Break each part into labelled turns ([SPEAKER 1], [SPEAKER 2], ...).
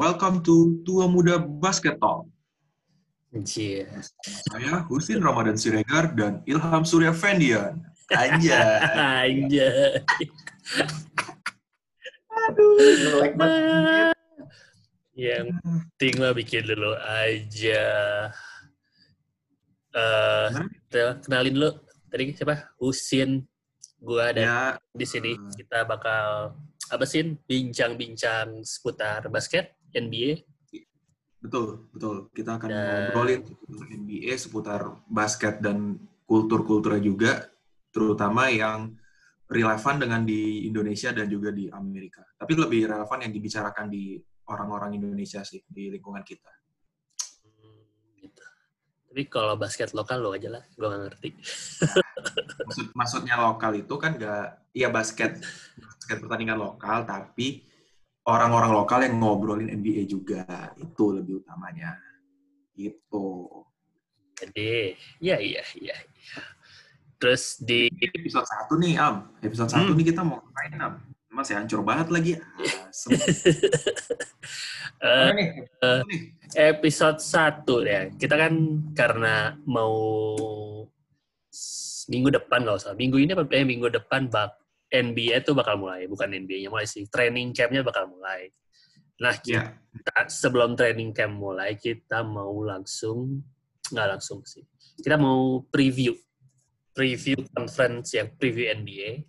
[SPEAKER 1] Welcome to Tua Muda Basket Talk.
[SPEAKER 2] Anjir.
[SPEAKER 1] Saya Husin Ramadan Siregar dan Ilham Surya Fendian. Aja.
[SPEAKER 2] Anjir.
[SPEAKER 1] Aduh, jelek banget.
[SPEAKER 2] Yang penting mah bikin dulu aja. Eh, kita kenalin dulu. Tadi siapa? Husin. Gua dan
[SPEAKER 1] Ya,
[SPEAKER 2] di sini
[SPEAKER 1] Hmm.
[SPEAKER 2] kita bakal apa sih? Bincang-bincang seputar basket, NBA.
[SPEAKER 1] betul, betul. Kita akan
[SPEAKER 2] Dan-
[SPEAKER 1] ngobrolin seputar NBA, seputar basket dan kultur-kulturnya juga, terutama yang relevan dengan di Indonesia dan juga di Amerika. Tapi lebih relevan yang dibicarakan di orang-orang Indonesia sih, di lingkungan kita.
[SPEAKER 2] Hmm, gitu. Tapi kalau basket lokal lo aja lah, gue gak ngerti.
[SPEAKER 1] Maksud, maksudnya lokal itu kan nggak, iya basket, basket pertandingan lokal, tapi orang-orang lokal yang ngobrolin NBA juga, itu lebih utamanya. Gitu.
[SPEAKER 2] Jadi, ya iya iya. iya. Terus di
[SPEAKER 1] Episode satu nih, Am. Episode satu
[SPEAKER 2] Hmm.
[SPEAKER 1] nih kita mau ngapain, Am? Masih hancur banget lagi. Asem. nih? Episode
[SPEAKER 2] 1 ya. Kita kan karena mau minggu depan nggak usah. Minggu ini apa eh, minggu depan bak NBA itu bakal mulai, bukan NBA-nya mulai sih. Training camp-nya bakal mulai. Nah,
[SPEAKER 1] Ya,
[SPEAKER 2] kita, sebelum training camp mulai, kita mau langsung nggak langsung sih. Kita mau preview preview conference yang preview NBA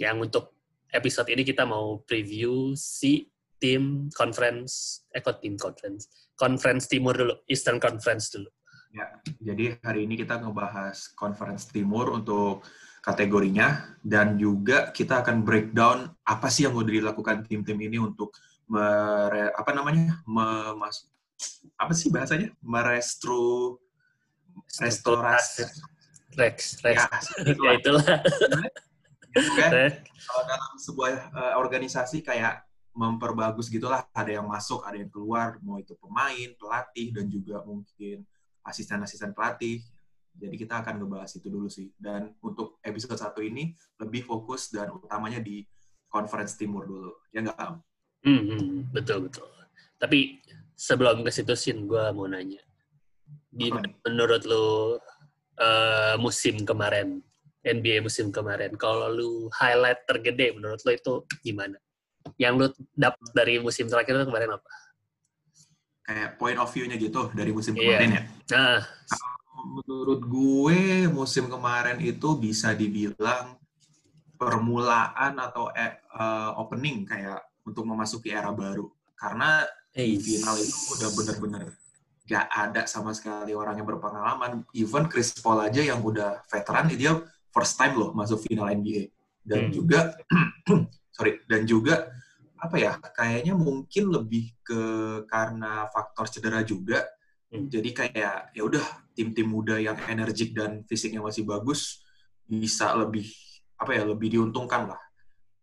[SPEAKER 2] yang untuk episode ini kita mau preview si tim conference eh kok tim conference conference timur dulu Eastern Conference dulu
[SPEAKER 1] ya. Jadi hari ini kita ngebahas Conference Timur untuk kategorinya dan juga kita akan breakdown apa sih yang udah dilakukan tim-tim ini untuk mere, apa namanya memas apa sih bahasanya? Merestru restorasi.
[SPEAKER 2] Rex Rex.
[SPEAKER 1] Ya,
[SPEAKER 2] ya itulah.
[SPEAKER 1] Kan
[SPEAKER 2] Rex.
[SPEAKER 1] kalau dalam sebuah eh, organisasi kayak memperbagus gitulah ada yang masuk ada yang keluar mau itu pemain pelatih dan juga mungkin asisten-asisten pelatih jadi kita akan ngebahas itu dulu sih. Dan untuk episode satu ini lebih fokus dan utamanya di conference timur dulu. Ya nggak Am?
[SPEAKER 2] Hmm, hmm, betul betul. Tapi sebelum ke situ sin gue mau nanya. Gimana
[SPEAKER 1] Apa
[SPEAKER 2] menurut lu eh, musim kemarin NBA musim kemarin kalau lu highlight tergede menurut lu itu gimana? Yang lu dapat dari musim terakhir itu kemarin apa?
[SPEAKER 1] Kayak point of view-nya gitu dari musim
[SPEAKER 2] Iya.
[SPEAKER 1] kemarin ya?
[SPEAKER 2] Nah
[SPEAKER 1] menurut gue musim kemarin itu bisa dibilang permulaan atau eh, eh, opening kayak untuk memasuki era baru. Karena di final itu udah bener-bener gak ada sama sekali orang yang berpengalaman. Even Chris Paul aja yang udah veteran dia first time loh masuk final NBA dan
[SPEAKER 2] Hmm.
[SPEAKER 1] juga sorry dan juga apa ya kayaknya mungkin lebih ke karena faktor cedera juga
[SPEAKER 2] Hmm.
[SPEAKER 1] jadi kayak ya udah tim-tim muda yang energik dan fisiknya masih bagus bisa lebih apa ya lebih diuntungkan lah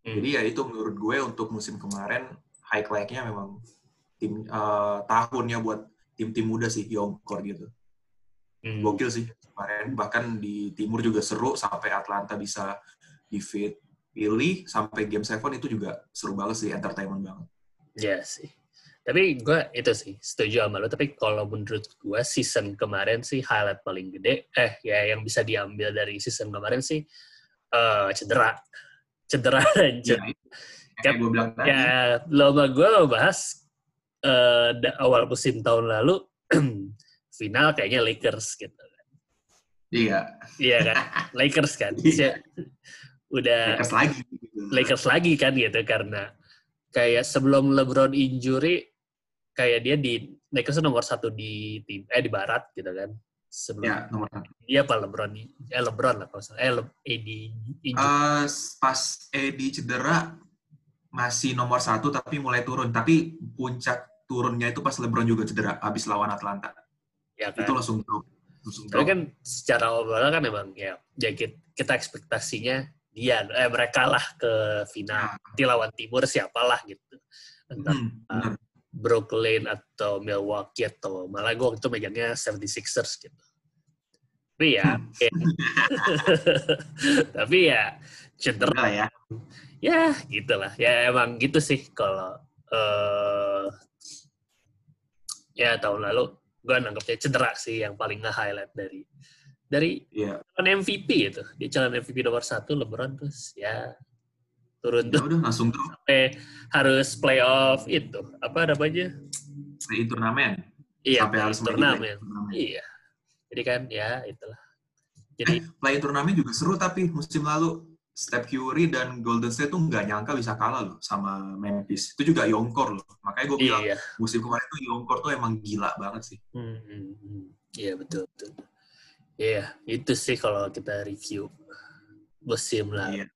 [SPEAKER 2] Hmm.
[SPEAKER 1] jadi ya itu menurut gue untuk musim kemarin highlight-nya memang tim eh, tahunnya buat tim-tim muda sih young core gitu
[SPEAKER 2] Hmm.
[SPEAKER 1] gokil sih kemarin bahkan di timur juga seru sampai Atlanta bisa defeat Philly sampai game 7 itu juga seru banget sih entertainment banget
[SPEAKER 2] Ya sih. Tapi gue itu sih setuju sama lo. Tapi kalau menurut gue season kemarin sih highlight paling gede. Eh ya yang bisa diambil dari season kemarin sih eh cedera. Cedera aja.
[SPEAKER 1] ya, kayak gue bilang tadi
[SPEAKER 2] Ya lo sama gue bahas eh da- awal musim tahun lalu final kayaknya Lakers gitu.
[SPEAKER 1] iya
[SPEAKER 2] Iya kan? Lakers kan.
[SPEAKER 1] Iya.
[SPEAKER 2] Udah
[SPEAKER 1] Lakers lagi gitu.
[SPEAKER 2] Lakers lagi kan gitu karena kayak sebelum LeBron injury kayak dia di Lakers nomor satu di tim eh di barat gitu kan sebelum
[SPEAKER 1] ya nomor satu.
[SPEAKER 2] Dia apa LeBron eh LeBron lah kalau salah. Eh Le, AD injury
[SPEAKER 1] Eh, pas Edi cedera masih nomor satu tapi mulai turun. Tapi puncak turunnya itu pas LeBron juga cedera habis lawan Atlanta.
[SPEAKER 2] Ya kan?
[SPEAKER 1] itu langsung drop langsung
[SPEAKER 2] tapi kan secara overall kan memang ya ya kita, ekspektasinya dia eh mereka lah ke final.
[SPEAKER 1] Ya.
[SPEAKER 2] nanti lawan timur siapalah gitu. Entah
[SPEAKER 1] Hmm.
[SPEAKER 2] Brooklyn atau Milwaukee atau malah gue waktu itu megangnya 76ers gitu. Tapi ya, ya. tapi ya cedera
[SPEAKER 1] ya
[SPEAKER 2] ya gitulah ya emang gitu sih kalau eh ya tahun lalu gue nanggapnya cedera sih yang paling nge-highlight dari dari calon MVP itu. Dia calon MVP nomor satu LeBron terus ya turun
[SPEAKER 1] Ya udah langsung tuh
[SPEAKER 2] sampai harus playoff itu apa namanya?
[SPEAKER 1] play turnamen.
[SPEAKER 2] Iya,
[SPEAKER 1] Sampai harus
[SPEAKER 2] turnamen.
[SPEAKER 1] turnamen.
[SPEAKER 2] Iya. Jadi kan ya itulah. Jadi
[SPEAKER 1] Play turnamen juga seru tapi musim lalu Steph Curry dan Golden State tuh nggak nyangka bisa kalah loh sama Memphis. Itu juga Yonkor loh. Makanya gue bilang
[SPEAKER 2] iya.
[SPEAKER 1] musim kemarin tuh Yonkor tuh emang gila banget sih.
[SPEAKER 2] Hmm, hmm, hmm. Iya betul betul. Iya, itu sih kalau kita review musim lalu.
[SPEAKER 1] Iya.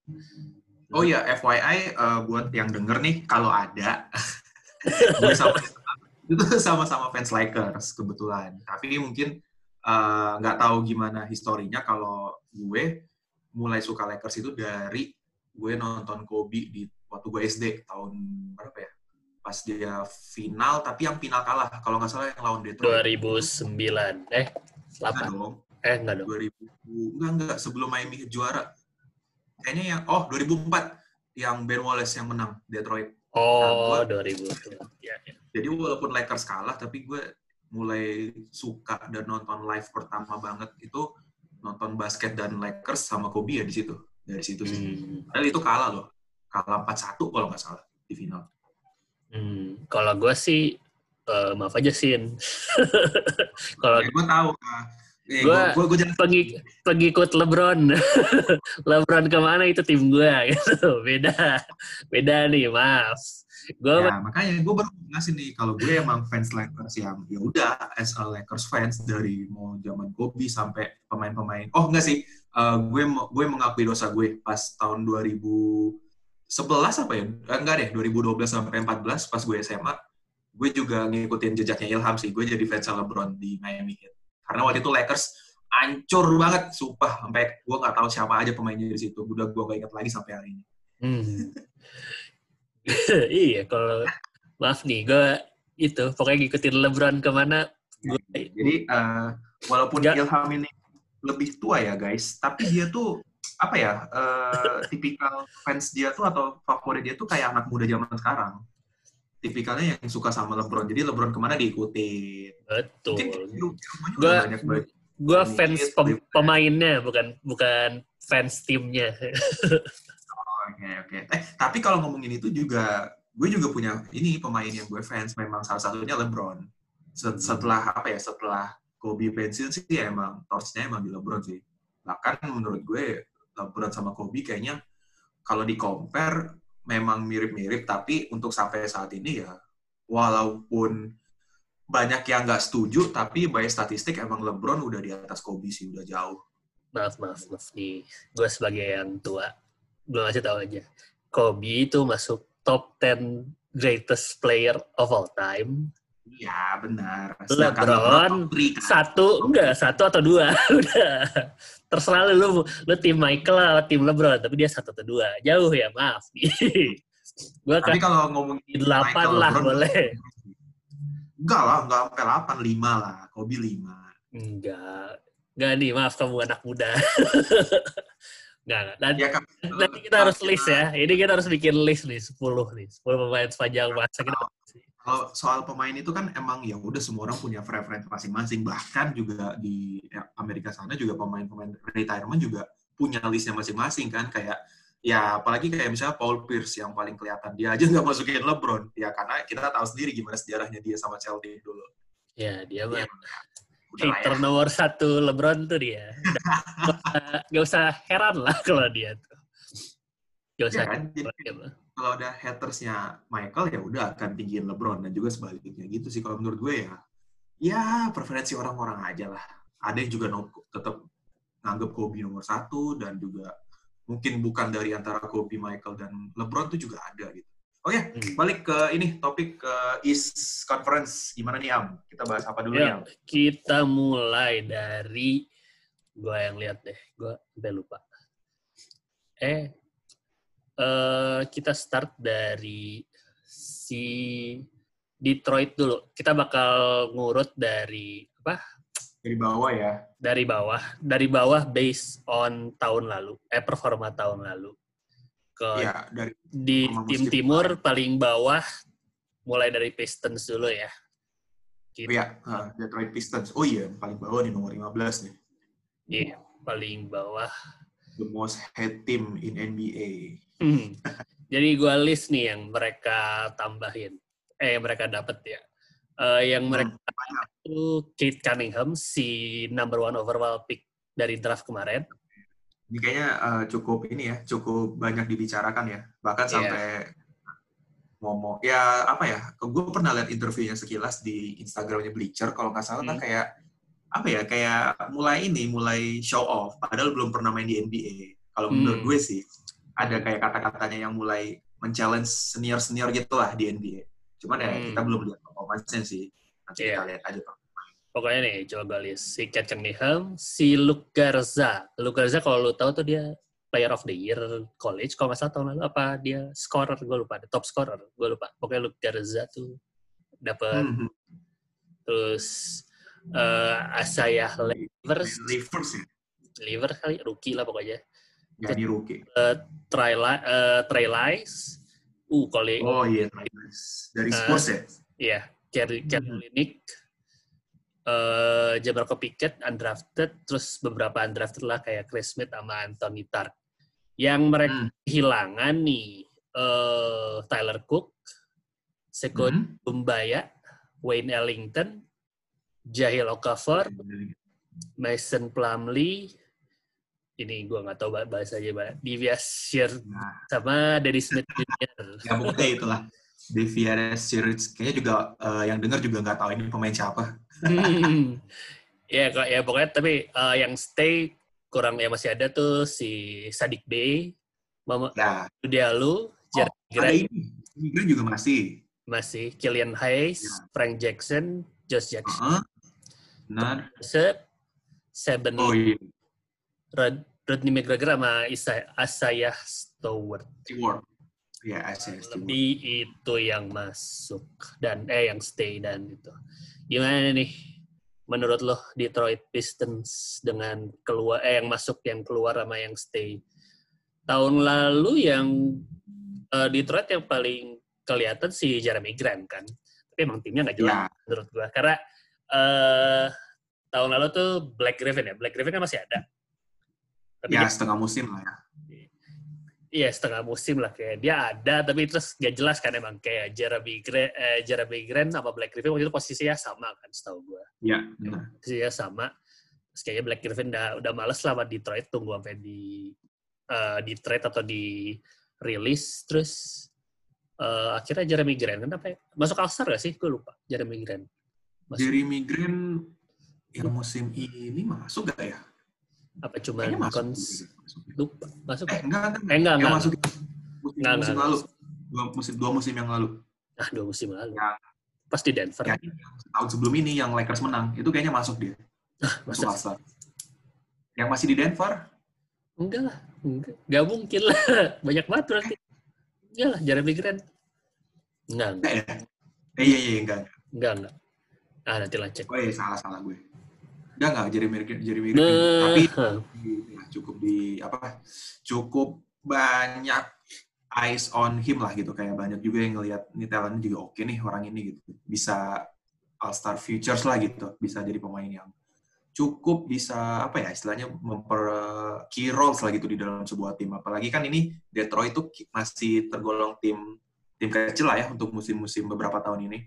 [SPEAKER 1] Oh ya, FYI eh, buat yang denger nih, kalau ada, gue sama itu sama-sama fans Lakers kebetulan. Tapi mungkin eh, nggak tahu gimana historinya kalau gue mulai suka Lakers itu dari gue nonton Kobe di waktu gue SD tahun berapa ya? Pas dia final, tapi yang final kalah. Kalau nggak salah yang lawan Detroit.
[SPEAKER 2] 2009. Eh,
[SPEAKER 1] Enggak
[SPEAKER 2] 8.
[SPEAKER 1] dong.
[SPEAKER 2] Eh, enggak dong.
[SPEAKER 1] 2000 enggak enggak sebelum Miami juara. Kayaknya yang oh 2004 yang Ben Wallace yang menang Detroit.
[SPEAKER 2] Oh,
[SPEAKER 1] Nah,
[SPEAKER 2] 2000. Ya, ya.
[SPEAKER 1] Jadi walaupun Lakers kalah tapi gue mulai suka dan nonton live pertama banget itu nonton basket dan Lakers sama Kobe ya di situ. Dari situ sih.
[SPEAKER 2] Hmm.
[SPEAKER 1] Padahal itu kalah loh. Kalah 4-1 kalau nggak salah di final.
[SPEAKER 2] Hmm. Kalau gue sih, eh, maaf aja, Sin. Kalau
[SPEAKER 1] Ya, gue tahu. Kak. Eh,
[SPEAKER 2] Gua-
[SPEAKER 1] gue, gue, gue jangan
[SPEAKER 2] pengik pengikut LeBron. LeBron ke mana itu tim gue gitu. Beda. Beda nih, maaf. Gue
[SPEAKER 1] Ya, makanya gue baru ngasih nih kalau gue emang fans Lakers yang ya udah as a Lakers fans dari mau zaman Kobe sampai pemain-pemain. Oh enggak sih, eh, gue gue mengakui dosa gue pas tahun 2011 apa ya? Eh, enggak deh, 2012 sampai 14 pas gue SMA, gue juga ngikutin jejaknya Ilham sih. Gue jadi fans LeBron di Miami Heat. Karena waktu itu Lakers hancur banget, sumpah. Sampai gue nggak tahu siapa aja pemainnya di situ. Udah gue nggak ingat lagi sampai hari ini.
[SPEAKER 2] Hmm. iya, kalau maaf nih, gue itu pokoknya ngikutin LeBron ke mana, gue
[SPEAKER 1] Jadi eh, walaupun
[SPEAKER 2] Nggak.
[SPEAKER 1] Ilham ini lebih tua ya guys, tapi dia tuh apa ya eh, tipikal fans dia tuh atau favorit dia tuh kayak anak muda zaman sekarang. Tipikalnya yang suka sama LeBron. Jadi LeBron ke mana diikutin.
[SPEAKER 2] Betul. Gue
[SPEAKER 1] Ini
[SPEAKER 2] fans pem- pemainnya, bukan bukan fans timnya.
[SPEAKER 1] Oke oke. Eh tapi kalau ngomongin itu juga gue juga punya ini pemain yang gue fans memang salah satunya LeBron. Set- Setelah apa ya setelah Kobe pensiun sih ya emang torchnya emang di LeBron sih. Bahkan menurut gue LeBron sama Kobe kayaknya kalau di compare memang mirip-mirip tapi untuk sampai saat ini ya walaupun banyak yang nggak setuju tapi by statistik emang LeBron udah di atas Kobe sih udah jauh.
[SPEAKER 2] maaf maaf maaf nih gue sebagai yang tua gue ngasih tahu aja Kobe itu masuk top 10 greatest player of all time
[SPEAKER 1] Iya benar.
[SPEAKER 2] LeBron,
[SPEAKER 1] top three, kan.
[SPEAKER 2] satu enggak satu atau dua udah terserah lu lu tim Michael atau tim LeBron tapi dia satu atau dua. Jauh ya maaf. Gue
[SPEAKER 1] Tapi kalau ngomongin
[SPEAKER 2] delapan
[SPEAKER 1] Michael
[SPEAKER 2] lah
[SPEAKER 1] LeBron,
[SPEAKER 2] boleh.
[SPEAKER 1] Enggak lah, enggak sampai 8, 5 lah. Kobe 5.
[SPEAKER 2] enggak. Enggak nih maaf kamu anak muda. Enggak enggak. Nanti,
[SPEAKER 1] Ya kan?
[SPEAKER 2] nanti kita harus list ya. Ini kita harus bikin list nih 10 nih. 10 pemain sepanjang masa kita
[SPEAKER 1] Kalau soal pemain itu kan emang ya udah semua orang punya preferensi masing-masing. Bahkan juga di ya, Amerika sana juga pemain-pemain retirement juga punya listnya masing-masing kan. Kayak ya apalagi kayak misalnya Paul Pierce yang paling kelihatan dia aja nggak masukin LeBron ya karena kita tahu sendiri gimana sejarahnya dia sama Chelsea dulu
[SPEAKER 2] ya dia
[SPEAKER 1] Ya, lah ya.
[SPEAKER 2] hater nomor satu LeBron tuh dia. Gak usah heran lah kalau dia tuh. Gak usah.
[SPEAKER 1] Ya kan? Jadi kalau ada hatersnya Michael ya udah akan tinggiin LeBron dan juga sebaliknya. Gitu sih kalau menurut gue ya. Ya preferensi orang-orang aja lah. Ada yang juga no- tetap nganggap Kobe nomor satu dan juga mungkin bukan dari antara Kobe Michael dan LeBron tuh juga ada gitu. Oke
[SPEAKER 2] Hmm.
[SPEAKER 1] balik ke ini topik ke East Conference. Gimana nih Am? Kita bahas apa dulu
[SPEAKER 2] Ya,
[SPEAKER 1] ya
[SPEAKER 2] kita mulai dari gua yang lihat deh, gua sampai lupa. Eh, eh kita start dari si Detroit dulu. Kita bakal ngurut dari apa?
[SPEAKER 1] dari bawah ya
[SPEAKER 2] Dari bawah, dari bawah based on tahun lalu, eh performa tahun lalu. Ke
[SPEAKER 1] ya dari
[SPEAKER 2] di tim timur paling bawah mulai dari Pistons dulu ya.
[SPEAKER 1] Oh iya, uh, Detroit Pistons. Oh iya, paling bawah nih nomor 15 nih.
[SPEAKER 2] Iya, yeah, paling bawah.
[SPEAKER 1] The most hate team in NBA.
[SPEAKER 2] Hmm. Jadi gue list nih yang mereka tambahin. Eh, yang mereka dapat ya. Uh, yang hmm, mereka hmm, itu Kate Cunningham, si number one overall pick dari draft kemarin.
[SPEAKER 1] Ini kayaknya uh, cukup ini ya, cukup banyak dibicarakan ya. Bahkan yeah. sampai ngomong ya apa ya gue pernah lihat interviewnya sekilas di Instagramnya Bleacher kalau nggak salah hmm. kayak apa ya kayak mulai ini mulai show off padahal belum pernah main di NBA kalau menurut hmm. gue sih ada kayak kata-katanya yang mulai men-challenge senior-senior gitu lah di NBA cuman ya hmm. kita belum lihat performance sih. Nanti yeah. kita lihat aja pak
[SPEAKER 2] pokoknya nih coba lihat si Cat Cunningham si Luke Garza. Luke Garza kalau lo tahu tuh dia player of the year college kalau nggak salah tahun lalu apa dia scorer gue lupa top scorer gue lupa. Pokoknya Luke Garza tuh dapat mm -hmm. terus uh, Asaya Livers
[SPEAKER 1] Livers ya?
[SPEAKER 2] Liver kali rookie lah pokoknya
[SPEAKER 1] jadi ya, rookie
[SPEAKER 2] uh, Try uh, Try Lies. Uh
[SPEAKER 1] oh iya dari Spurs uh, ya?
[SPEAKER 2] iya mm -hmm. Uh, Jamarco Pickett undrafted, terus beberapa undrafted lah kayak Chris Smith sama Anthony Tart. Yang mereka hmm. kehilangan nih uh, Tyler Cook, Sekut hmm. Bumbaya, Wayne Ellington, Jahil Okafor, Mason Plumlee, ini gue nggak tahu bahasa aja, Divya Shear nah. sama Daddy Smith Jr.
[SPEAKER 1] ya pokoknya itulah. Devianes Series kayaknya juga uh, yang dengar juga nggak tahu ini pemain siapa.
[SPEAKER 2] hmm. Ya, ya pokoknya tapi uh, yang stay kurang ya masih ada tuh si Sadik Bey, Mama ya. Diallo,
[SPEAKER 1] Jared oh, Grant. Ini juga masih.
[SPEAKER 2] Masih. Killian Hayes, ya. Frank Jackson, Josh Jackson. Uh -huh.
[SPEAKER 1] Benar.
[SPEAKER 2] Seven.
[SPEAKER 1] Oh iya.
[SPEAKER 2] Rod Rodney McGregor sama Isa Asaya Stewart.
[SPEAKER 1] Stewart. Ya, ACS
[SPEAKER 2] Lebih itu yang masuk dan eh yang stay dan itu. Gimana nih menurut lo Detroit Pistons dengan keluar eh yang masuk yang keluar sama yang stay? Tahun lalu yang uh, Detroit yang paling kelihatan si Jeremy Grant kan. Tapi emang timnya nggak jelas ya. menurut gua karena uh, tahun lalu tuh Black Griffin ya. Black Griffin kan masih ada.
[SPEAKER 1] Tapi ya, dia, setengah musim lah ya
[SPEAKER 2] Iya setengah musim lah kayak dia ada tapi terus gak jelas kan emang kayak Jeremy Grant, eh, Jeremy Grant sama Black Griffin waktu itu posisinya sama kan setahu gue.
[SPEAKER 1] Iya.
[SPEAKER 2] Posisinya sama. Terus kayaknya Black Griffin udah udah males lah sama Detroit tunggu sampai di uh, di trade atau di release terus uh, akhirnya Jeremy Grant kenapa ya? Masuk All gak sih? Gue lupa Jeremy Grant.
[SPEAKER 1] Masuk. Jeremy Grant yang musim ini masuk gak ya?
[SPEAKER 2] Apa cuma masuk. Lupa. Masuk.
[SPEAKER 1] Eh, enggak, enggak.
[SPEAKER 2] Eh, enggak, enggak.
[SPEAKER 1] masuk musim, enggak, musim enggak, lalu. Dua musim, dua musim yang lalu.
[SPEAKER 2] Ah, dua musim lalu. Ya. Pas di Denver. Ya,
[SPEAKER 1] tahun sebelum ini yang Lakers menang, itu kayaknya masuk dia.
[SPEAKER 2] Ah, masuk.
[SPEAKER 1] Yang masih di Denver?
[SPEAKER 2] Enggak lah. Enggak. Enggak mungkin lah. Banyak banget berarti. Enggak lah, Jeremy Grant. Enggak, enggak.
[SPEAKER 1] Eh, eh, iya, iya, enggak.
[SPEAKER 2] Enggak, enggak. Ah, nanti lah cek.
[SPEAKER 1] Oh iya, salah-salah gue. Enggak, enggak. Jeremy, Jeremy Grant. Nah. Tapi cukup di apa cukup banyak eyes on him lah gitu kayak banyak juga yang ngelihat ini talentnya juga oke nih orang ini gitu bisa all star futures lah gitu bisa jadi pemain yang cukup bisa apa ya istilahnya memper key roles lah gitu di dalam sebuah tim apalagi kan ini Detroit itu masih tergolong tim tim kecil lah ya untuk musim-musim beberapa tahun ini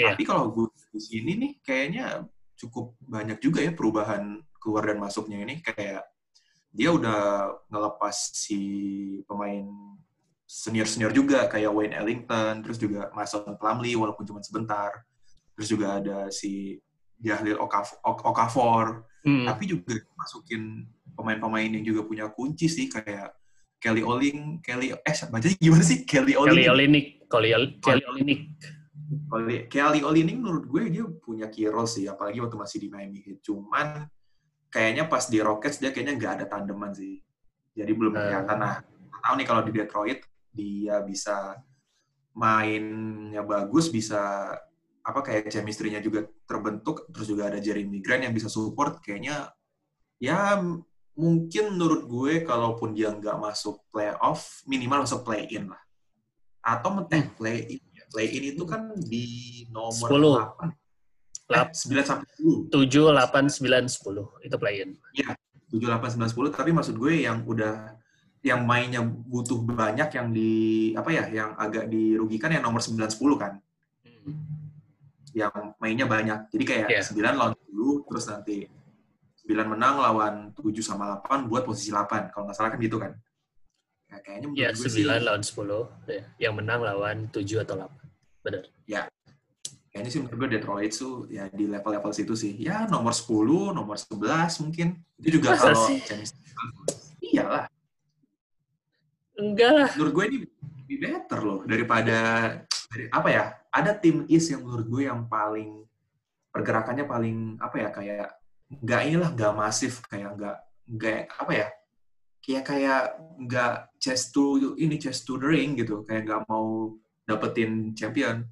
[SPEAKER 1] yeah. tapi kalau gue di sini nih kayaknya cukup banyak juga ya perubahan keluar dan masuknya ini kayak dia udah ngelepas si pemain senior-senior juga kayak Wayne Ellington, terus juga Mason Plumlee walaupun cuma sebentar. Terus juga ada si Jahlil Okafor. Hmm. Tapi juga masukin pemain-pemain yang juga punya kunci sih kayak Kelly Oling, Kelly eh baca gimana sih? Kelly Oling.
[SPEAKER 2] Kelly Olinik, Kelly, Kelly Olinik.
[SPEAKER 1] Kelly Olinik menurut gue dia punya key role sih, apalagi waktu masih di Miami Heat. Cuman kayaknya pas di Rockets dia kayaknya nggak ada tandeman sih. Jadi belum hmm. kelihatan. Nah, tahu nih kalau di Detroit dia bisa mainnya bagus, bisa apa kayak chemistry-nya juga terbentuk, terus juga ada Jeremy Grant yang bisa support, kayaknya ya mungkin menurut gue kalaupun dia nggak masuk playoff, minimal masuk play-in lah. Atau eh, play-in. Play-in itu kan di nomor
[SPEAKER 2] 10. 8. Lap-
[SPEAKER 1] 9 sampai 10.
[SPEAKER 2] 7, 8, 9, 10. Itu play-in.
[SPEAKER 1] 7, 8, 9, 10. Tapi maksud gue yang udah yang mainnya butuh banyak yang di apa ya yang agak dirugikan yang nomor 9 10 kan
[SPEAKER 2] Hmm.
[SPEAKER 1] yang mainnya banyak jadi kayak
[SPEAKER 2] Iya.
[SPEAKER 1] 9 lawan 10 terus nanti 9 menang lawan 7 sama 8 buat posisi 8 kalau nggak salah kan gitu kan ya, kayaknya menurut
[SPEAKER 2] Ya,
[SPEAKER 1] gue sih
[SPEAKER 2] 9 lawan 10. Ya. Yang menang lawan 7 atau 8. Benar.
[SPEAKER 1] kayaknya sih menurut gue Detroit tuh ya di level-level situ sih ya nomor 10 nomor 11 mungkin itu juga
[SPEAKER 2] Masa
[SPEAKER 1] kalau
[SPEAKER 2] sih?
[SPEAKER 1] Champions iyalah
[SPEAKER 2] Enggak lah.
[SPEAKER 1] menurut gue ini lebih better loh daripada dari apa ya ada tim East yang menurut gue yang paling pergerakannya paling apa ya kayak nggak inilah nggak masif kayak nggak nggak apa ya kayak kayak nggak chest to ini chest to the ring gitu kayak nggak mau dapetin champion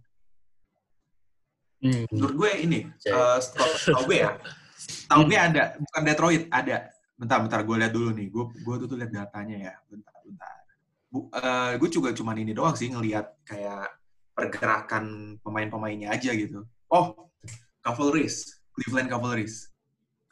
[SPEAKER 2] Hmm.
[SPEAKER 1] menurut gue ini
[SPEAKER 2] Cek.
[SPEAKER 1] eh, setahu gue ya tahu gue ada bukan Detroit ada bentar bentar gue lihat dulu nih gue gue tuh, tuh lihat datanya ya bentar bentar Bu, eh, gue juga cuman ini doang sih ngelihat kayak pergerakan pemain-pemainnya aja gitu oh Cavaliers Cleveland Cavaliers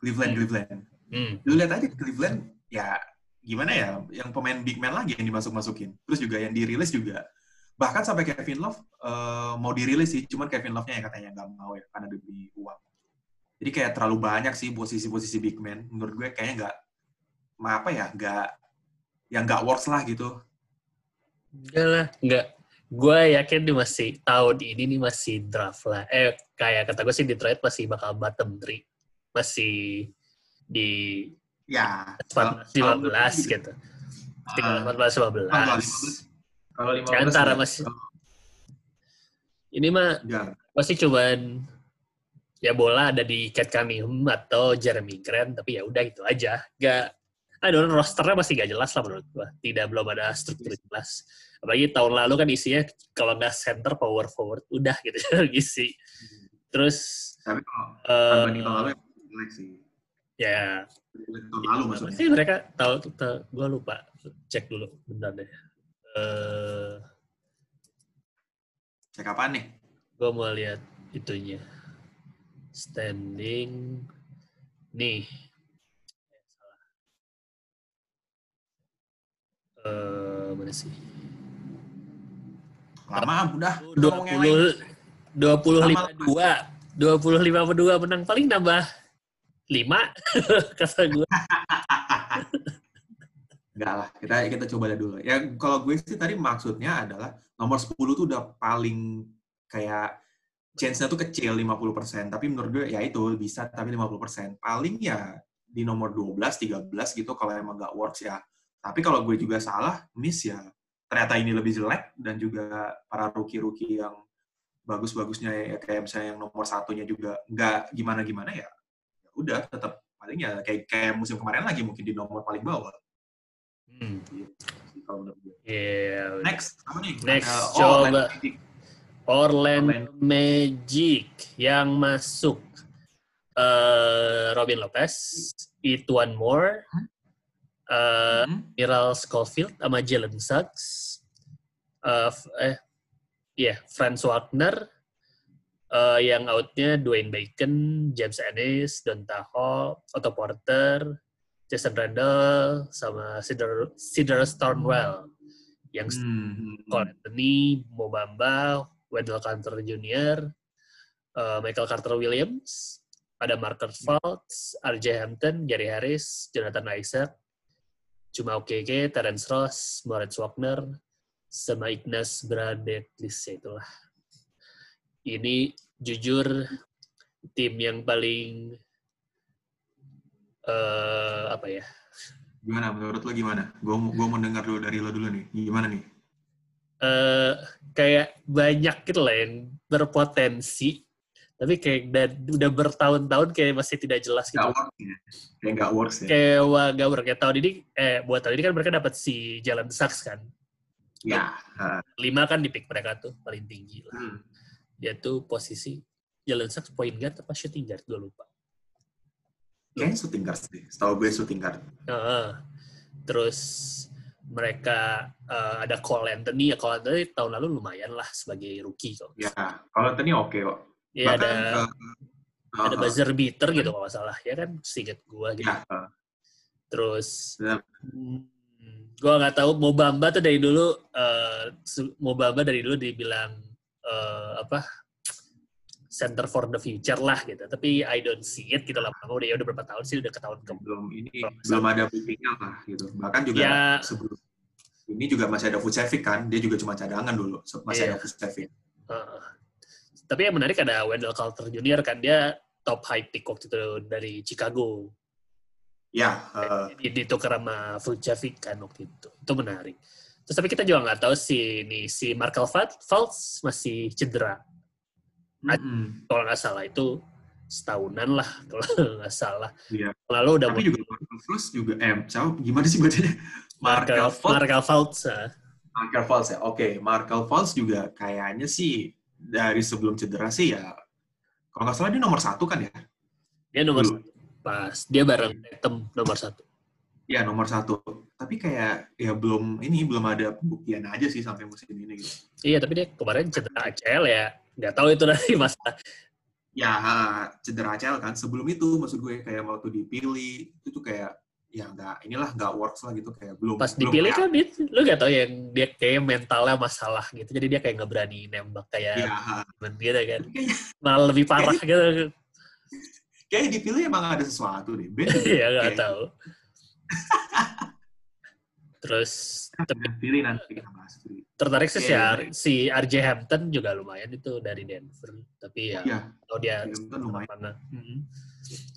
[SPEAKER 1] Cleveland
[SPEAKER 2] Hmm.
[SPEAKER 1] Cleveland
[SPEAKER 2] Hmm.
[SPEAKER 1] lu lihat aja Cleveland ya gimana ya yang pemain big man lagi yang dimasuk masukin terus juga yang dirilis juga bahkan sampai Kevin Love eh, mau dirilis sih cuman Kevin Love-nya yang katanya nggak mau ya karena demi uang jadi kayak terlalu banyak sih posisi-posisi big man menurut gue kayaknya nggak apa ya nggak yang nggak works lah gitu
[SPEAKER 2] Enggak lah. Enggak. Gue yakin nih masih tahun ini nih masih draft lah. Eh, kayak kata gue sih Detroit masih bakal bottom 3. Masih di
[SPEAKER 1] ya
[SPEAKER 2] 14, 15 gitu. Tinggal
[SPEAKER 1] Ah,
[SPEAKER 2] 14, 15.
[SPEAKER 1] kalau 15
[SPEAKER 2] Di antara masih- Ini mah
[SPEAKER 1] enggak
[SPEAKER 2] pasti cuman ya bola ada di Cat Cunningham atau Jeremy Grant tapi ya udah itu aja. Gak aduh rosternya masih gak jelas lah menurut gua. Tidak belum ada struktur jelas. Apalagi tahun lalu kan isinya kalau nggak center power forward udah gitu isi terus
[SPEAKER 1] tapi kalau dibanding tahun lalu jelek sih
[SPEAKER 2] ya.
[SPEAKER 1] Tahun lalu maksudnya.
[SPEAKER 2] Sih mereka tahu tahu. Gue lupa. Cek dulu bentar deh. Eh
[SPEAKER 1] cek apa nih?
[SPEAKER 2] gue mau lihat itunya. Standing. Nih. Eh mana sih?
[SPEAKER 1] Lama udah
[SPEAKER 2] dua
[SPEAKER 1] ngomong yang lain.
[SPEAKER 2] puluh dua puluh lima
[SPEAKER 1] Lama-lama.
[SPEAKER 2] dua. Dua puluh lima dua menang. Paling nambah lima kata gue
[SPEAKER 1] Enggak lah, kita kita coba dulu. Ya kalau gue sih tadi maksudnya adalah nomor 10 tuh udah paling kayak chance-nya tuh kecil 50%, tapi menurut gue ya itu bisa tapi 50%. Paling ya di nomor 12, 13 gitu kalau emang nggak works ya. Tapi kalau gue juga salah, miss ya ternyata ini lebih jelek dan juga para rookie-rookie yang bagus-bagusnya ya kayak misalnya yang nomor satunya juga nggak gimana-gimana ya. Ya udah tetap paling ya kayak kayak musim kemarin lagi mungkin di nomor paling bawah.
[SPEAKER 2] hmm.
[SPEAKER 1] Gue.
[SPEAKER 2] yeah.
[SPEAKER 1] Next, apa nih?
[SPEAKER 2] Next,
[SPEAKER 1] Ada-
[SPEAKER 2] coba.
[SPEAKER 1] Orlando Magic.
[SPEAKER 2] Orlando. Magic yang masuk eh Robin Lopez, Ituan Moore, eh
[SPEAKER 1] Hmm.
[SPEAKER 2] Miral Schofield sama Jalen Suggs, eh f- eh iya Franz Wagner, eh yang outnya Dwayne Bacon, James Ennis, Donta Hall, Otto Porter, Jason Randall, sama Cedar, Cedar Stormwell. Yang
[SPEAKER 1] Hmm.
[SPEAKER 2] Cole Anthony, Mo Bamba, Wendell Carter Jr., uh, Michael Carter Williams, ada Marcus Fultz, RJ Hampton, Gary Harris, Jonathan Isaac, Cuma Okeke, Terence Ross, Moritz Wagner, sama Ignas Bradetlis ya itulah. Ini jujur tim yang paling eh apa ya?
[SPEAKER 1] Gimana menurut lo gimana? Gue gua mau dengar dulu dari lo dulu nih. Gimana nih?
[SPEAKER 2] eh kayak banyak gitu lah yang berpotensi tapi kayak dan, udah bertahun-tahun kayak masih tidak jelas gitu
[SPEAKER 1] Gak works ya? Kayak gak works ya?
[SPEAKER 2] kayak wah gak work. kayak tahun ini eh buat tahun ini kan mereka dapat si Jalan Saks kan
[SPEAKER 1] Ya.
[SPEAKER 2] lima kan di pick mereka tuh paling tinggi lah
[SPEAKER 1] Hmm.
[SPEAKER 2] Dia tuh posisi Jalan Saks point guard apa shooting guard gue lupa
[SPEAKER 1] Kayaknya shooting guard sih. Setahu gue shooting guard.
[SPEAKER 2] Heeh. terus mereka eh, ada Cole Anthony ya Cole Anthony tahun lalu lumayan lah sebagai rookie kok
[SPEAKER 1] Ya. Kalau tadi oke kok.
[SPEAKER 2] Iya ada
[SPEAKER 1] eh,
[SPEAKER 2] ada
[SPEAKER 1] Uh,
[SPEAKER 2] buzzer beater gitu kalau salah ya kan singkat gua gitu
[SPEAKER 1] ya, uh,
[SPEAKER 2] terus hmm, gua nggak tahu Mobamba tuh dari dulu eh su- Mobamba dari dulu dibilang eh, apa center for the future lah gitu tapi I don't see it gitu lah udah ya udah berapa tahun sih udah ketahuan ke
[SPEAKER 1] belum ini belum ada buktinya lah gitu. Bahkan juga
[SPEAKER 2] Ya.
[SPEAKER 1] sebelum ini juga masih ada Vucevic kan, dia juga cuma cadangan dulu, masih
[SPEAKER 2] Iya.
[SPEAKER 1] ada Vucevic.
[SPEAKER 2] Heeh. tapi yang menarik ada Wendell Carter Jr. kan dia top high pick waktu itu dari Chicago
[SPEAKER 1] Ya, uh,
[SPEAKER 2] di ditukar sama Vucevic kan waktu itu. Itu menarik. Terus tapi kita juga nggak tahu si ini si Markel Fultz masih cedera.
[SPEAKER 1] mm-mm.
[SPEAKER 2] Kalau nggak salah itu setahunan lah kalau nggak salah.
[SPEAKER 1] Iya.
[SPEAKER 2] Lalu udah
[SPEAKER 1] Tapi juga Markel Fultz juga, eh, siapa, gimana sih bacanya?
[SPEAKER 2] Markel
[SPEAKER 1] Fultz.
[SPEAKER 2] Markel Fultz.
[SPEAKER 1] Markel Fultz ya, oke. Markel Fultz juga kayaknya sih dari sebelum cedera sih ya, kalau nggak salah dia nomor satu kan ya?
[SPEAKER 2] Dia nomor
[SPEAKER 1] Dulu.
[SPEAKER 2] satu. Pas dia bareng Tatum nomor satu.
[SPEAKER 1] Iya nomor satu. Tapi kayak ya belum ini belum ada pembuktian aja sih sampai musim ini gitu.
[SPEAKER 2] Iya tapi dia kemarin cedera ACL ya. Nggak tahu itu dari masa.
[SPEAKER 1] Ya cedera ACL kan. Sebelum itu maksud gue kayak waktu dipilih itu tuh kayak ya nggak inilah nggak works lah gitu kayak belum.
[SPEAKER 2] Pas
[SPEAKER 1] belum
[SPEAKER 2] dipilih
[SPEAKER 1] kayak-
[SPEAKER 2] kan dia, lu nggak tahu yang dia kayak mentalnya masalah gitu. Jadi dia kayak nggak berani nembak kayak
[SPEAKER 1] Iya.
[SPEAKER 2] gitu kan.
[SPEAKER 1] Kayaknya,
[SPEAKER 2] Malah lebih parah gitu.
[SPEAKER 1] kayaknya dipilih emang ada sesuatu deh. Ben
[SPEAKER 2] Iya nggak
[SPEAKER 1] kayak
[SPEAKER 2] tahu. Terus ter-
[SPEAKER 1] Pilih nanti kita bahas. Pilih.
[SPEAKER 2] tertarik sih si,
[SPEAKER 1] Oke.
[SPEAKER 2] R- si RJ Hampton juga lumayan itu dari Denver. Tapi ya
[SPEAKER 1] Iya.
[SPEAKER 2] kalau dia
[SPEAKER 1] Hampton lumayan.
[SPEAKER 2] mana. Mhm.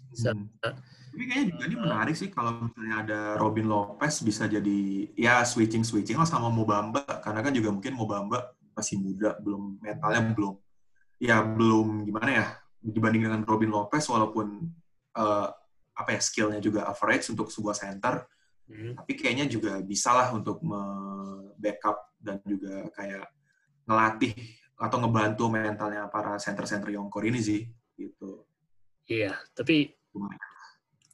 [SPEAKER 2] Bisa-
[SPEAKER 1] Hmm. Tapi kayaknya juga ini menarik sih kalau misalnya ada Robin Lopez bisa jadi ya switching switching lah sama Mobamba karena kan juga mungkin Mobamba masih muda belum mentalnya belum ya belum gimana ya dibanding dengan Robin Lopez walaupun eh, apa ya skillnya juga average untuk sebuah center
[SPEAKER 2] Mhm.
[SPEAKER 1] tapi kayaknya juga bisa lah untuk backup dan juga kayak ngelatih atau ngebantu mentalnya para center-center Youngcore ini sih gitu.
[SPEAKER 2] Iya, tapi
[SPEAKER 1] Lumayan.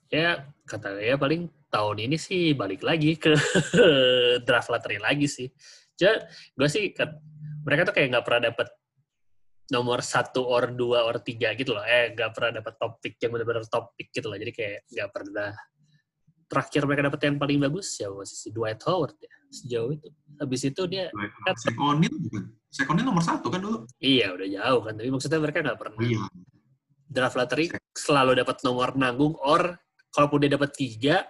[SPEAKER 2] ya kata ya paling tahun ini sih balik lagi ke draft lottery lagi sih. Jadi gue sih kan, mereka tuh kayak nggak pernah dapet nomor satu or dua or tiga gitu loh. Eh nggak pernah dapet top pick yang benar-benar top pick gitu loh. Jadi kayak nggak pernah. Terakhir mereka dapet yang paling bagus ya masih si Dwight Howard ya sejauh itu. Habis itu dia
[SPEAKER 1] Sekonil bukan? Sekonil nomor satu kan dulu?
[SPEAKER 2] iya udah jauh kan. Tapi maksudnya mereka nggak pernah
[SPEAKER 1] Iya.
[SPEAKER 2] draft lottery selalu dapat nomor nanggung or kalaupun dia dapat tiga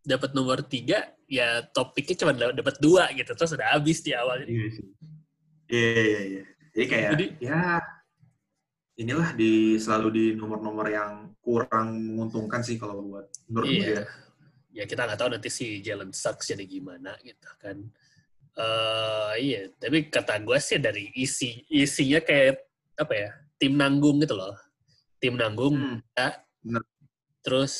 [SPEAKER 2] dapat nomor tiga ya top picknya cuma da- dapat dua gitu terus udah habis di awal
[SPEAKER 1] Iya. Iya, iya, iya. Jadi kayak,
[SPEAKER 2] Jadi-
[SPEAKER 1] ya inilah di selalu di nomor-nomor yang kurang menguntungkan sih kalau buat menurut gue
[SPEAKER 2] iya
[SPEAKER 1] ya.
[SPEAKER 2] ya kita nggak tahu nanti si Jalen Suggs jadi gimana gitu kan eh iya tapi kata gue sih dari isi isinya kayak apa ya tim nanggung gitu loh tim nanggung
[SPEAKER 1] Hmm.
[SPEAKER 2] ya.
[SPEAKER 1] Bener.
[SPEAKER 2] terus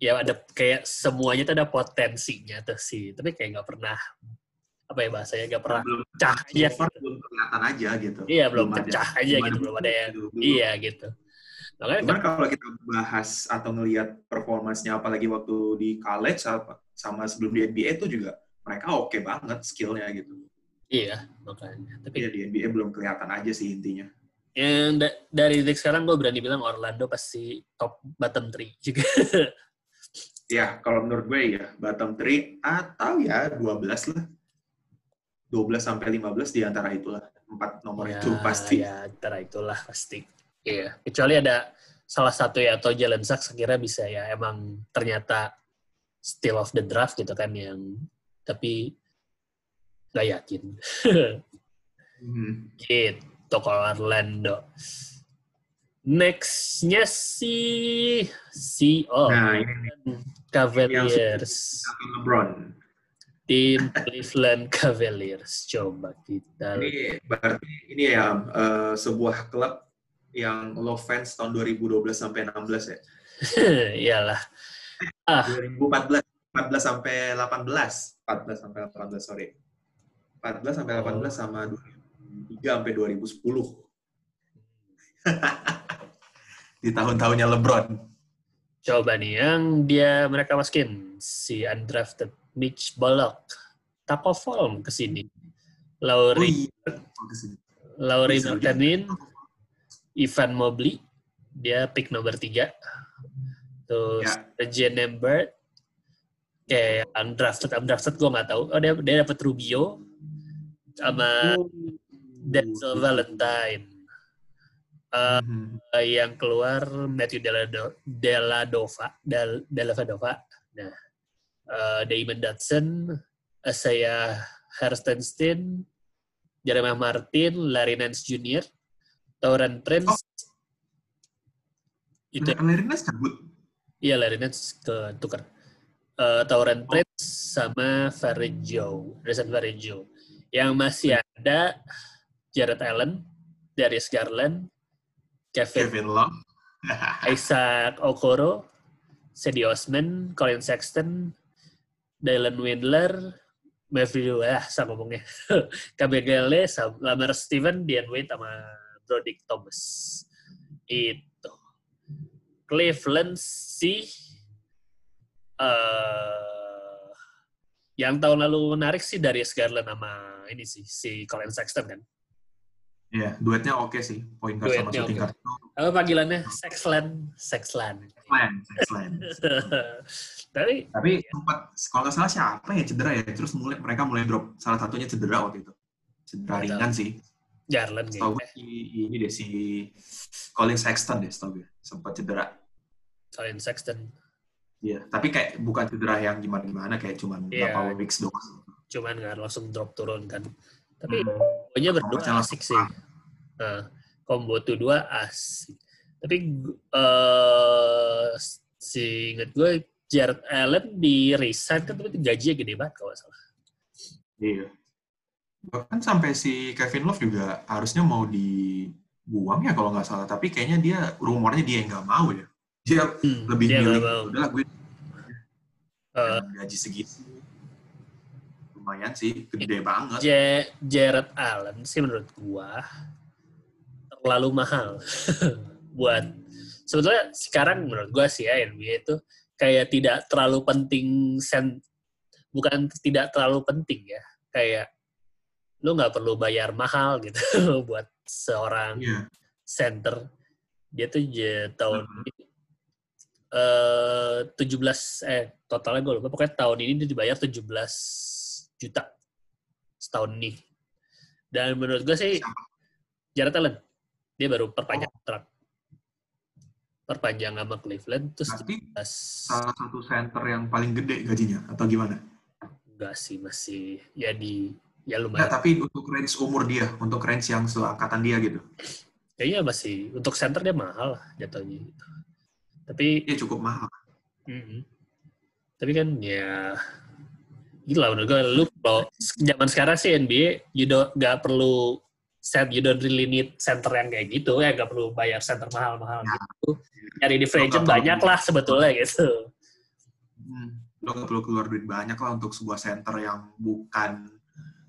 [SPEAKER 2] ya ada kayak semuanya tuh ada potensinya tuh sih tapi kayak nggak pernah apa ya bahasanya nggak pernah
[SPEAKER 1] Belum
[SPEAKER 2] pecah
[SPEAKER 1] far
[SPEAKER 2] gitu.
[SPEAKER 1] belum kelihatan aja gitu.
[SPEAKER 2] Iya, belum
[SPEAKER 1] ada-
[SPEAKER 2] pecah aja gitu, belum ada yang-
[SPEAKER 1] belum.
[SPEAKER 2] iya gitu makanya
[SPEAKER 1] Cuman kalau kita bahas atau ngelihat performansnya apalagi waktu di college sama sebelum di NBA itu juga mereka oke banget skillnya gitu.
[SPEAKER 2] iya makanya tapi
[SPEAKER 1] Iya di NBA belum kelihatan aja sih intinya.
[SPEAKER 2] yang da- dari detik sekarang gue berani bilang Orlando pasti top bottom three juga
[SPEAKER 1] Ya, kalau menurut gue ya bottom 3 atau ya 12 lah. 12 sampai 15 di antara itulah. Empat nomor
[SPEAKER 2] Ya,
[SPEAKER 1] itu pasti.
[SPEAKER 2] ya antara itulah pasti iya kecuali ada salah satu ya atau Jalen Suggs kira bisa ya emang ternyata still of the draft gitu kan yang tapi nggak yakin
[SPEAKER 1] Hmm.
[SPEAKER 2] gitu kalau Orlando Nextnya si si oh
[SPEAKER 1] Nah, ini
[SPEAKER 2] Cavaliers
[SPEAKER 1] Kevin LeBron.
[SPEAKER 2] Tim Cleveland Cavaliers coba kita
[SPEAKER 1] Ini berarti ini ya eh, sebuah klub yang lo fans tahun 2012 sampai 16 ya.
[SPEAKER 2] iyalah ah
[SPEAKER 1] 2014 14 sampai 18. 14 sampai 18 sorry. 14 sampai 18 sama 2003 sampai 2010. Di tahun-tahunnya LeBron.
[SPEAKER 2] coba nih yang dia mereka masukin si undrafted Mitch Bullock Taco Fall ke sini
[SPEAKER 1] Oh
[SPEAKER 2] Lauri
[SPEAKER 1] iya. Oh, ke sini.
[SPEAKER 2] Lauri
[SPEAKER 1] Seru juga.
[SPEAKER 2] Markkanen Ivan Mobley, dia pick nomor tiga. Terus
[SPEAKER 1] Ya.
[SPEAKER 2] Regina Bird, kayak undrafted, undrafted gue nggak tahu. Oh dia dia dapat Rubio sama Denzel Valentine. Eh,
[SPEAKER 1] Mhm.
[SPEAKER 2] yang keluar Matthew Delado- Deladova, Del, Delavadova. Nah, eh, Damon Dodson, saya Herstenstein, Jeremiah Martin, Larry Nance Jr., Tauren Prince. Itu
[SPEAKER 1] Udah Larry Nance cabut.
[SPEAKER 2] iya Larry Nance ke tukar. Eh, Tauren Prince sama Varejao, Resan Varejao. Yang masih ada Jared Allen, Darius Garland, Kevin
[SPEAKER 1] Kevin Love.
[SPEAKER 2] Isaac Okoro, Sadie Osman, Colin Sexton, Dylan Windler, Matthew, ah, sama ngomongnya. KBGL, Lamar Steven, Dian Wade, sama Brodick Thomas. Itu. Cleveland sih, eh yang tahun lalu menarik sih Darius Garland sama ini sih, si Colin Sexton kan.
[SPEAKER 1] Iya, duetnya oke sih. Point guard sama shooting
[SPEAKER 2] oke.
[SPEAKER 1] guard
[SPEAKER 2] Apa panggilannya? Sexland. Sexland.
[SPEAKER 1] plan, excellent.
[SPEAKER 2] Tapi
[SPEAKER 1] Tapi sempat kalau nggak salah siapa ya cedera ya, terus mulai mereka mulai drop. Salah satunya cedera waktu itu. Cedera
[SPEAKER 2] tahu.
[SPEAKER 1] ringan sih. Setahu
[SPEAKER 2] kayaknya.
[SPEAKER 1] gue si ini deh si Colin Sexton deh, setahu gue sempat cedera.
[SPEAKER 2] Colin Sexton.
[SPEAKER 1] Iya, tapi kayak bukan cedera yang gimana-gimana, kayak cuman
[SPEAKER 2] Iya.
[SPEAKER 1] berapa weeks doang.
[SPEAKER 2] Cuman nggak langsung drop turun kan. Tapi
[SPEAKER 1] Hmm.
[SPEAKER 2] pokoknya berdua asik sih. Nah, combo tuh dua asik. Tapi eh si inget gue Jared Allen di resign kan tapi gajinya gede banget kalau salah.
[SPEAKER 1] Iya. Bahkan sampai si Kevin Love juga harusnya mau dibuang ya kalau nggak salah, tapi kayaknya dia rumornya dia yang nggak mau ya. Dia
[SPEAKER 2] Hmm,
[SPEAKER 1] lebih
[SPEAKER 2] dia
[SPEAKER 1] milih, udahlah gue dengan gaji segitu. Lumayan sih, gede banget.
[SPEAKER 2] Ja- Jared Allen sih menurut gua terlalu mahal buat sebetulnya sekarang menurut gua sih ya NBA itu kayak tidak terlalu penting sen bukan tidak terlalu penting ya kayak lu nggak perlu bayar mahal gitu buat seorang
[SPEAKER 1] Iya.
[SPEAKER 2] center dia tuh je, tahun
[SPEAKER 1] Mhm.
[SPEAKER 2] ini eh 17 eh totalnya gue lupa pokoknya tahun ini dia dibayar 17 juta setahun ini dan menurut gue sih? Jared Allen dia baru perpanjang kontrak perpanjang sama Cleveland terus
[SPEAKER 1] Berarti
[SPEAKER 2] 17
[SPEAKER 1] salah satu center yang paling gede gajinya, atau gimana?
[SPEAKER 2] enggak sih masih ya di ya lumayan
[SPEAKER 1] tapi untuk range umur dia, untuk range yang seangkatan dia gitu.
[SPEAKER 2] kayaknya masih untuk center dia mahal lah jatuhnya gitu. tapi
[SPEAKER 1] Dia cukup mahal.
[SPEAKER 2] Mm-mm. Tapi kan ya gila menurut gue lu kalau zaman sekarang sih NBA you don't nggak perlu set you don't really need center yang kayak gitu ya nggak perlu bayar center mahal-mahal
[SPEAKER 1] Ya.
[SPEAKER 2] gitu nyari di free agent banyak lah sebetulnya gitu
[SPEAKER 1] Hmm. Lo nggak perlu keluar duit banyak lah untuk sebuah center yang bukan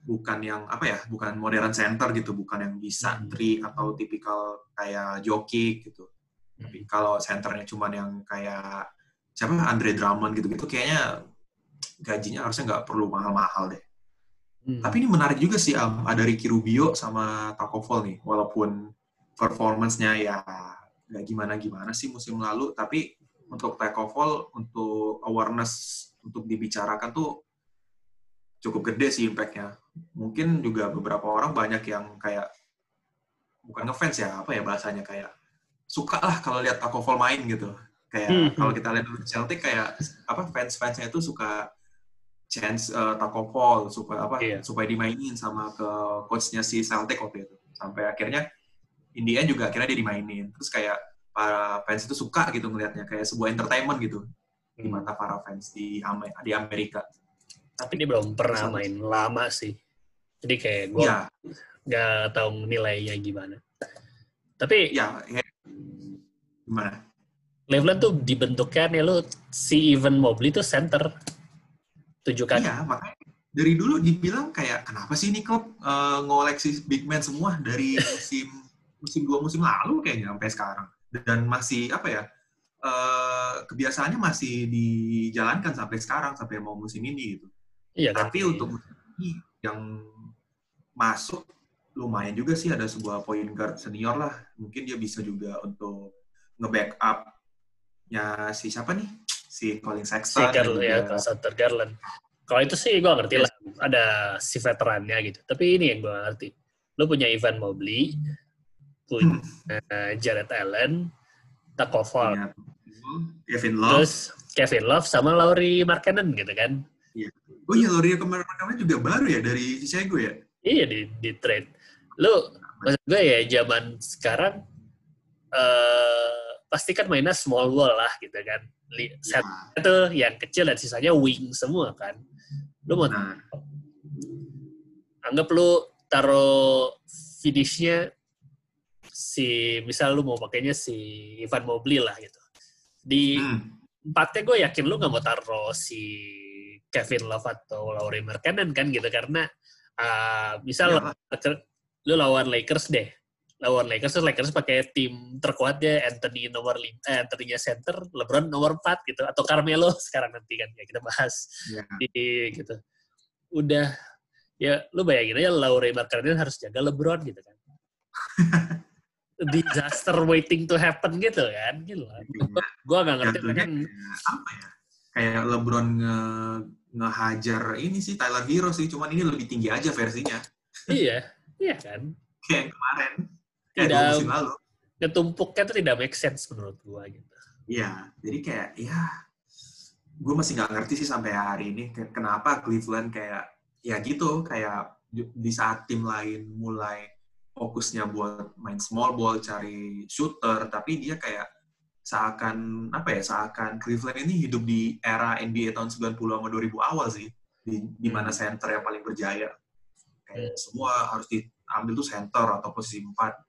[SPEAKER 1] bukan yang apa ya, bukan modern center gitu, bukan yang bisa
[SPEAKER 2] Hmm.
[SPEAKER 1] three atau tipikal kayak joki gitu.
[SPEAKER 2] Hmm.
[SPEAKER 1] Tapi kalau centernya cuman yang kayak siapa Andre Drummond gitu-gitu, kayaknya gajinya harusnya nggak perlu mahal-mahal deh.
[SPEAKER 2] Hmm.
[SPEAKER 1] Tapi ini menarik juga sih, Am. ada Ricky Rubio sama Taco Fall nih, walaupun performance-nya ya nggak gimana-gimana sih musim lalu, tapi untuk Taco Fall, untuk awareness, untuk dibicarakan tuh cukup gede sih impact-nya. Mungkin juga beberapa orang banyak yang kayak, bukan ngefans ya, apa ya bahasanya, kayak suka lah kalau lihat Taco Fall main gitu. Kayak
[SPEAKER 2] Hmm.
[SPEAKER 1] kalau kita lihat di Celtic kayak apa fans-fansnya itu suka chance uh, Taco Fall supaya apa
[SPEAKER 2] Iya.
[SPEAKER 1] supaya dimainin sama ke coachnya si Celtic waktu itu. Sampai akhirnya India juga akhirnya dia dimainin. Terus kayak para fans itu suka gitu ngelihatnya kayak sebuah entertainment gitu. Di
[SPEAKER 2] Hmm.
[SPEAKER 1] mata para fans di di Amerika.
[SPEAKER 2] Tapi dia belum pernah main lama sih. Jadi kayak gue
[SPEAKER 1] ya
[SPEAKER 2] nggak tahu nilainya gimana. Tapi
[SPEAKER 1] ya, ya. Gimana
[SPEAKER 2] Cleveland tuh dibentuknya nih lu si Evan Mobley tuh center. Tujuh kaki.
[SPEAKER 1] Iya makanya dari dulu dibilang kayak kenapa sih ini klub uh, ngoleksi big man semua dari musim musim dua musim lalu kayaknya sampai sekarang? Dan masih apa ya uh, kebiasaannya masih dijalankan sampai sekarang sampai mau musim ini gitu.
[SPEAKER 2] Iya kan?
[SPEAKER 1] Tapi untuk musim ini yang masuk lumayan juga sih ada sebuah point guard senior lah. Mungkin dia bisa juga untuk nge-backup nya si siapa nih? Si Colin
[SPEAKER 2] Si
[SPEAKER 1] Sexton. dan
[SPEAKER 2] Garland ya, Sutter Garland. Kalau itu sih gue ngerti lah, ada si veterannya gitu. Tapi ini yang gue ngerti. Lu punya Ivan Mobley, punya eh, Jared Allen, Taco Fall,
[SPEAKER 1] punya Kevin Love.
[SPEAKER 2] terus Kevin Love sama Laurie Markkanen gitu kan.
[SPEAKER 1] oh iya, Loria kemarin juga baru ya dari Chicago ya?
[SPEAKER 2] Iya di, di trade. Lu maksud gue ya zaman sekarang eh pasti kan mainnya small ball lah gitu kan. Li-
[SPEAKER 1] Ya.
[SPEAKER 2] Set itu yang kecil dan sisanya wing semua kan. Lu mau
[SPEAKER 1] Nah,
[SPEAKER 2] anggap lu taruh finishnya si misal lu mau pakainya si Ivan Mobley lah gitu. Di
[SPEAKER 1] hmm,
[SPEAKER 2] empatnya gue yakin lu nggak mau taruh si Kevin Love atau Laurie Markkanen kan gitu karena uh, misal
[SPEAKER 1] iyalah.
[SPEAKER 2] lu lawan Lakers deh lawan Lakers terus Lakers pakai tim terkuatnya Anthony nomor lima eh, Anthony-nya center LeBron nomor 4 gitu atau Carmelo sekarang nanti kan ya kita bahas
[SPEAKER 1] Ya.
[SPEAKER 2] di gitu udah ya lu bayangin aja Laurie Markkanen harus jaga LeBron gitu kan disaster waiting to happen gitu kan gila gua nggak ngerti
[SPEAKER 1] Jatuhnya
[SPEAKER 2] kan
[SPEAKER 1] apa ya? Kayak LeBron nge ngehajar ini sih Tyler Hero sih, cuman ini lebih tinggi aja versinya.
[SPEAKER 2] iya iya kan
[SPEAKER 1] Kayak kemarin. Kayak
[SPEAKER 2] Tidak.
[SPEAKER 1] musim lalu.
[SPEAKER 2] ketumpuknya tuh tidak make sense menurut gua gitu
[SPEAKER 1] Iya, jadi kayak ya gue masih nggak ngerti sih sampai hari ini kenapa Cleveland kayak ya gitu kayak di di saat tim lain mulai fokusnya buat main small ball cari shooter tapi dia kayak seakan apa ya seakan Cleveland ini hidup di era NBA tahun 90 sama 2000 awal sih di, di mana center yang paling berjaya kayak semua harus diambil tuh center atau posisi 4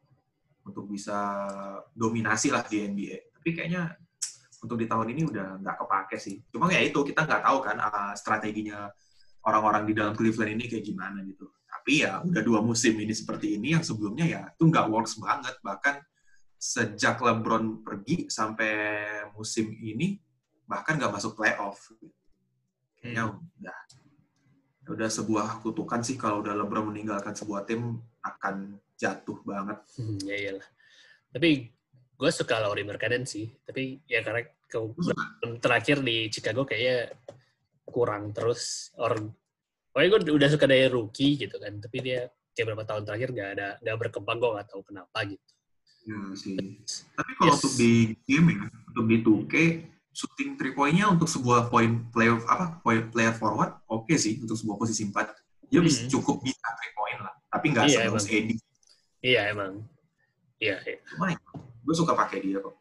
[SPEAKER 1] untuk bisa dominasi lah di NBA tapi kayaknya untuk di tahun ini udah nggak kepake sih. Cuma ya itu kita nggak tahu kan uh, strateginya orang-orang di dalam Cleveland ini kayak gimana gitu. Tapi ya udah dua musim ini seperti ini yang sebelumnya ya itu nggak works banget. Bahkan sejak LeBron pergi sampai musim ini bahkan nggak masuk playoff. Kayaknya udah udah sebuah kutukan sih kalau udah LeBron meninggalkan sebuah tim akan jatuh banget.
[SPEAKER 2] Hmm, ya iyalah. Tapi gue suka Laurie Markkanen sih. Tapi ya karena ke terakhir di Chicago kayaknya kurang terus. Or, pokoknya gue udah suka dari rookie gitu kan. Tapi dia kayak berapa tahun terakhir gak ada gak berkembang gue gak tahu kenapa gitu.
[SPEAKER 1] Ya sih. Tapi kalau
[SPEAKER 2] Yes.
[SPEAKER 1] untuk di game ya, untuk di 2K, shooting three point-nya untuk sebuah point player apa point player forward oke sih untuk sebuah posisi 4. Dia bisa
[SPEAKER 2] Hmm.
[SPEAKER 1] cukup bisa three point lah, tapi nggak
[SPEAKER 2] Iya,
[SPEAKER 1] sebagus. Eddie.
[SPEAKER 2] Iya emang. Iya, iya.
[SPEAKER 1] Cuma ya, gue suka pakai dia kok.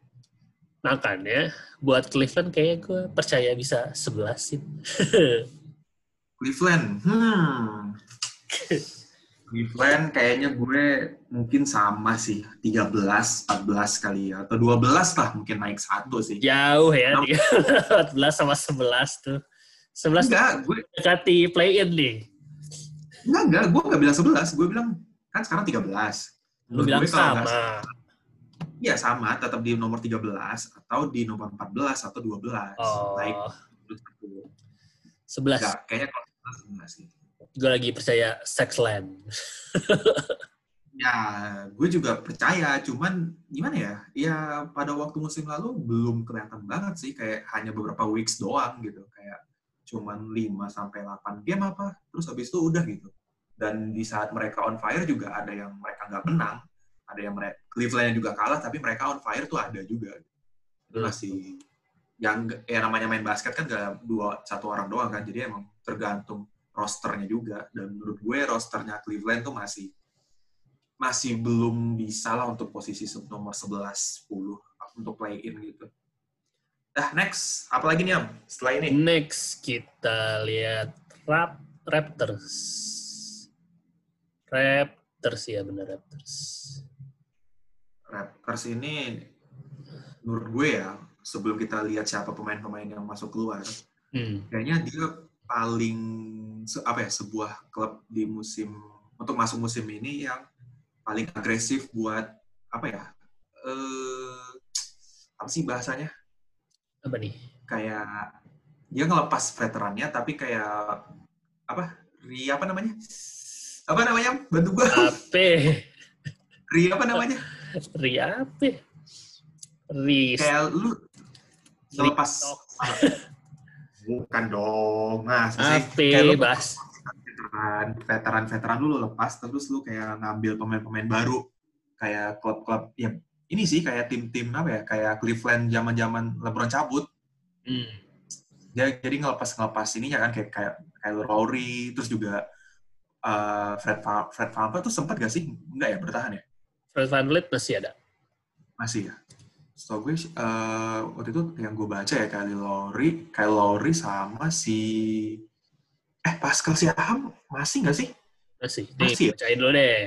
[SPEAKER 2] Makanya buat Cleveland kayaknya gue percaya bisa 11 sih.
[SPEAKER 1] Cleveland, hmm. Cleveland kayaknya gue mungkin sama sih 13, 14 kali ya atau 12 lah mungkin naik satu sih.
[SPEAKER 2] Jauh ya,
[SPEAKER 1] Kenapa?
[SPEAKER 2] 14 sama 11 tuh. 11
[SPEAKER 1] Enggak, gue
[SPEAKER 2] dekati play-in nih.
[SPEAKER 1] Enggak enggak, gue enggak bilang 11, gue bilang kan sekarang 13.
[SPEAKER 2] Lu bilang
[SPEAKER 1] gue nggak
[SPEAKER 2] sama.
[SPEAKER 1] Iya sama, tetap di nomor 13 atau di nomor 14 atau 12.
[SPEAKER 2] Oh,
[SPEAKER 1] Naik
[SPEAKER 2] 11.
[SPEAKER 1] Enggak, kayaknya kalau 11 sih.
[SPEAKER 2] Gue lagi percaya Sexland.
[SPEAKER 1] Ya, gue juga percaya, cuman gimana ya? Ya pada waktu musim lalu belum kelihatan banget sih, kayak hanya beberapa weeks doang gitu, kayak cuman 5 sampai 8 game apa, terus habis itu udah gitu. Dan di saat mereka on fire juga ada yang mereka nggak menang, ada yang mereka Cleveland juga kalah, tapi mereka on fire tuh ada juga. Itu
[SPEAKER 2] Hmm.
[SPEAKER 1] masih yang ya namanya main basket kan gak dua satu orang doang kan, jadi emang tergantung rosternya juga. Dan menurut gue rosternya Cleveland tuh masih masih belum bisa lah untuk posisi nomor 11, 10 untuk play in gitu. Dah, next. Apa lagi nih, Am? Setelah ini?
[SPEAKER 2] Next kita lihat Rap Raptors. Raptors ya bener Raptors.
[SPEAKER 1] Raptors ini, menurut gue ya, sebelum kita lihat siapa pemain-pemain yang masuk keluar,
[SPEAKER 2] Hmm.
[SPEAKER 1] kayaknya dia paling, apa ya, sebuah klub di musim, untuk masuk musim ini yang paling agresif buat, apa ya, eh, apa sih bahasanya?
[SPEAKER 2] Apa nih?
[SPEAKER 1] kayak dia ngelepas veterannya tapi kayak apa ri apa namanya apa namanya? Bantu gua.
[SPEAKER 2] Ape.
[SPEAKER 1] Ri apa namanya?
[SPEAKER 2] Ri apa? Ri
[SPEAKER 1] Kayak lu ngelepas bukan dong. Nah,
[SPEAKER 2] Ape,
[SPEAKER 1] kayak lu
[SPEAKER 2] Bas.
[SPEAKER 1] veteran, veteran veteran lu, lu lepas terus lu kayak ngambil pemain-pemain baru kayak klub-klub ya ini sih kayak tim-tim apa ya kayak Cleveland zaman-zaman LeBron cabut
[SPEAKER 2] Hmm.
[SPEAKER 1] dia jadi ngelepas ngelepas ininya kan kayak kayak Kyle Lowry terus juga uh, Fred Va- Fred VanVleet tuh sempat gak sih enggak ya bertahan ya
[SPEAKER 2] Fred VanVleet masih ada.
[SPEAKER 1] masih ya Setahu gue eh, waktu itu yang gue baca ya Kyle Lowry Kyle Lowry sama si eh Pascal Siakam masih nggak sih
[SPEAKER 2] Masih.
[SPEAKER 1] Masih ya?
[SPEAKER 2] bacain dulu deh.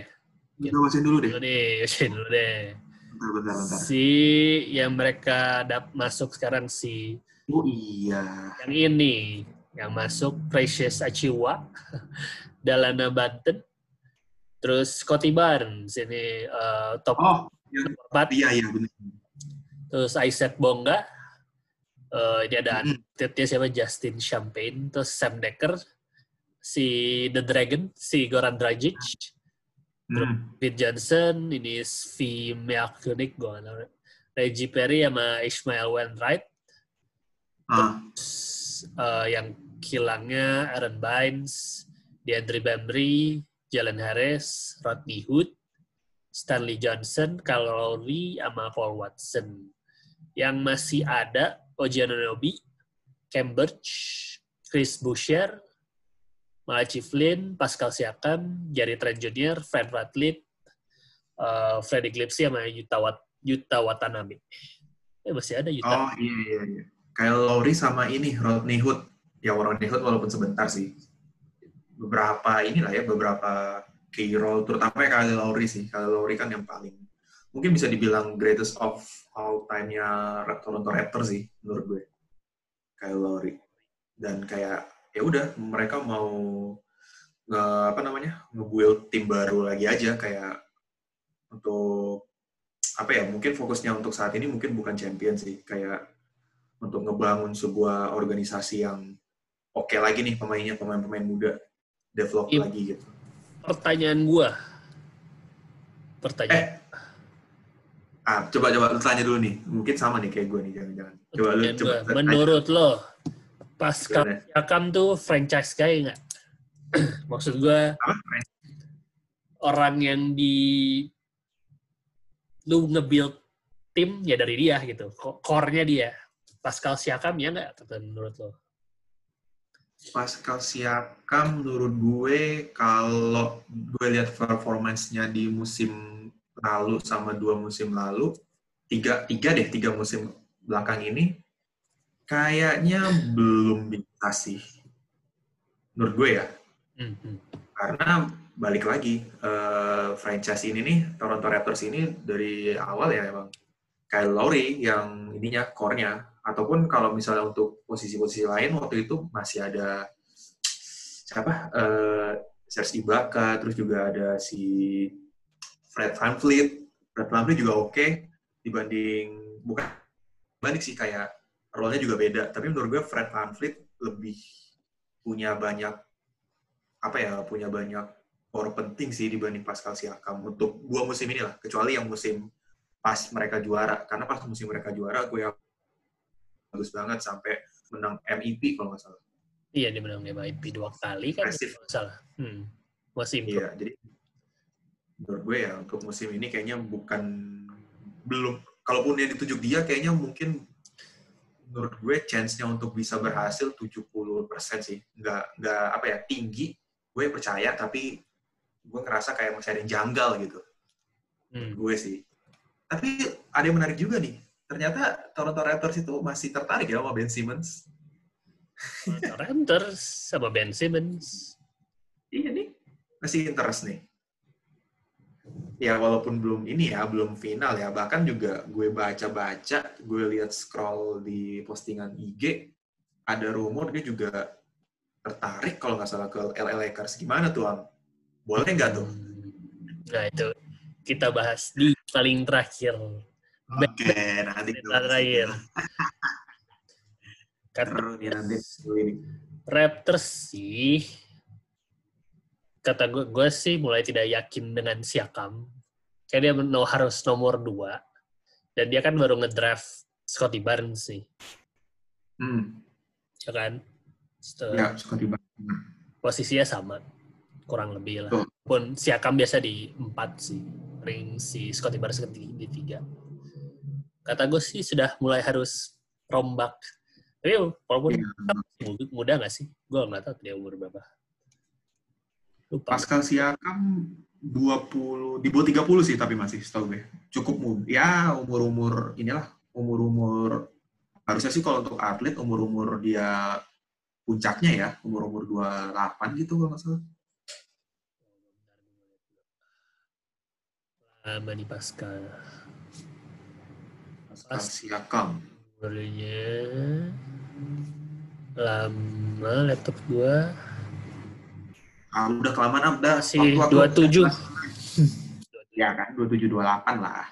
[SPEAKER 1] kita bacain dulu deh
[SPEAKER 2] Dulu deh, bacain dulu deh.
[SPEAKER 1] Bentar bentar bentar.
[SPEAKER 2] Si yang mereka dap masuk sekarang si
[SPEAKER 1] oh iya.
[SPEAKER 2] Yang ini yang masuk Precious Achiwa, Dalana Banten, terus Scotty Barnes ini eh, top
[SPEAKER 1] oh yang
[SPEAKER 2] 4,
[SPEAKER 1] iya iya benar.
[SPEAKER 2] Terus Isaac Bonga, eh, ini ada
[SPEAKER 1] Mm-mm.
[SPEAKER 2] atletnya siapa? Justin Champagne, terus Sam Decker, si The Dragon, si Goran Dragic,
[SPEAKER 1] Hmm.
[SPEAKER 2] Pete Johnson, ini Svi Meakunik, gue nggak tahu. Reggie Perry sama Ishmael Wainwright,
[SPEAKER 1] ah
[SPEAKER 2] Terus, eh, yang kilangnya Aaron Bynes, DeAndre Bembry, Jalen Harris, Rodney Hood, Stanley Johnson, Kyle Lowry, sama Paul Watson. Yang masih ada Oji Anunoby, Cam Birch, Chris Boucher, Malachi Flynn, Pascal Siakam, Jerry Trent Jr., Fred VanVleet, eh, Freddie Gipsy, sama Yuta, Wat Yuta Watanabe. Eh, masih ada Yuta.
[SPEAKER 1] oh iya iya iya Kyle Lowry sama ini Rodney Hood ya Rodney Hood walaupun sebentar sih beberapa inilah ya beberapa key role terutama ya Kyle Lowry sih Kyle Lowry kan yang paling mungkin bisa dibilang greatest of all time-nya Toronto Raptors sih menurut gue Kyle Lowry dan kayak ya udah mereka mau nge apa namanya nge-build tim baru lagi aja kayak untuk apa ya mungkin fokusnya untuk saat ini mungkin bukan champion sih kayak untuk ngebangun sebuah organisasi yang oke lagi nih pemainnya pemain-pemain muda develop
[SPEAKER 2] Iya.
[SPEAKER 1] lagi gitu
[SPEAKER 2] Pertanyaan gua. Pertanyaan.
[SPEAKER 1] eh ah coba coba lu tanya dulu nih mungkin sama nih kayak gue nih jangan-jangan coba lu coba tanya.
[SPEAKER 2] Menurut lo, Pascal? Siakam tuh franchise guy nggak? Maksud
[SPEAKER 1] Apa?
[SPEAKER 2] orang yang di lu nge-build tim ya dari dia gitu. Core-nya dia. Pascal Siakam ya nggak menurut lo?
[SPEAKER 1] Pascal Siakam menurut gue kalau gue lihat performance-nya di musim lalu sama dua musim lalu tiga tiga deh tiga musim belakang ini kayaknya belum bisa sih. Menurut gue ya.
[SPEAKER 2] Hmm, hmm.
[SPEAKER 1] karena balik lagi eh, franchise ini nih Toronto Raptors ini dari awal ya emang Kyle Lowry yang ininya core-nya. Ataupun kalau misalnya untuk posisi-posisi lain waktu itu masih ada siapa? Eh Serge Ibaka terus juga ada si Fred VanVleet Fred VanVleet juga oke dibanding bukan balik sih kayak role-nya juga beda tapi menurut gue Fred VanVleet lebih punya banyak apa ya punya banyak core penting sih dibanding Pascal Siakam untuk dua musim ini lah kecuali yang musim pas mereka juara karena pas musim mereka juara gue yang bagus banget sampai menang MVP kalau nggak salah
[SPEAKER 2] Iya dia menang MVP dua kali kan
[SPEAKER 1] Impressive.
[SPEAKER 2] kalau nggak salah. Hmm. Masih improve.
[SPEAKER 1] iya jadi menurut gue ya untuk musim ini kayaknya bukan belum kalaupun yang ditunjuk dia kayaknya mungkin menurut gue chance-nya untuk bisa berhasil 70% sih nggak nggak apa ya tinggi gue percaya tapi gue ngerasa kayak masih ada yang janggal gitu
[SPEAKER 2] Hmm.
[SPEAKER 1] gue sih. Tapi ada yang menarik juga nih. Ternyata Toronto Raptors itu masih tertarik ya sama Ben Simmons.
[SPEAKER 2] Toronto Raptors sama Ben Simmons.
[SPEAKER 1] Iya nih. Masih interest nih. Ya walaupun belum ini ya, belum final ya. Bahkan juga gue baca-baca, gue lihat scroll di postingan IG, ada rumor dia juga tertarik kalau nggak salah ke LA Lakers. Gimana tuh, Am? Boleh nggak tuh?
[SPEAKER 2] Nah itu kita bahas di paling terakhir.
[SPEAKER 1] Oke, nanti
[SPEAKER 2] Berita terakhir.
[SPEAKER 1] Ini.
[SPEAKER 2] Raptors sih kata gue, gue sih mulai tidak yakin dengan Siakam. Kayak dia no, harus nomor dua. Dan dia kan baru ngedraft Scotty Barnes sih.
[SPEAKER 1] Hmm.
[SPEAKER 2] Ya kan? So,
[SPEAKER 1] Ya, Scotty Barnes.
[SPEAKER 2] Posisinya sama. Kurang lebih lah.
[SPEAKER 1] Betul.
[SPEAKER 2] Pun Siakam biasa di empat sih. Ring si Scotty Barnes di, di tiga. Kata gue sih sudah mulai harus rombak. Tapi walaupun muda, muda nggak sih? Gue nggak tahu dia umur berapa. Lupa.
[SPEAKER 1] Pascal Siakam 20 di bawah 30 sih tapi masih setahu gue. Cukup muda. Ya, umur-umur inilah umur-umur harusnya sih kalau untuk atlet umur-umur dia puncaknya ya, umur-umur 28 gitu kalau nggak salah.
[SPEAKER 2] Lama nih Pascal.
[SPEAKER 1] Pascal Siakam.
[SPEAKER 2] Umurnya lama laptop gua
[SPEAKER 1] Ah, udah kelamaan ah, udah
[SPEAKER 2] Masih
[SPEAKER 1] waktu aku-
[SPEAKER 2] 27.
[SPEAKER 1] Ya kan, 27 28 lah.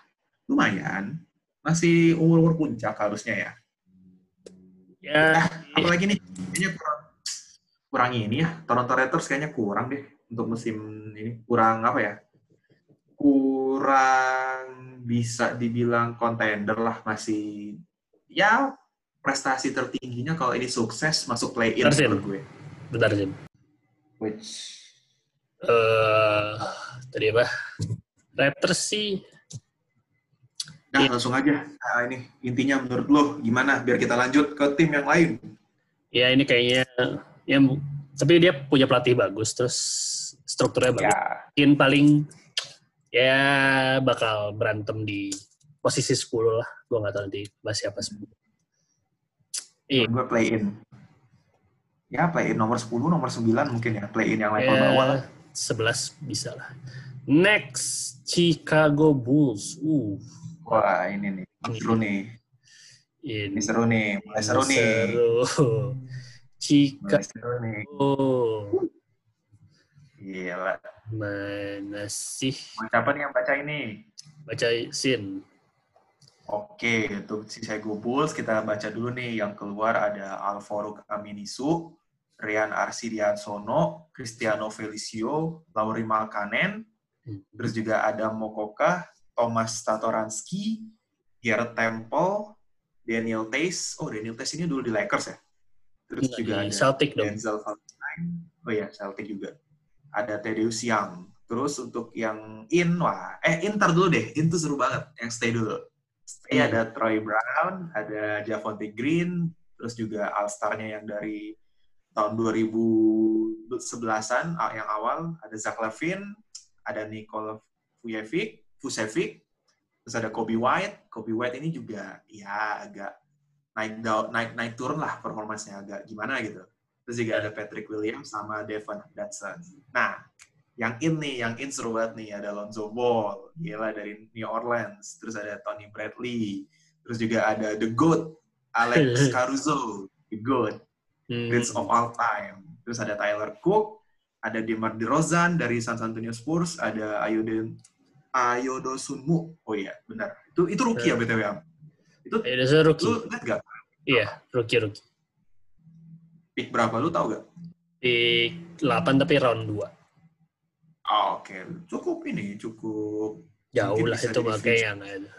[SPEAKER 1] Lumayan. Masih umur-umur puncak harusnya ya.
[SPEAKER 2] ya
[SPEAKER 1] Apalagi nih, kayaknya kurang kurang ini ya. Toronto Raptors kayaknya kurang deh untuk musim ini. Kurang apa ya? Kurang bisa dibilang contender lah masih ya prestasi tertingginya kalau ini sukses masuk play in
[SPEAKER 2] Bentar, Sim.
[SPEAKER 1] menurut gue.
[SPEAKER 2] bentar Jim.
[SPEAKER 1] Which
[SPEAKER 2] Eh tadi apa? Raptors sih
[SPEAKER 1] Nah,
[SPEAKER 2] Iya.
[SPEAKER 1] langsung aja. Nah, ini intinya menurut lo gimana biar kita lanjut ke tim yang lain.
[SPEAKER 2] ya ini kayaknya ya tapi dia punya pelatih bagus terus strukturnya bagus.
[SPEAKER 1] Ya,
[SPEAKER 2] Mungkin paling ya bakal berantem di posisi 10 lah. Gua nggak tahu nanti bahas siapa 10. Iya.
[SPEAKER 1] gue play in. Ya, play in nomor 10, nomor 9 mungkin ya. Play in yang level bawah lah.
[SPEAKER 2] Ya, 11 bisa lah. Next, Chicago Bulls. Uh,
[SPEAKER 1] Wah, ini nih. Seru nih.
[SPEAKER 2] ini
[SPEAKER 1] Ini seru nih. Mulai seru nih.
[SPEAKER 2] seru.
[SPEAKER 1] Mulai
[SPEAKER 2] Chicago.
[SPEAKER 1] seru nih. Gila.
[SPEAKER 2] Mana sih?
[SPEAKER 1] Mau siapa nih yang baca ini?
[SPEAKER 2] Baca sin.
[SPEAKER 1] Oke, untuk Chicago Bulls kita baca dulu nih. Yang keluar ada Alvaro Aminisu, Rian Arsidiansono, Cristiano Felicio, Lauri Malkanen, terus juga ada Mokoka, Thomas Tatoransky, Garrett Temple, Daniel Tays. Oh, Daniel Tays ini dulu di Lakers ya? Terus
[SPEAKER 2] Nggak
[SPEAKER 1] juga ada
[SPEAKER 2] Celtic dong.
[SPEAKER 1] Denzel Valentine. Oh iya, Celtic juga. Ada Thaddeus Young. Terus untuk yang in, wah, eh in ntar dulu deh. In tuh seru banget. Yang stay dulu. Stay
[SPEAKER 2] Hmm.
[SPEAKER 1] ada Troy Brown, ada Javonte Green, terus juga All-Star-nya yang dari tahun 2011-an ah, yang awal. Ada Zach Levine, ada Nikola Vucevic, Vucevic, terus ada Kobe White. Kobe White ini juga ya agak naik down, naik naik turun lah performansnya agak gimana gitu. Terus juga ada Patrick Williams sama Devon Hudson. Nah, yang in nih, yang in seru banget nih. Ada Lonzo Ball, gila dari New Orleans. Terus ada Tony Bradley. Terus juga ada The GOAT, Alex Caruso, The GOAT,
[SPEAKER 2] Hmm.
[SPEAKER 1] greatest of all time. Terus ada Tyler Cook, ada Demar DeRozan dari San Antonio Spurs, ada Ayoden Ayodo Sunmu. Oh iya, benar. Itu itu rookie ya BTW. Am? Itu
[SPEAKER 2] udah rookie.
[SPEAKER 1] lu lihat gak?
[SPEAKER 2] Iya, rookie rookie.
[SPEAKER 1] Pick berapa lu tahu gak?
[SPEAKER 2] Di 8 tapi round 2.
[SPEAKER 1] Oh, Oke, cukup ini, cukup
[SPEAKER 2] Jauh lah itu
[SPEAKER 1] future.
[SPEAKER 2] yang ada.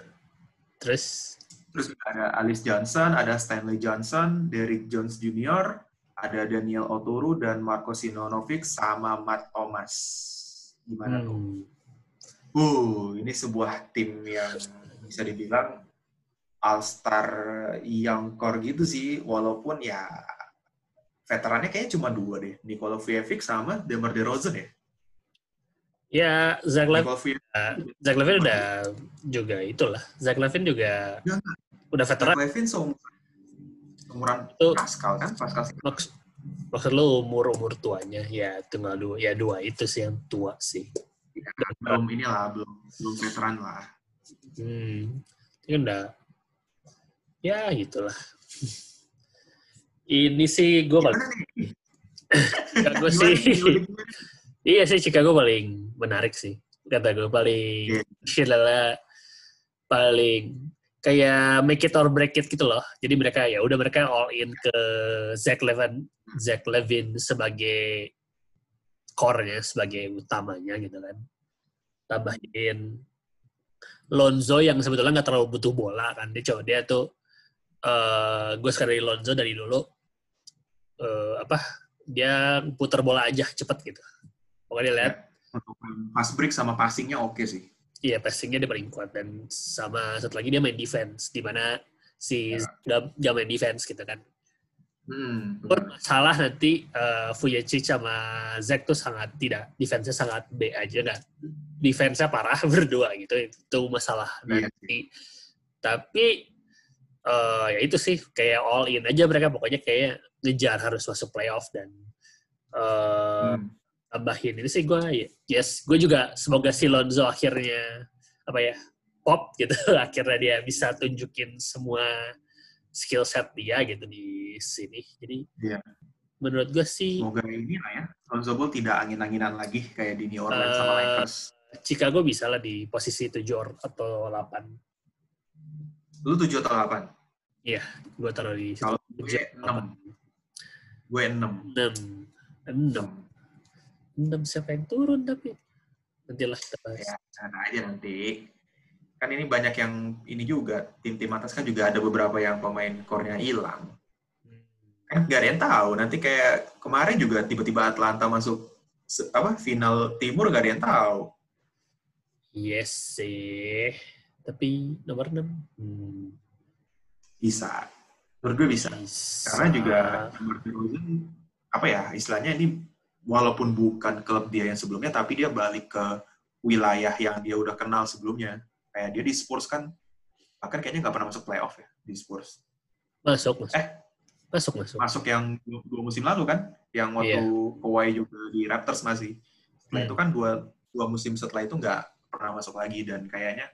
[SPEAKER 2] Terus
[SPEAKER 1] Terus ada Alice Johnson, ada Stanley Johnson, Derrick Jones Jr., ada Daniel Oturu, dan Marco Sinonovic, sama Matt Thomas. Gimana tuh?
[SPEAKER 2] hmm,
[SPEAKER 1] Uh, ini sebuah tim yang bisa dibilang all-star yang core gitu sih, walaupun ya veterannya kayaknya cuma dua deh, Nikola Vucevic sama Demar DeRozan ya.
[SPEAKER 2] Ya Zach
[SPEAKER 1] Nikola Vucevic,
[SPEAKER 2] Zach udah juga itulah. Zach Levine juga
[SPEAKER 1] Ya.
[SPEAKER 2] udah veteran.
[SPEAKER 1] Zach Levine seumuran,
[SPEAKER 2] Itu-
[SPEAKER 1] Pascal kan, Pascal
[SPEAKER 2] Maksud, maksud lu umur umur tuanya ya tinggal dua ya dua itu sih yang tua sih.
[SPEAKER 1] belum inilah, belum belum veteran lah.
[SPEAKER 2] Hmm, itu kan udah ya gitulah. Ini sih gue paling
[SPEAKER 1] Gimana
[SPEAKER 2] sih.
[SPEAKER 1] nih? Gimana, gimana?
[SPEAKER 2] Iya sih Chicago paling menarik sih. Kata gue paling
[SPEAKER 1] Iya.
[SPEAKER 2] yeah. paling kayak make it or break it gitu loh. Jadi mereka ya udah mereka all in ke Zach Levine Zach Levine sebagai core-nya sebagai utamanya gitu kan. Tambahin Lonzo yang sebetulnya nggak terlalu butuh bola kan. Dia coba dia tuh uh, gue sekali Lonzo dari dulu uh, apa dia putar bola aja cepet gitu. Pokoknya lihat
[SPEAKER 1] pas break sama passingnya oke okay sih.
[SPEAKER 2] Iya, passingnya dia paling kuat dan sama satu lagi dia main defense di mana si ya. gak main defense gitu kan. Hmm, salah nanti uh, Vujacic sama Zack tuh sangat tidak defense-nya sangat B aja kan. Defense-nya parah berdua gitu. Itu masalah iya. nanti. Tapi uh, ya itu sih kayak all in aja mereka pokoknya kayak ngejar harus masuk playoff dan uh, hmm. Tambahin ini sih gue yes gue juga semoga si Lonzo akhirnya apa ya pop gitu akhirnya dia bisa tunjukin semua skill set dia gitu di sini. Jadi yeah. menurut gue sih
[SPEAKER 1] semoga ini lah ya Lonzo Ball tidak angin-anginan lagi kayak di New Orleans uh, sama eh, Lakers.
[SPEAKER 2] Chicago bisa lah di posisi 7 atau 8.
[SPEAKER 1] Lu 7 atau 8?
[SPEAKER 2] Iya, gue taruh di
[SPEAKER 1] Kalau gue 6. Gue 6.
[SPEAKER 2] 6. 6. 6 siapa yang turun tapi nantilah kita bahas.
[SPEAKER 1] Ya, sana aja nanti kan ini banyak yang ini juga tim-tim atas kan juga ada beberapa yang pemain core-nya hilang. Kan gak ada yang tahu. Nanti kayak kemarin juga tiba-tiba Atlanta masuk apa final timur gak ada yang tahu.
[SPEAKER 2] Yes sih. Tapi nomor 6. Hmm.
[SPEAKER 1] Bisa. Menurut gue bisa. bisa. Karena juga Martin apa ya istilahnya ini walaupun bukan klub dia yang sebelumnya tapi dia balik ke wilayah yang dia udah kenal sebelumnya Kayak dia di Spurs kan bahkan kayaknya nggak pernah masuk playoff ya di Spurs.
[SPEAKER 2] Masuk, masuk.
[SPEAKER 1] Eh,
[SPEAKER 2] masuk, masuk.
[SPEAKER 1] Masuk yang dua musim lalu kan, yang waktu yeah. Kawhi juga di Raptors masih. Setelah hmm. itu kan dua dua musim setelah itu nggak pernah masuk lagi dan kayaknya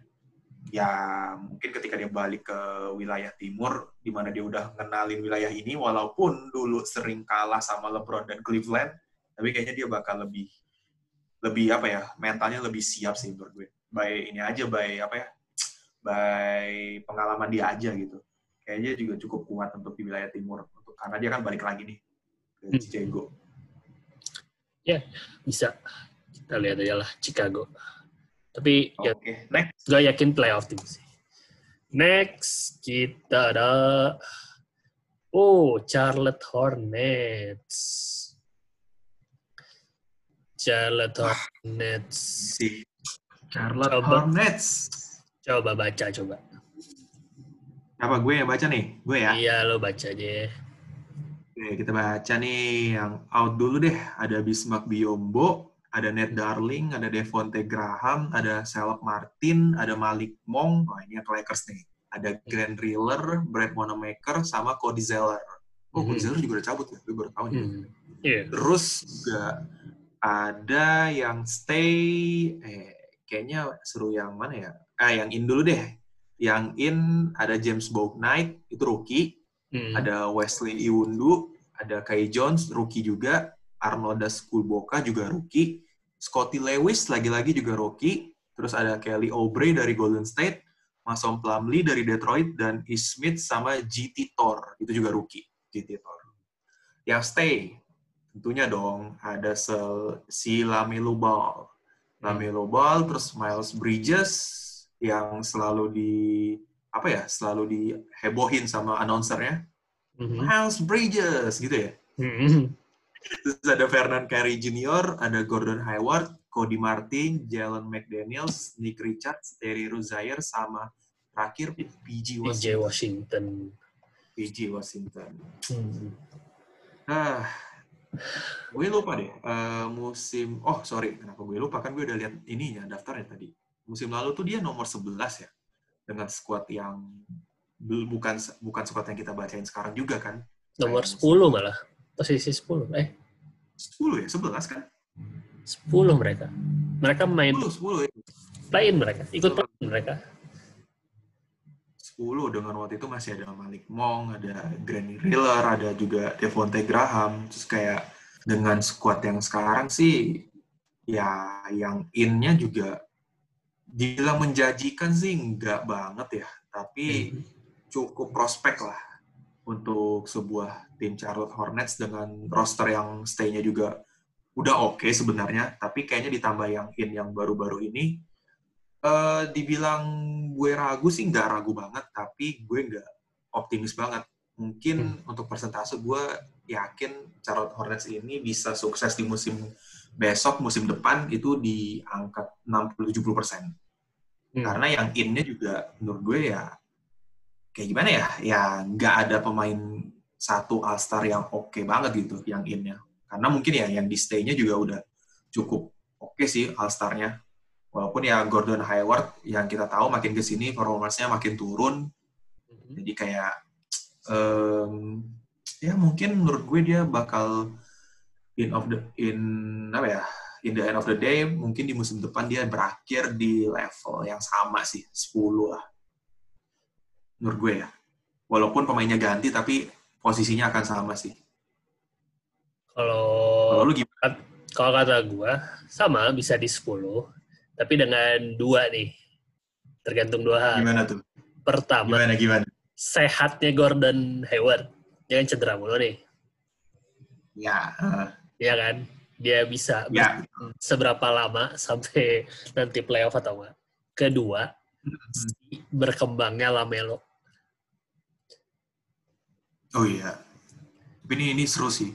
[SPEAKER 1] ya mungkin ketika dia balik ke wilayah timur di mana dia udah ngenalin wilayah ini walaupun dulu sering kalah sama LeBron dan Cleveland tapi kayaknya dia bakal lebih lebih apa ya mentalnya lebih siap sih menurut gue. By ini aja by apa ya by pengalaman dia aja gitu. Kayaknya juga cukup kuat untuk di wilayah timur. Untuk karena dia kan balik lagi nih ke hmm. Chicago.
[SPEAKER 2] Ya bisa. Kita lihat aja lah Chicago. Tapi
[SPEAKER 1] okay. ya next.
[SPEAKER 2] gue yakin playoff tim sih. Next kita ada oh Charlotte Hornets Charlotte Hornets
[SPEAKER 1] sih Charlotte coba, Hornets.
[SPEAKER 2] Coba baca, coba.
[SPEAKER 1] Apa gue yang baca nih? Gue ya?
[SPEAKER 2] Iya, lo baca aja.
[SPEAKER 1] Oke, kita baca nih yang out dulu deh. Ada Bismarck Biombo, ada Ned Darling, ada Devonte Graham, ada Selok Martin, ada Malik Mong, oh ini yang Lakers nih. Ada Grant Riller, Brad Wanamaker, sama Cody Zeller. Oh, Cody hmm. Zeller juga udah cabut ya? Gue baru tahu nih. Hmm. Yeah. Terus juga ada yang stay, eh, kayaknya seru yang mana ya? Ah, yang in dulu deh. Yang in ada James Bouknight, itu rookie. Hmm. Ada Wesley Iwundu, ada Kai Jones, rookie juga. Arnoldas Kulboka juga rookie. Scotty Lewis lagi-lagi juga rookie. Terus ada Kelly Oubre dari Golden State. Mason Plumlee dari Detroit. Dan E. Smith sama GT Thor. Itu juga rookie, GT Thor. Yang stay, tentunya dong ada si Lamelu Ball Lamelo Ball, terus Miles Bridges yang selalu di apa ya, selalu dihebohin sama announcernya. Mm-hmm. Miles Bridges gitu ya. Mm-hmm. Terus ada Fernand Carey Jr., ada Gordon Hayward, Cody Martin, Jalen McDaniels, Nick Richards, Terry Rozier, sama terakhir PG Washington. PG
[SPEAKER 2] Washington.
[SPEAKER 1] PG Washington. Hmm. Ah, gue lupa deh uh, musim oh sorry kenapa gue lupa? Kan gue udah lihat ininya daftarnya tadi. Musim lalu tuh dia nomor 11 ya dengan squad yang bukan bukan squad yang kita bacain sekarang juga kan?
[SPEAKER 2] Nomor Kayak 10 musim. malah posisi 10 eh.
[SPEAKER 1] 10 ya 11 kan?
[SPEAKER 2] 10 mereka. Mereka main 10, 10 ya. play mereka ikut play mereka
[SPEAKER 1] 10 dengan waktu itu masih ada Malik Mong, ada Granny Riller, ada juga Devonte Graham. Terus kayak dengan squad yang sekarang sih ya yang innya juga dibilang menjanjikan sih enggak banget ya, tapi hmm. cukup prospek lah untuk sebuah tim Charlotte Hornets dengan roster yang stay-nya juga udah oke sebenarnya, tapi kayaknya ditambah yang in yang baru-baru ini, eh dibilang gue ragu sih nggak ragu banget, tapi gue nggak optimis banget. Mungkin untuk persentase gue yakin Charlotte Hornets ini bisa sukses di musim besok, musim depan itu di angka 60-70 persen.
[SPEAKER 2] Hmm.
[SPEAKER 1] Karena yang in-nya juga menurut gue ya kayak gimana ya? Ya nggak ada pemain satu All-Star yang oke banget gitu yang in-nya. Karena mungkin ya yang di stay-nya juga udah cukup oke sih All-Star-nya. Walaupun ya Gordon Hayward yang kita tahu makin ke sini performance-nya makin turun.
[SPEAKER 2] Mhm.
[SPEAKER 1] Jadi kayak em, ya mungkin menurut gue dia bakal in of the in apa ya in the end of the day mungkin di musim depan dia berakhir di level yang sama sih 10 lah. Menurut gue ya. Walaupun pemainnya ganti tapi posisinya akan sama sih.
[SPEAKER 2] Kalau
[SPEAKER 1] kalau lu gimana?
[SPEAKER 2] kalau kata gua sama bisa di 10, tapi dengan dua nih. Tergantung dua hal.
[SPEAKER 1] gimana tuh
[SPEAKER 2] Pertama,
[SPEAKER 1] gimana gimana
[SPEAKER 2] sehatnya Gordon Hayward. Dia kan cedera mulu nih.
[SPEAKER 1] ya eh,
[SPEAKER 2] Ya kan? Dia bisa
[SPEAKER 1] ya
[SPEAKER 2] seberapa lama sampai nanti playoff atau enggak. Kedua, si berkembangnya Lamelo.
[SPEAKER 1] oh iya tapi ini ini seru sih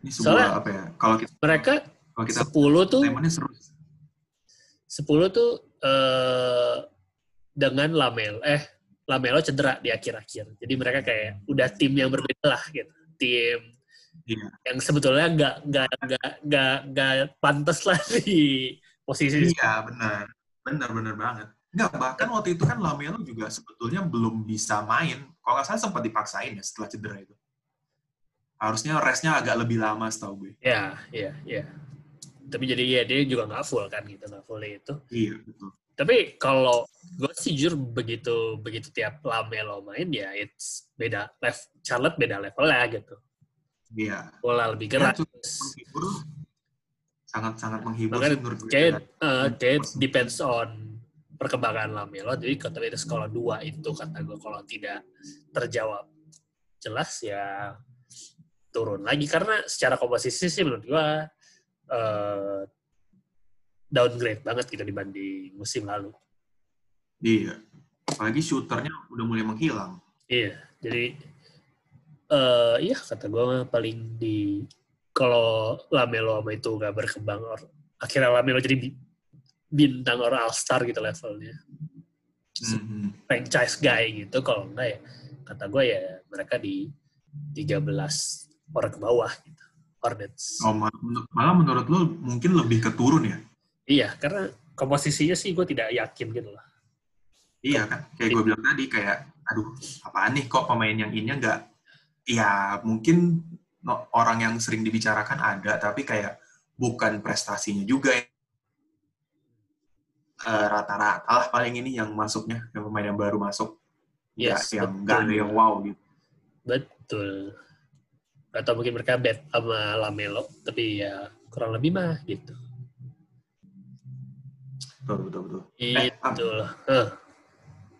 [SPEAKER 1] ini sebuah
[SPEAKER 2] Soalnya-
[SPEAKER 1] apa ya kalau kita
[SPEAKER 2] Mereka
[SPEAKER 1] kalau kita
[SPEAKER 2] 10 tuh
[SPEAKER 1] seru
[SPEAKER 2] 10 tuh eh, dengan Lamelo eh Lamelo cedera di akhir-akhir. Jadi mereka kayak udah tim yang berbeda lah gitu. Tim
[SPEAKER 1] Iya.
[SPEAKER 2] yang sebetulnya nggak nggak nggak nggak nggak pantas lah di posisi
[SPEAKER 1] Iya, benar. Benar, benar banget. Enggak, bahkan waktu itu kan Lamelo juga sebetulnya belum bisa main. Kalau nggak salah sempat dipaksain ya setelah cedera itu. Harusnya restnya agak lebih lama setahu gue.
[SPEAKER 2] ya ya ya. Tapi jadi ya dia juga nggak full kan gitu nggak full itu.
[SPEAKER 1] Iya, betul.
[SPEAKER 2] Tapi kalau gue sih jujur begitu begitu tiap Lamelo main ya it's beda level Charlotte beda level ya gitu.
[SPEAKER 1] Iya.
[SPEAKER 2] Bola lebih
[SPEAKER 1] Ya,
[SPEAKER 2] gerak.
[SPEAKER 1] cukup menghibur. Sangat-sangat menghibur
[SPEAKER 2] Bahkan
[SPEAKER 1] sih menurut gue.
[SPEAKER 2] kayak eh, kayak depends on perkembangan Lamelo. Jadi kalau itu sekolah dua itu kata gue kalau tidak terjawab jelas ya turun lagi karena secara komposisi sih menurut gue eh, downgrade banget gitu dibanding musim lalu.
[SPEAKER 1] Iya. Apalagi shooternya udah mulai menghilang.
[SPEAKER 2] Iya, jadi eh iya kata gue paling di kalau Lamelo sama itu gak berkembang or, akhirnya Lamelo jadi bi- bintang or all star gitu levelnya
[SPEAKER 1] Mhm.
[SPEAKER 2] franchise guy gitu kalau enggak ya kata gue ya mereka di 13 orang ke bawah gitu Hornets
[SPEAKER 1] Oh, mal- malah menurut lu mungkin lebih keturun ya?
[SPEAKER 2] iya karena komposisinya sih gue tidak yakin gitu lah
[SPEAKER 1] Iya kan, kayak gue bilang tadi kayak, aduh, apaan nih kok pemain yang ini nggak, ya mungkin no- orang yang sering dibicarakan ada, tapi kayak bukan prestasinya juga ya. Eh, rata-rata lah paling ini yang masuknya, yang pemain yang baru masuk,
[SPEAKER 2] Yes,
[SPEAKER 1] yang
[SPEAKER 2] betul.
[SPEAKER 1] nggak ada yang wow gitu.
[SPEAKER 2] betul atau mungkin mereka bet sama Lamelo tapi ya kurang lebih mah gitu
[SPEAKER 1] Betul, betul, betul.
[SPEAKER 2] Itu lah Eh,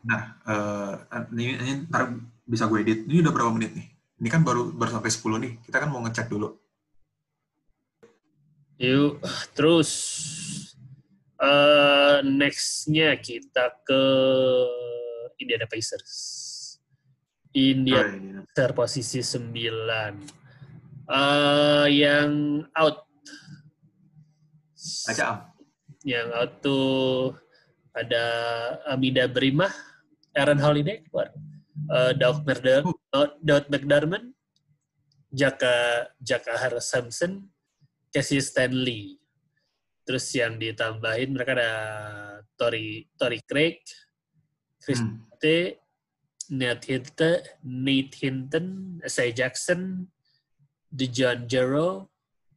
[SPEAKER 1] Nah, eh, ini, ini ntar bisa gue edit. Ini udah berapa menit nih? Ini kan baru baru sampai 10 nih. Kita kan mau ngecek dulu.
[SPEAKER 2] Yuk, terus eh nextnya kita ke Indiana Pacers.
[SPEAKER 1] Oh,
[SPEAKER 2] Indiana
[SPEAKER 1] ini.
[SPEAKER 2] Pacers posisi 9. Eh yang out.
[SPEAKER 1] Aja am.
[SPEAKER 2] Yang out tuh ada Amida Brimah, Aaron Holiday keluar. Eh Doug McDermott, Doug McDermott, Jaka Jaka Harris Simpson, Casey Stanley. Terus yang ditambahin mereka ada Tori Tori Craig, Chris
[SPEAKER 1] Hmm.
[SPEAKER 2] T, Nate Hinton, Nate Hinton, Isaiah Jackson, DeJohn Jarreau,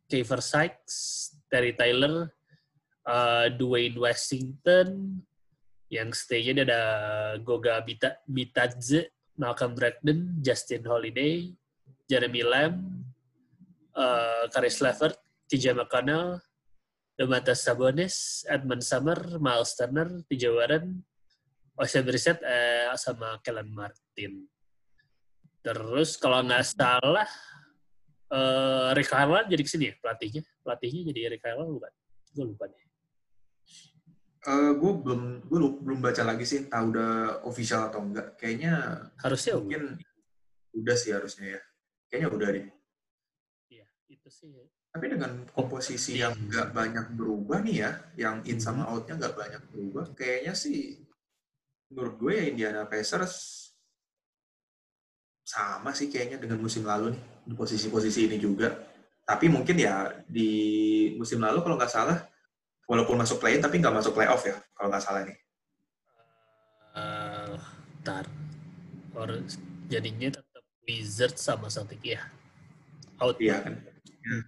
[SPEAKER 2] Kiefer Sykes, Terry Tyler, uh, Dwayne Washington, yang stay-nya ada Goga Bita, Bitadze, Malcolm Brogdon, Justin Holiday, Jeremy Lamb, uh, Karis Levert, TJ McConnell, Domantas Sabonis, Edmund Summer, Miles Turner, TJ Warren, Osha Brissett, eh, sama Kellen Martin. Terus kalau nggak salah, uh, Rick Carlisle jadi ke sini ya pelatihnya? Pelatihnya jadi Rick Carlisle bukan? Gue lupa deh.
[SPEAKER 1] Uh, gue belum gue belum baca lagi sih tahu udah official atau enggak. Kayaknya
[SPEAKER 2] harusnya
[SPEAKER 1] mungkin udah. udah sih harusnya ya. Kayaknya udah deh.
[SPEAKER 2] Iya, itu sih.
[SPEAKER 1] Tapi dengan komposisi yang nggak banyak berubah nih ya, yang in sama hmm. outnya nggak banyak berubah, kayaknya sih menurut gue ya Indiana Pacers sama sih kayaknya dengan musim lalu nih di posisi-posisi ini juga. Tapi mungkin ya di musim lalu kalau nggak salah, walaupun masuk play tapi nggak masuk playoff ya kalau nggak salah nih.
[SPEAKER 2] Uh, tar. Or, jadinya tetap Wizards sama Celtic ya.
[SPEAKER 1] Out. Iya kan. Hmm.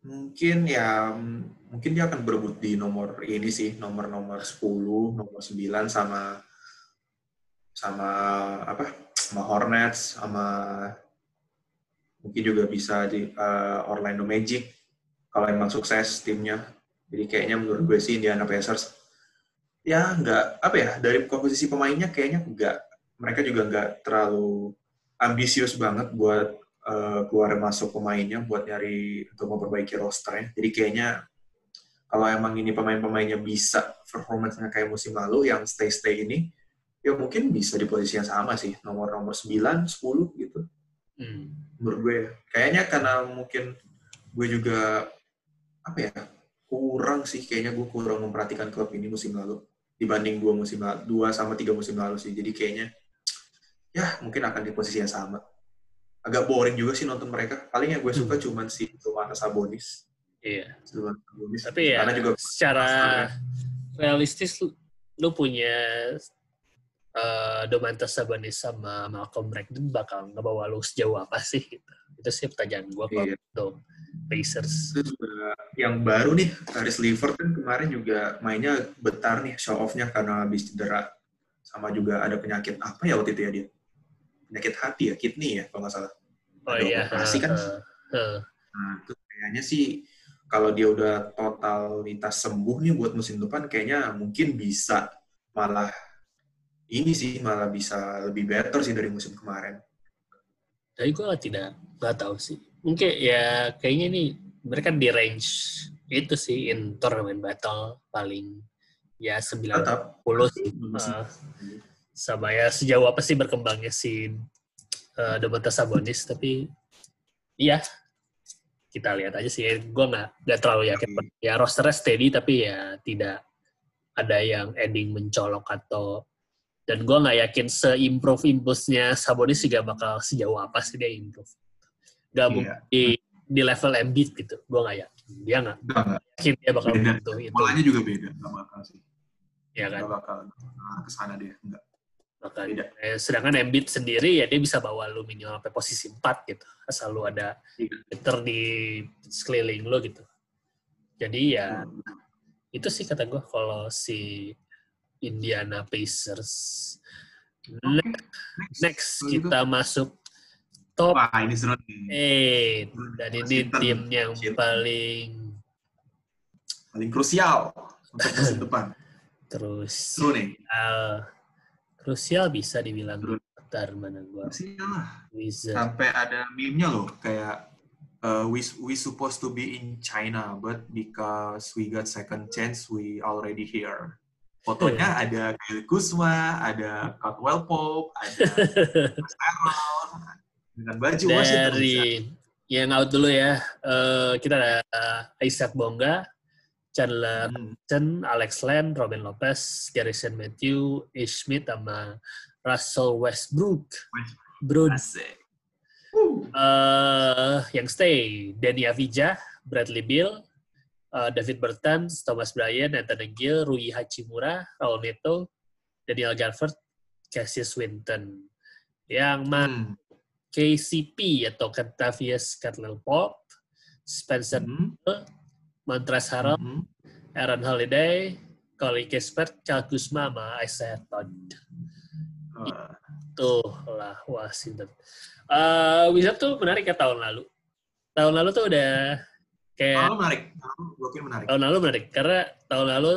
[SPEAKER 1] Mungkin ya mungkin dia akan berebut di nomor ini sih, nomor-nomor 10, nomor 9 sama sama apa sama Hornets, sama mungkin juga bisa di uh, Orlando Magic kalau emang sukses timnya. Jadi kayaknya menurut gue sih Indiana Pacers ya nggak apa ya dari komposisi pemainnya kayaknya nggak mereka juga nggak terlalu ambisius banget buat uh, keluar masuk pemainnya buat nyari untuk memperbaiki rosternya. Jadi kayaknya kalau emang ini pemain-pemainnya bisa performance-nya kayak musim lalu yang stay-stay ini, ya mungkin bisa di posisi yang sama sih nomor nomor 9 10 gitu hmm. Menurut gue ya. kayaknya karena mungkin gue juga apa ya kurang sih. Kayaknya gue kurang memperhatikan klub ini musim lalu dibanding dua musim lalu dua sama tiga musim lalu sih. Jadi kayaknya ya mungkin akan di posisi yang sama. Agak boring juga sih nonton mereka. Paling yang gue suka hmm. cuman si Domantas Sabonis.
[SPEAKER 2] Iya. Sabonis. Tapi ya karena juga secara realistis lu punya uh, Domantas Sabonis sama Malcolm Brogdon bakal ngebawa lu sejauh apa sih? Gitu. Itu sih pertanyaan gue kalau iya. untuk Pacers.
[SPEAKER 1] Itu juga yang baru nih, Paris Levert kan kemarin juga mainnya betar nih, show off-nya karena habis cedera. Sama juga ada penyakit apa ya waktu itu ya dia? Penyakit hati ya, kidney ya kalau nggak salah.
[SPEAKER 2] Oh ada iya. Operasi
[SPEAKER 1] kan. Uh, uh. Nah, itu kayaknya sih kalau dia udah totalitas sembuh nih buat musim depan, kayaknya mungkin bisa malah ini sih malah bisa lebih better sih dari musim kemarin.
[SPEAKER 2] Tapi gue tidak nggak tahu sih. Mungkin ya kayaknya nih mereka di range itu sih in tournament battle paling ya 90 puluh sih. Uh, sama ya sejauh apa sih berkembangnya si uh, Domantas Sabonis tapi iya kita lihat aja sih gue nggak nggak terlalu yakin ya rosternya steady tapi ya tidak ada yang ending mencolok atau dan gue nggak yakin se-improve impulse-nya Sabonis juga bakal sejauh apa sih dia improve. Gak yeah. di, di level Embiid gitu. Gue nggak yakin. Dia nggak yakin dia bakal
[SPEAKER 1] beda. itu. Polanya juga beda. Gak bakal sih.
[SPEAKER 2] Iya kan?
[SPEAKER 1] Gak bakal ke sana dia. Enggak.
[SPEAKER 2] Bakal beda. Eh, sedangkan Embiid sendiri ya dia bisa bawa lu minimal sampai posisi 4 gitu. Asal lu ada yeah. di sekeliling lu gitu. Jadi ya hmm. itu sih kata gue kalau si Indiana Pacers. Next, next kita masuk top
[SPEAKER 1] Wah, ini seru.
[SPEAKER 2] Eh, dan ini tim yang paling
[SPEAKER 1] paling krusial untuk musim depan.
[SPEAKER 2] Terus
[SPEAKER 1] seru nih.
[SPEAKER 2] Uh, krusial bisa dibilang Bentar, mana gua.
[SPEAKER 1] Wizard. Sampai ada meme-nya loh kayak uh, we we supposed to be in China but because we got second chance we already here. Fotonya yeah. ada Kyle Kuzma, ada Caldwell Pope, ada Mas dengan baju
[SPEAKER 2] Dari yang out dulu ya, uh, kita ada Isaac Bonga, Chandler hmm. Alex Len, Robin Lopez, Garrison Matthew, Ish Smith, sama Russell Westbrook. Bro. Uh, yang stay, Danny Avija, Bradley Bill, uh, David Bertans, Thomas Bryan, Anthony Gill, Rui Hachimura, Raul Neto, Daniel Garford, Cassius Winton. Yang man hmm. KCP atau Kentavious Caldwell Pop, Spencer hmm. Montrezl Harrell, hmm. Aaron Holiday, Colin Kispert, Cal Kuzma, sama Isaiah Todd. Uh. Itulah Washington. Uh, Wizard tuh menarik ya tahun lalu. Tahun lalu tuh udah
[SPEAKER 1] Kayak tahun lalu menarik. Tahun menarik.
[SPEAKER 2] Tahun lalu menarik karena tahun lalu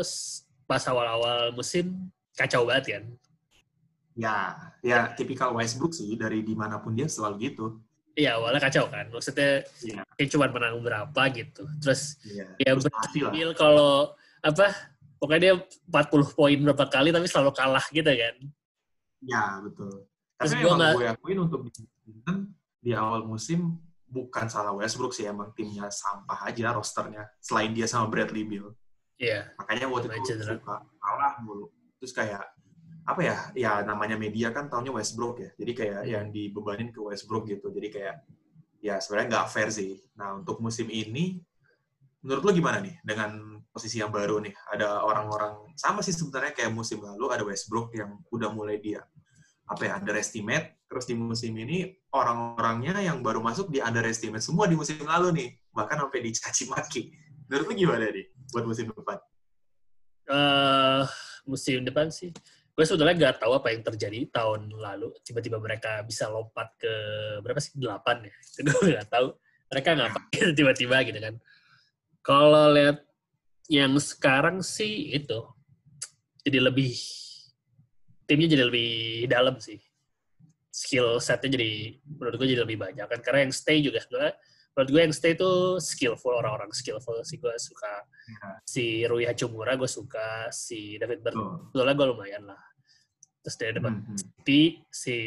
[SPEAKER 2] pas awal-awal musim kacau banget kan.
[SPEAKER 1] Ya, ya tipikal Westbrook sih dari di mana pun dia selalu gitu.
[SPEAKER 2] Iya, awalnya kacau kan. Maksudnya
[SPEAKER 1] Iya.
[SPEAKER 2] kayak cuma menang berapa gitu. Terus
[SPEAKER 1] Iya.
[SPEAKER 2] ya
[SPEAKER 1] lah.
[SPEAKER 2] berhasil kalau apa pokoknya dia 40 poin berapa kali tapi selalu kalah gitu kan.
[SPEAKER 1] Ya, betul.
[SPEAKER 2] Terus
[SPEAKER 1] Tapi
[SPEAKER 2] gua
[SPEAKER 1] emang
[SPEAKER 2] nggak-
[SPEAKER 1] gue akuin untuk di di awal musim bukan salah Westbrook sih, emang timnya sampah aja rosternya. Selain dia sama Bradley Beal.
[SPEAKER 2] Iya.
[SPEAKER 1] Makanya waktu itu
[SPEAKER 2] cedera.
[SPEAKER 1] suka kalah mulu. Terus kayak apa ya? Ya namanya media kan taunya Westbrook ya. Jadi kayak
[SPEAKER 2] Hmm.
[SPEAKER 1] yang dibebanin ke Westbrook gitu. Jadi kayak ya sebenarnya nggak fair sih. Nah untuk musim ini menurut lo gimana nih dengan posisi yang baru nih? Ada orang-orang sama sih sebenarnya kayak musim lalu ada Westbrook yang udah mulai dia apa ya underestimate. Terus di musim ini orang-orangnya yang baru masuk di underestimate semua di musim lalu nih. Bahkan sampai dicaci maki. Menurut lo gimana nih buat musim depan?
[SPEAKER 2] eh musim depan sih gue sebetulnya nggak tahu apa yang terjadi tahun lalu tiba-tiba mereka bisa lompat ke berapa sih delapan ya itu gue nggak tahu mereka ngapain tiba-tiba gitu kan kalau lihat yang sekarang sih itu jadi lebih timnya jadi lebih dalam sih. Skill setnya jadi menurut gue jadi lebih banyak kan. Karena yang stay juga sebenarnya menurut gue yang stay itu skillful orang-orang skillful sih gue suka.
[SPEAKER 1] Ya,
[SPEAKER 2] si Rui Hachimura gue suka si David Bertans
[SPEAKER 1] betul.
[SPEAKER 2] sebetulnya gue lumayan lah. Terus
[SPEAKER 1] Hmm, hmm.
[SPEAKER 2] P si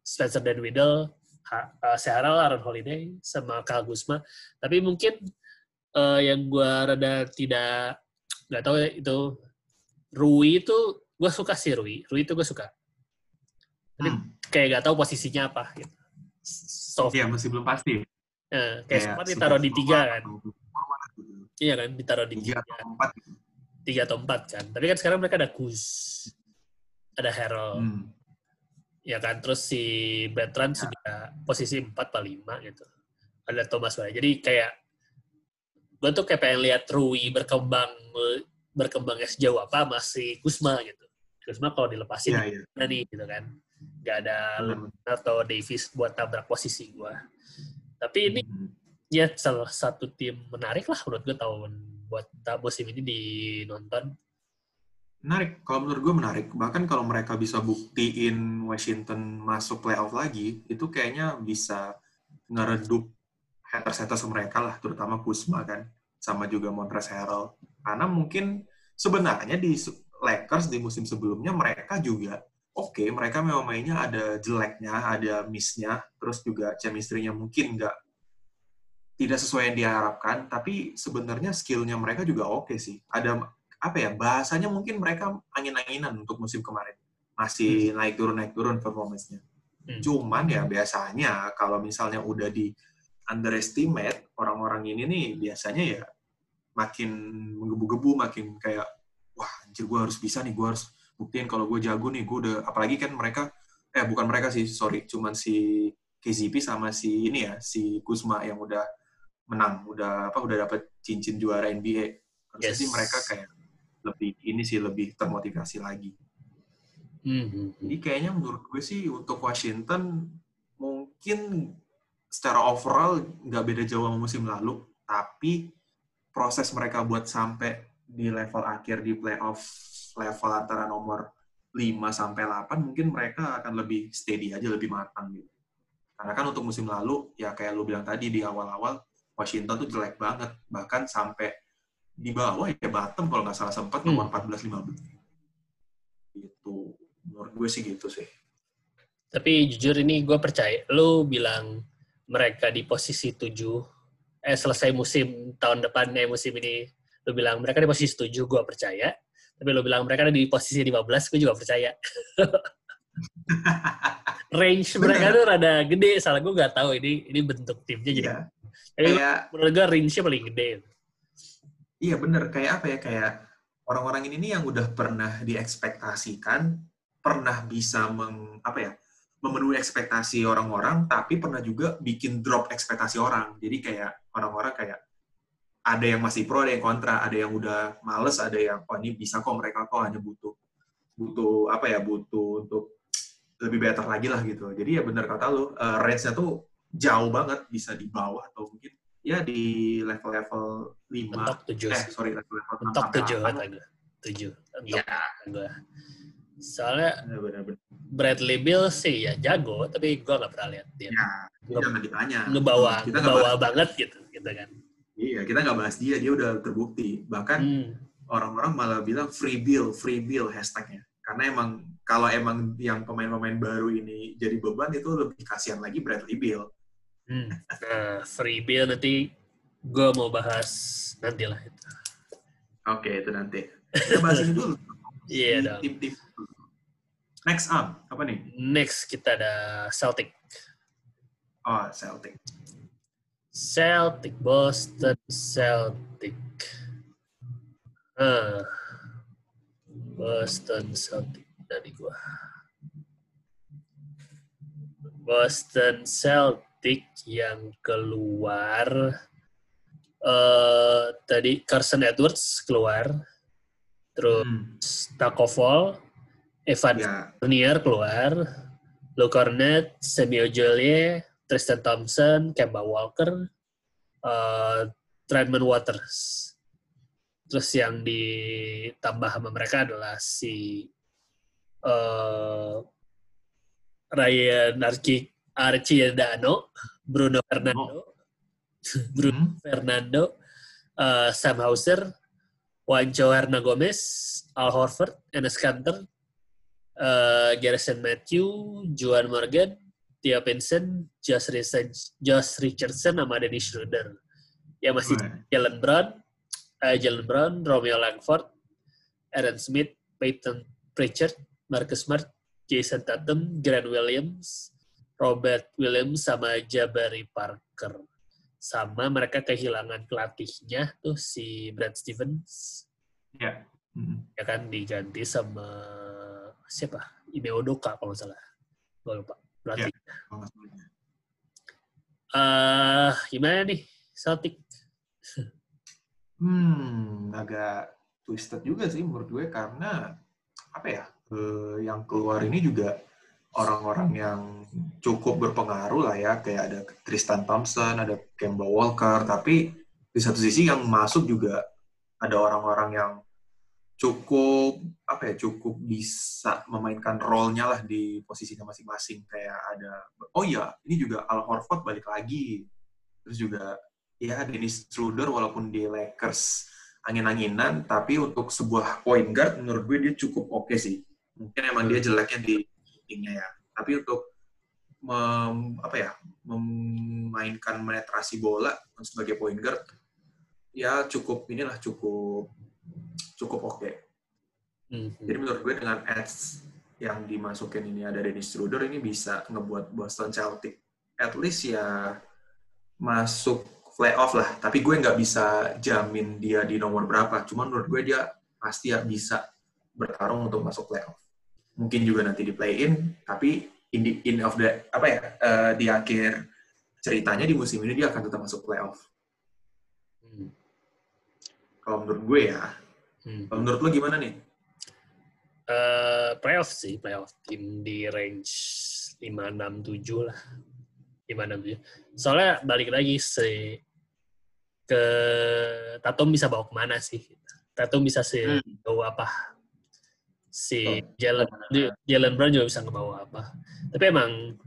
[SPEAKER 2] Spencer Dinwiddie ha, uh, Seharal Aaron Holiday sama Kyle Guzma tapi mungkin eh, yang gue rada tidak nggak tahu ya itu Rui itu gue suka sih Rui Rui itu gue suka Tapi
[SPEAKER 1] Hmm.
[SPEAKER 2] kayak gak tahu posisinya apa gitu so
[SPEAKER 1] Iya, masih belum pasti.
[SPEAKER 2] eh, kayak sempat
[SPEAKER 1] super
[SPEAKER 2] ditaruh di tiga kan
[SPEAKER 1] gitu.
[SPEAKER 2] iya kan ditaruh di
[SPEAKER 1] Tiga
[SPEAKER 2] tiga
[SPEAKER 1] atau empat. gitu.
[SPEAKER 2] tiga atau empat kan tapi kan sekarang mereka ada Kuz ada Harold
[SPEAKER 1] Hmm.
[SPEAKER 2] ya kan terus si Bertrand
[SPEAKER 1] Ya.
[SPEAKER 2] sudah posisi 4 atau 5 gitu ada Thomas Wright jadi kayak gue tuh kayak pengen lihat Rui berkembang berkembangnya sejauh apa masih Kusma gitu Kusma kalau dilepasin
[SPEAKER 1] iya.
[SPEAKER 2] gimana nih gitu kan nggak ada
[SPEAKER 1] Benar.
[SPEAKER 2] atau Davis buat tabrak posisi gue tapi ini
[SPEAKER 1] Hmm.
[SPEAKER 2] ya salah satu tim menarik lah menurut gue tahun buat musim ini dinonton
[SPEAKER 1] Menarik. Kalau menurut gue menarik. Bahkan kalau mereka bisa buktiin Washington masuk playoff lagi, itu kayaknya bisa ngeredup haters-haters mereka lah, terutama Kuzma kan, sama juga Montrezl Harrell. Karena mungkin sebenarnya di Lakers di musim sebelumnya mereka juga oke, mereka memang mainnya ada jeleknya, ada miss-nya, terus juga chemistry-nya mungkin nggak tidak sesuai yang diharapkan, tapi sebenarnya skill-nya mereka juga oke sih. Ada apa ya bahasanya mungkin mereka angin-anginan untuk musim kemarin masih naik turun naik turun performance-nya.
[SPEAKER 2] Hmm.
[SPEAKER 1] Cuman ya biasanya kalau misalnya udah di underestimate orang-orang ini nih biasanya ya makin menggebu-gebu makin kayak anjir gue harus bisa nih gue harus buktiin kalau gue jago nih gue udah apalagi kan mereka eh bukan mereka sih sorry cuman si KZP sama si ini ya si Kuzma yang udah menang udah apa udah dapet cincin juara NBA harusnya
[SPEAKER 2] Yes.
[SPEAKER 1] sih mereka kayak lebih ini sih lebih termotivasi lagi
[SPEAKER 2] Hmm.
[SPEAKER 1] jadi kayaknya menurut gue sih untuk Washington mungkin secara overall nggak beda jauh sama musim lalu, tapi proses mereka buat sampai di level akhir di playoff level antara nomor 5 sampai 8 mungkin mereka akan lebih steady aja, lebih matang gitu. Karena kan untuk musim lalu ya kayak lu bilang tadi di awal-awal Washington tuh jelek banget, bahkan sampai di bawah ya bottom kalau nggak salah sempat nomor 14 15. Gitu menurut gue sih gitu sih.
[SPEAKER 2] Tapi jujur ini gue percaya, lu bilang mereka di posisi 7, eh selesai musim tahun depan, eh musim ini, lu bilang mereka di posisi 7, gue percaya. Tapi lu bilang mereka ada di posisi 15, gue juga percaya. Range mereka tuh rada gede, salah gue nggak tahu ini ini bentuk timnya jadi.
[SPEAKER 1] Iya.
[SPEAKER 2] Tapi
[SPEAKER 1] Kayak
[SPEAKER 2] menurut gue range-nya paling gede.
[SPEAKER 1] iya bener kayak apa ya kayak orang-orang ini nih yang udah pernah diekspektasikan, pernah bisa meng apa ya memenuhi ekspektasi orang-orang, tapi pernah juga bikin drop ekspektasi orang. Jadi kayak orang-orang kayak ada yang masih pro, ada yang kontra, ada yang udah males, ada yang oh ini bisa kok mereka kok hanya butuh butuh apa ya butuh untuk lebih better lagi lah gitu. Jadi ya bener kata lu, eh, range-nya tuh jauh banget bisa di bawah atau mungkin ya di level-level 5
[SPEAKER 2] Mentok 7
[SPEAKER 1] eh sorry level-level
[SPEAKER 2] Mentok 7
[SPEAKER 1] sampai
[SPEAKER 2] kata gue. 7.
[SPEAKER 1] Iya.
[SPEAKER 2] gue. Soalnya
[SPEAKER 1] Ya, benar-benar.
[SPEAKER 2] Bradley Bill sih ya jago, tapi gue nggak pernah lihat dia
[SPEAKER 1] Ya,
[SPEAKER 2] Nge-
[SPEAKER 1] jangan ditanya.
[SPEAKER 2] ngebawa
[SPEAKER 1] Kita
[SPEAKER 2] ngebawa banget gitu, gitu kan.
[SPEAKER 1] Iya, kita nggak bahas dia, dia udah terbukti. Bahkan
[SPEAKER 2] Hmm.
[SPEAKER 1] orang-orang malah bilang free bill, free bill hashtagnya. Karena emang kalau emang yang pemain-pemain baru ini jadi beban itu lebih kasihan lagi Bradley Bill.
[SPEAKER 2] Hmm. Nah, free bill nanti gue mau bahas nanti lah itu.
[SPEAKER 1] Oke, itu nanti. Kita bahas ini dulu.
[SPEAKER 2] Iya dong.
[SPEAKER 1] Tim-tim. Next up, apa nih?
[SPEAKER 2] Next kita ada Celtic.
[SPEAKER 1] Oh, Celtic.
[SPEAKER 2] Celtic, Boston Celtic. Ah, Boston Celtic dari gua. Boston Celtic yang keluar eh tadi Carson Edwards keluar, terus
[SPEAKER 1] Hmm,
[SPEAKER 2] Takovol, Evan
[SPEAKER 1] ya,
[SPEAKER 2] Fournier keluar, Luke Cornet, Semi Ojolie, Tristan Thompson, Kemba Walker, uh, Trentman Waters. Terus yang ditambah sama mereka adalah si uh, Ryan Archie Archiedano, Bruno Fernando, Bruno
[SPEAKER 1] Hmm,
[SPEAKER 2] Fernando, uh, Sam Hauser, Juancho Hernan Gomez, Al Horford, Enes Kanter, uh, Garrison Matthew, Juan Morgan, Tia Vincent, Josh Richardson, Josh Richardson, sama Dennis Schroeder. Yang masih
[SPEAKER 1] Wah.
[SPEAKER 2] Jalen Brown, uh, Jalen Brown, Romeo Langford, Aaron Smith, Peyton Pritchard, Marcus Smart, Jason Tatum, Grant Williams, Robert Williams, sama Jabari Parker. Sama mereka kehilangan pelatihnya tuh si Brad Stevens
[SPEAKER 1] ya. Hmm.
[SPEAKER 2] ya kan diganti sama siapa Ime Odoka kalau salah gue lupa berarti
[SPEAKER 1] salah.
[SPEAKER 2] eh gimana nih Celtic
[SPEAKER 1] Hmm, agak twisted juga sih menurut gue karena apa ya? eh, yang keluar ini juga orang-orang yang cukup berpengaruh lah ya, kayak ada Tristan Thompson, ada Kemba Walker, tapi di satu sisi yang masuk juga ada orang-orang yang cukup apa ya cukup bisa memainkan role-nya lah di posisinya masing-masing. Kayak ada oh iya ini juga Al Horford balik lagi. Terus juga ya Dennis Schroeder walaupun di Lakers angin-anginan tapi untuk sebuah point guard menurut gue dia cukup oke sih. Mungkin emang dia jeleknya di shootingnya ya. Tapi untuk mem- apa ya memainkan penetrasi bola sebagai point guard ya cukup inilah cukup cukup oke
[SPEAKER 2] Hmm.
[SPEAKER 1] jadi menurut gue dengan ads yang dimasukin ini ada Dennis Schroeder ini bisa ngebuat Boston Celtic at least ya masuk playoff lah. Tapi gue nggak bisa jamin dia di nomor berapa. Cuman menurut gue dia pasti ya bisa bertarung untuk masuk playoff. Mungkin juga nanti di play-in, tapi in, the, in of the apa ya eh, di akhir ceritanya di musim ini dia akan tetap masuk playoff.
[SPEAKER 2] Hmm.
[SPEAKER 1] Kalau menurut gue ya.
[SPEAKER 2] Hmm.
[SPEAKER 1] Menurut lo gimana nih?
[SPEAKER 2] Eh, playoff sih playoff tim di range 567 lah 567 soalnya balik lagi si ke Tatum bisa bawa ke mana sih Tatum bisa sih
[SPEAKER 1] Hmm.
[SPEAKER 2] bawa apa si
[SPEAKER 1] Betul.
[SPEAKER 2] Jalen Jalen Brown juga bisa ngebawa apa tapi emang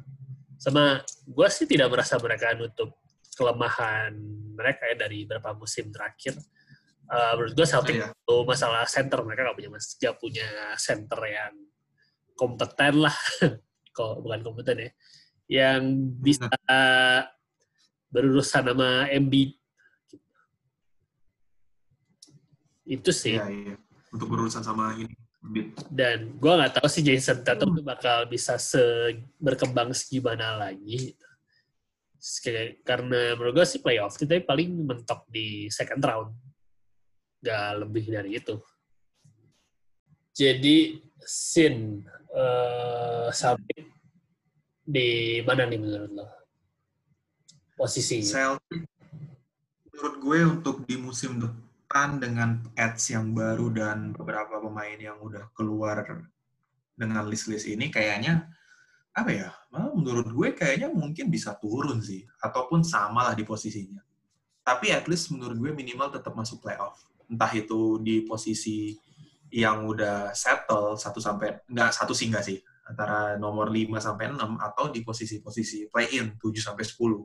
[SPEAKER 2] sama gue sih tidak merasa mereka nutup kelemahan mereka ya dari beberapa musim terakhir Eh, menurut gue Celtic
[SPEAKER 1] Iya.
[SPEAKER 2] itu masalah center. Mereka nggak punya mas nggak punya center yang kompeten lah. Kok bukan kompeten ya. Yang bisa berurusan sama MB itu sih.
[SPEAKER 1] Iya, iya. Untuk berurusan sama ini.
[SPEAKER 2] Dan gue nggak tahu sih Jason Tatum tuh bakal bisa se berkembang segimana lagi. Karena menurut gue sih playoff tapi paling mentok di second round nggak lebih dari itu. Jadi sin eh Celtic di mana nih menurut lo? Posisinya?
[SPEAKER 1] Celtic menurut gue untuk di musim depan dengan ads yang baru dan beberapa pemain yang udah keluar dengan list-list ini kayaknya apa ya menurut gue kayaknya mungkin bisa turun sih ataupun sama lah di posisinya. Tapi at least menurut gue minimal tetap masuk playoff entah itu di posisi yang udah settle satu sampai enggak satu sih enggak sih antara nomor 5 sampai 6 atau di posisi-posisi play in 7 sampai 10.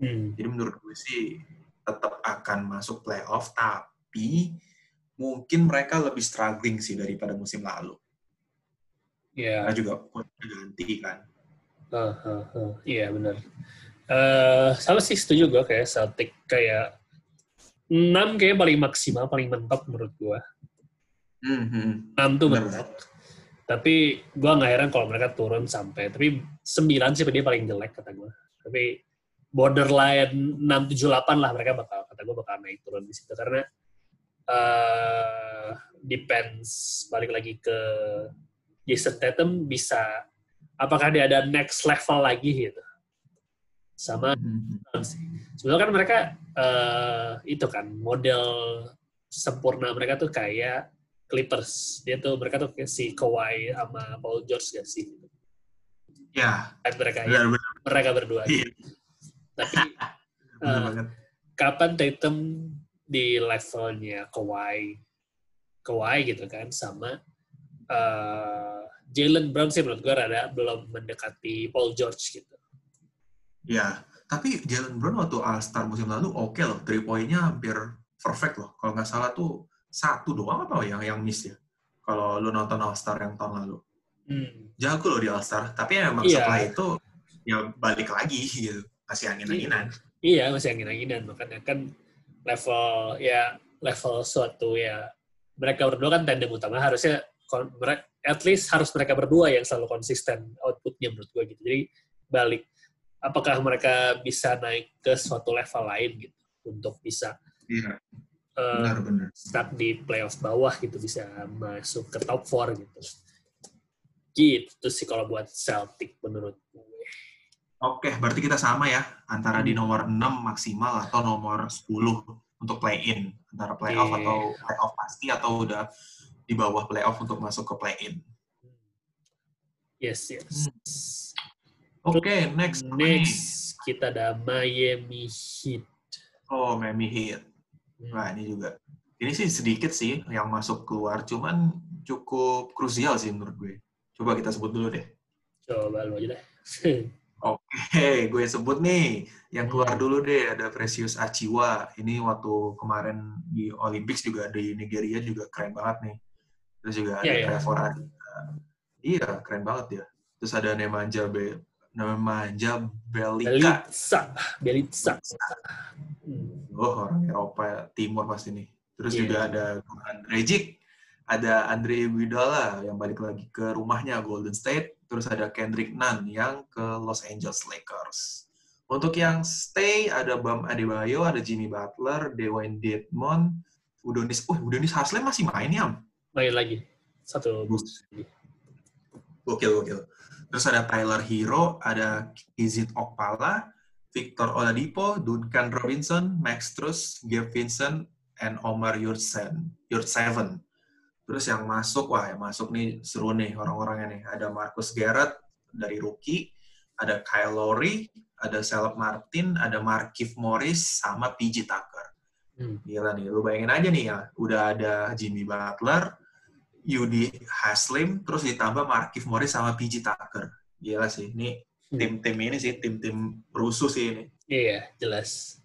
[SPEAKER 2] Hmm.
[SPEAKER 1] Jadi menurut gue sih tetap akan masuk playoff tapi mungkin mereka lebih struggling sih daripada musim lalu.
[SPEAKER 2] Ya.
[SPEAKER 1] Karena juga ganti kan.
[SPEAKER 2] Uh, uh, uh. Iya benar. Uh, sama sih setuju gue kayak Celtic kayak 6 kayak paling maksimal, paling mentok menurut gue.
[SPEAKER 1] Hmm, hmm.
[SPEAKER 2] 6 tuh mentok. Tapi gue nggak heran kalau mereka turun sampai, tapi 9 sih dia paling jelek kata gue. Tapi borderline 6, 7, 8 lah mereka bakal, kata gue bakal naik turun di situ. Karena uh, depends, balik lagi ke Jason Tatum bisa, apakah dia ada next level lagi gitu. Sama
[SPEAKER 1] Hmm, hmm.
[SPEAKER 2] sih. Sebenarnya kan mereka eh, itu kan model sempurna mereka tuh kayak Clippers. Dia tuh mereka tuh kayak si Kawhi sama Paul George gak sih?
[SPEAKER 1] Ya,
[SPEAKER 2] Kan mereka ya,
[SPEAKER 1] benar
[SPEAKER 2] mereka berdua.
[SPEAKER 1] Iya,
[SPEAKER 2] Tapi
[SPEAKER 1] banget.
[SPEAKER 2] kapan Tatum di levelnya Kawhi, Kawhi gitu kan sama eh, Jalen Brown sih menurut gue rada belum mendekati Paul George gitu.
[SPEAKER 1] Ya, tapi Jalen Brown waktu All-Star musim lalu oke loh. Three point-nya hampir perfect loh. Kalau nggak salah tuh satu doang apa yang yang miss ya? Kalau lu nonton All-Star yang tahun lalu.
[SPEAKER 2] Hmm.
[SPEAKER 1] Jago loh di All-Star. Tapi emang
[SPEAKER 2] Iya.
[SPEAKER 1] setelah itu ya balik lagi gitu. Masih angin-anginan.
[SPEAKER 2] Iya, masih angin-anginan. Makanya kan level, ya level suatu ya, mereka berdua kan tandem utama. Harusnya, at least harus mereka berdua yang selalu konsisten outputnya menurut gue gitu. Jadi balik, apakah mereka bisa naik ke suatu level lain gitu, untuk bisa
[SPEAKER 1] Iya,
[SPEAKER 2] eh,
[SPEAKER 1] benar-benar.
[SPEAKER 2] stuck di playoff bawah gitu, bisa masuk ke top 4 gitu. Gitu sih kalau buat Celtic menurut gue.
[SPEAKER 1] Oke, berarti kita sama ya. Antara di
[SPEAKER 2] Hmm.
[SPEAKER 1] nomor 6 maksimal atau nomor 10 untuk play-in. Antara playoff
[SPEAKER 2] Iya.
[SPEAKER 1] atau playoff pasti atau udah di bawah playoff untuk masuk ke play-in.
[SPEAKER 2] Yes, yes.
[SPEAKER 1] Oke, next. apa nih?
[SPEAKER 2] Next, kita ada Miami Heat.
[SPEAKER 1] Oh, Miami Heat. Nah, ini juga. Ini sih sedikit sih yang masuk keluar, cuman cukup krusial sih menurut gue. Coba kita sebut dulu deh.
[SPEAKER 2] Coba lu aja deh.
[SPEAKER 1] Oke, gue sebut nih. Yang keluar
[SPEAKER 2] Hmm.
[SPEAKER 1] dulu deh, ada Precious Achiwa. Ini waktu kemarin di Olympics juga di Nigeria juga keren banget nih. Terus juga ada
[SPEAKER 2] Iya, iya.
[SPEAKER 1] Trevor. Iya, keren banget ya. Terus ada Nemanja Be Nemanja Belika.
[SPEAKER 2] Belitsa. Belitsa. Hmm.
[SPEAKER 1] Oh, orang Eropa Timur pasti nih. Terus
[SPEAKER 2] Iya.
[SPEAKER 1] juga ada Goran Dragic, ada Andre Iguodala yang balik lagi ke rumahnya Golden State, terus ada Kendrick Nunn yang ke Los Angeles Lakers. Untuk yang stay ada Bam Adebayo, ada Jimmy Butler, Dwayne Dedmon, Udonis, uh Udonis Haslem masih main ya?
[SPEAKER 2] Main lagi. Satu
[SPEAKER 1] Bagus. Gokil, gokil. Terus ada Tyler Hero, ada Kizit Okpala, Victor Oladipo, Duncan Robinson, Max Truss, Gabe Vincent, and Omar Yurtseven. Yurtseven. Terus yang masuk, wah yang masuk nih seru nih orang-orangnya nih. Ada Marcus Garrett dari rookie, ada Kyle Lowry, ada Caleb Martin, ada Markif Morris, sama PG Tucker.
[SPEAKER 2] Hmm.
[SPEAKER 1] Gila nih, lu bayangin aja nih ya, udah ada Jimmy Butler, Yudi Haslim, terus ditambah Markif Morris sama PG Tucker. Gila sih, ini
[SPEAKER 2] Hmm.
[SPEAKER 1] tim-tim ini sih, tim-tim rusuh sih ini.
[SPEAKER 2] Iya, jelas.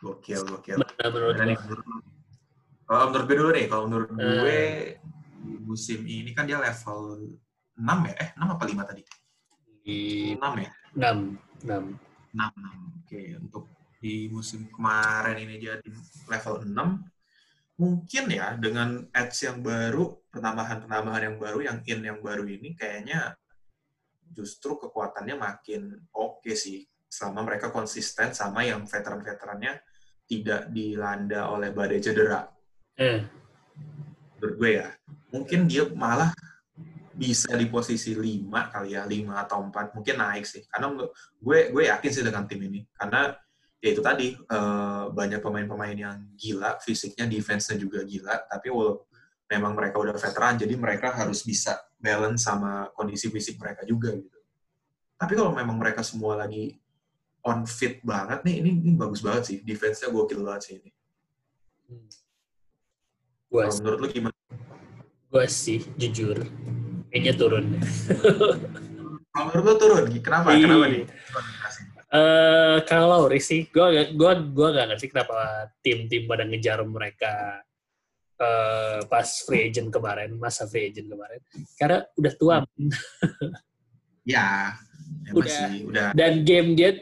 [SPEAKER 1] Gokil, gokil.
[SPEAKER 2] Menurut
[SPEAKER 1] menurut? Kalau menurut gue dulu nih, kalau menurut
[SPEAKER 2] Eh.
[SPEAKER 1] gue musim ini kan dia level 6 ya? Eh, 6 apa 5 tadi?
[SPEAKER 2] Di
[SPEAKER 1] 6 ya?
[SPEAKER 2] 6. 6.
[SPEAKER 1] 6, 6. Oke, untuk di musim kemarin ini dia di level 6. Mungkin ya, dengan edge yang baru, penambahan-penambahan yang baru, yang in yang baru ini, kayaknya justru kekuatannya makin oke sih. Selama mereka konsisten sama yang veteran-veterannya tidak dilanda oleh badai cedera.
[SPEAKER 2] Eh,
[SPEAKER 1] Menurut gue ya. Mungkin dia malah bisa di posisi 5 kali ya, 5 atau 4. Mungkin naik sih. Karena gue gue yakin sih dengan tim ini. Karena ya itu tadi, eh, banyak pemain-pemain yang gila, fisiknya, defense-nya juga gila, tapi walaupun memang mereka udah veteran, jadi mereka harus bisa balance sama kondisi fisik mereka juga gitu. Tapi kalau memang mereka semua lagi on fit banget nih, ini, ini bagus banget sih. Defense-nya gokil banget sih ini.
[SPEAKER 2] gua
[SPEAKER 1] Kalau menurut lu gimana?
[SPEAKER 2] Gue sih, jujur. Kayaknya turun.
[SPEAKER 1] Kalau menurut lo turun, kenapa? Kenapa nih?
[SPEAKER 2] Eh kalau sih, gue gua gua gak ngerti kenapa tim-tim pada ngejar mereka eh pas free agent kemarin, masa free agent kemarin. Karena udah tua.
[SPEAKER 1] Ya, ya
[SPEAKER 2] Udah.
[SPEAKER 1] masih, udah.
[SPEAKER 2] Dan game dia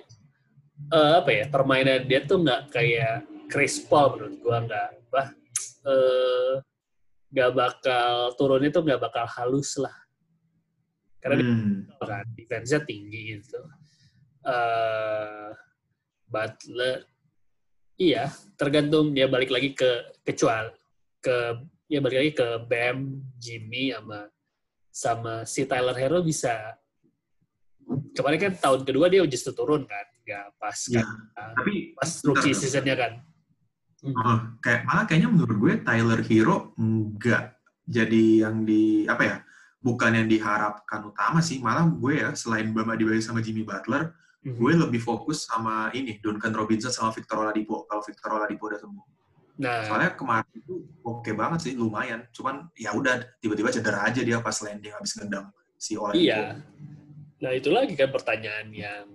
[SPEAKER 2] eh, apa ya? Permainan dia tuh nggak kayak Chris Paul menurut gua nggak eh nggak bakal turunnya tuh nggak bakal halus lah. Karena dia
[SPEAKER 1] Hmm.
[SPEAKER 2] kan defense-nya tinggi gitu. Eh Butler iya, tergantung dia balik lagi ke kecuali ke ya balik lagi ke Bam, Jimmy sama sama si Tyler Hero bisa. Kemarin kan tahun kedua dia justru turun kan, nggak pas
[SPEAKER 1] Ya,
[SPEAKER 2] kan,
[SPEAKER 1] Tapi
[SPEAKER 2] pas rookie season-nya kan.
[SPEAKER 1] Oh, kayak malah kayaknya menurut gue Tyler Hero enggak jadi yang di apa ya bukan yang diharapkan utama sih. Malah gue ya selain Bam Adebayo sama Jimmy Butler
[SPEAKER 2] Mhm.
[SPEAKER 1] gue lebih fokus sama ini Duncan Robinson sama Victor Oladipo kalau Victor Oladipo udah sembuh
[SPEAKER 2] Nah,
[SPEAKER 1] soalnya kemarin itu oke banget sih lumayan cuman ya udah tiba-tiba cedera aja dia pas landing habis ngendang si Oladipo
[SPEAKER 2] Iya. Nah itu lagi kan pertanyaan yang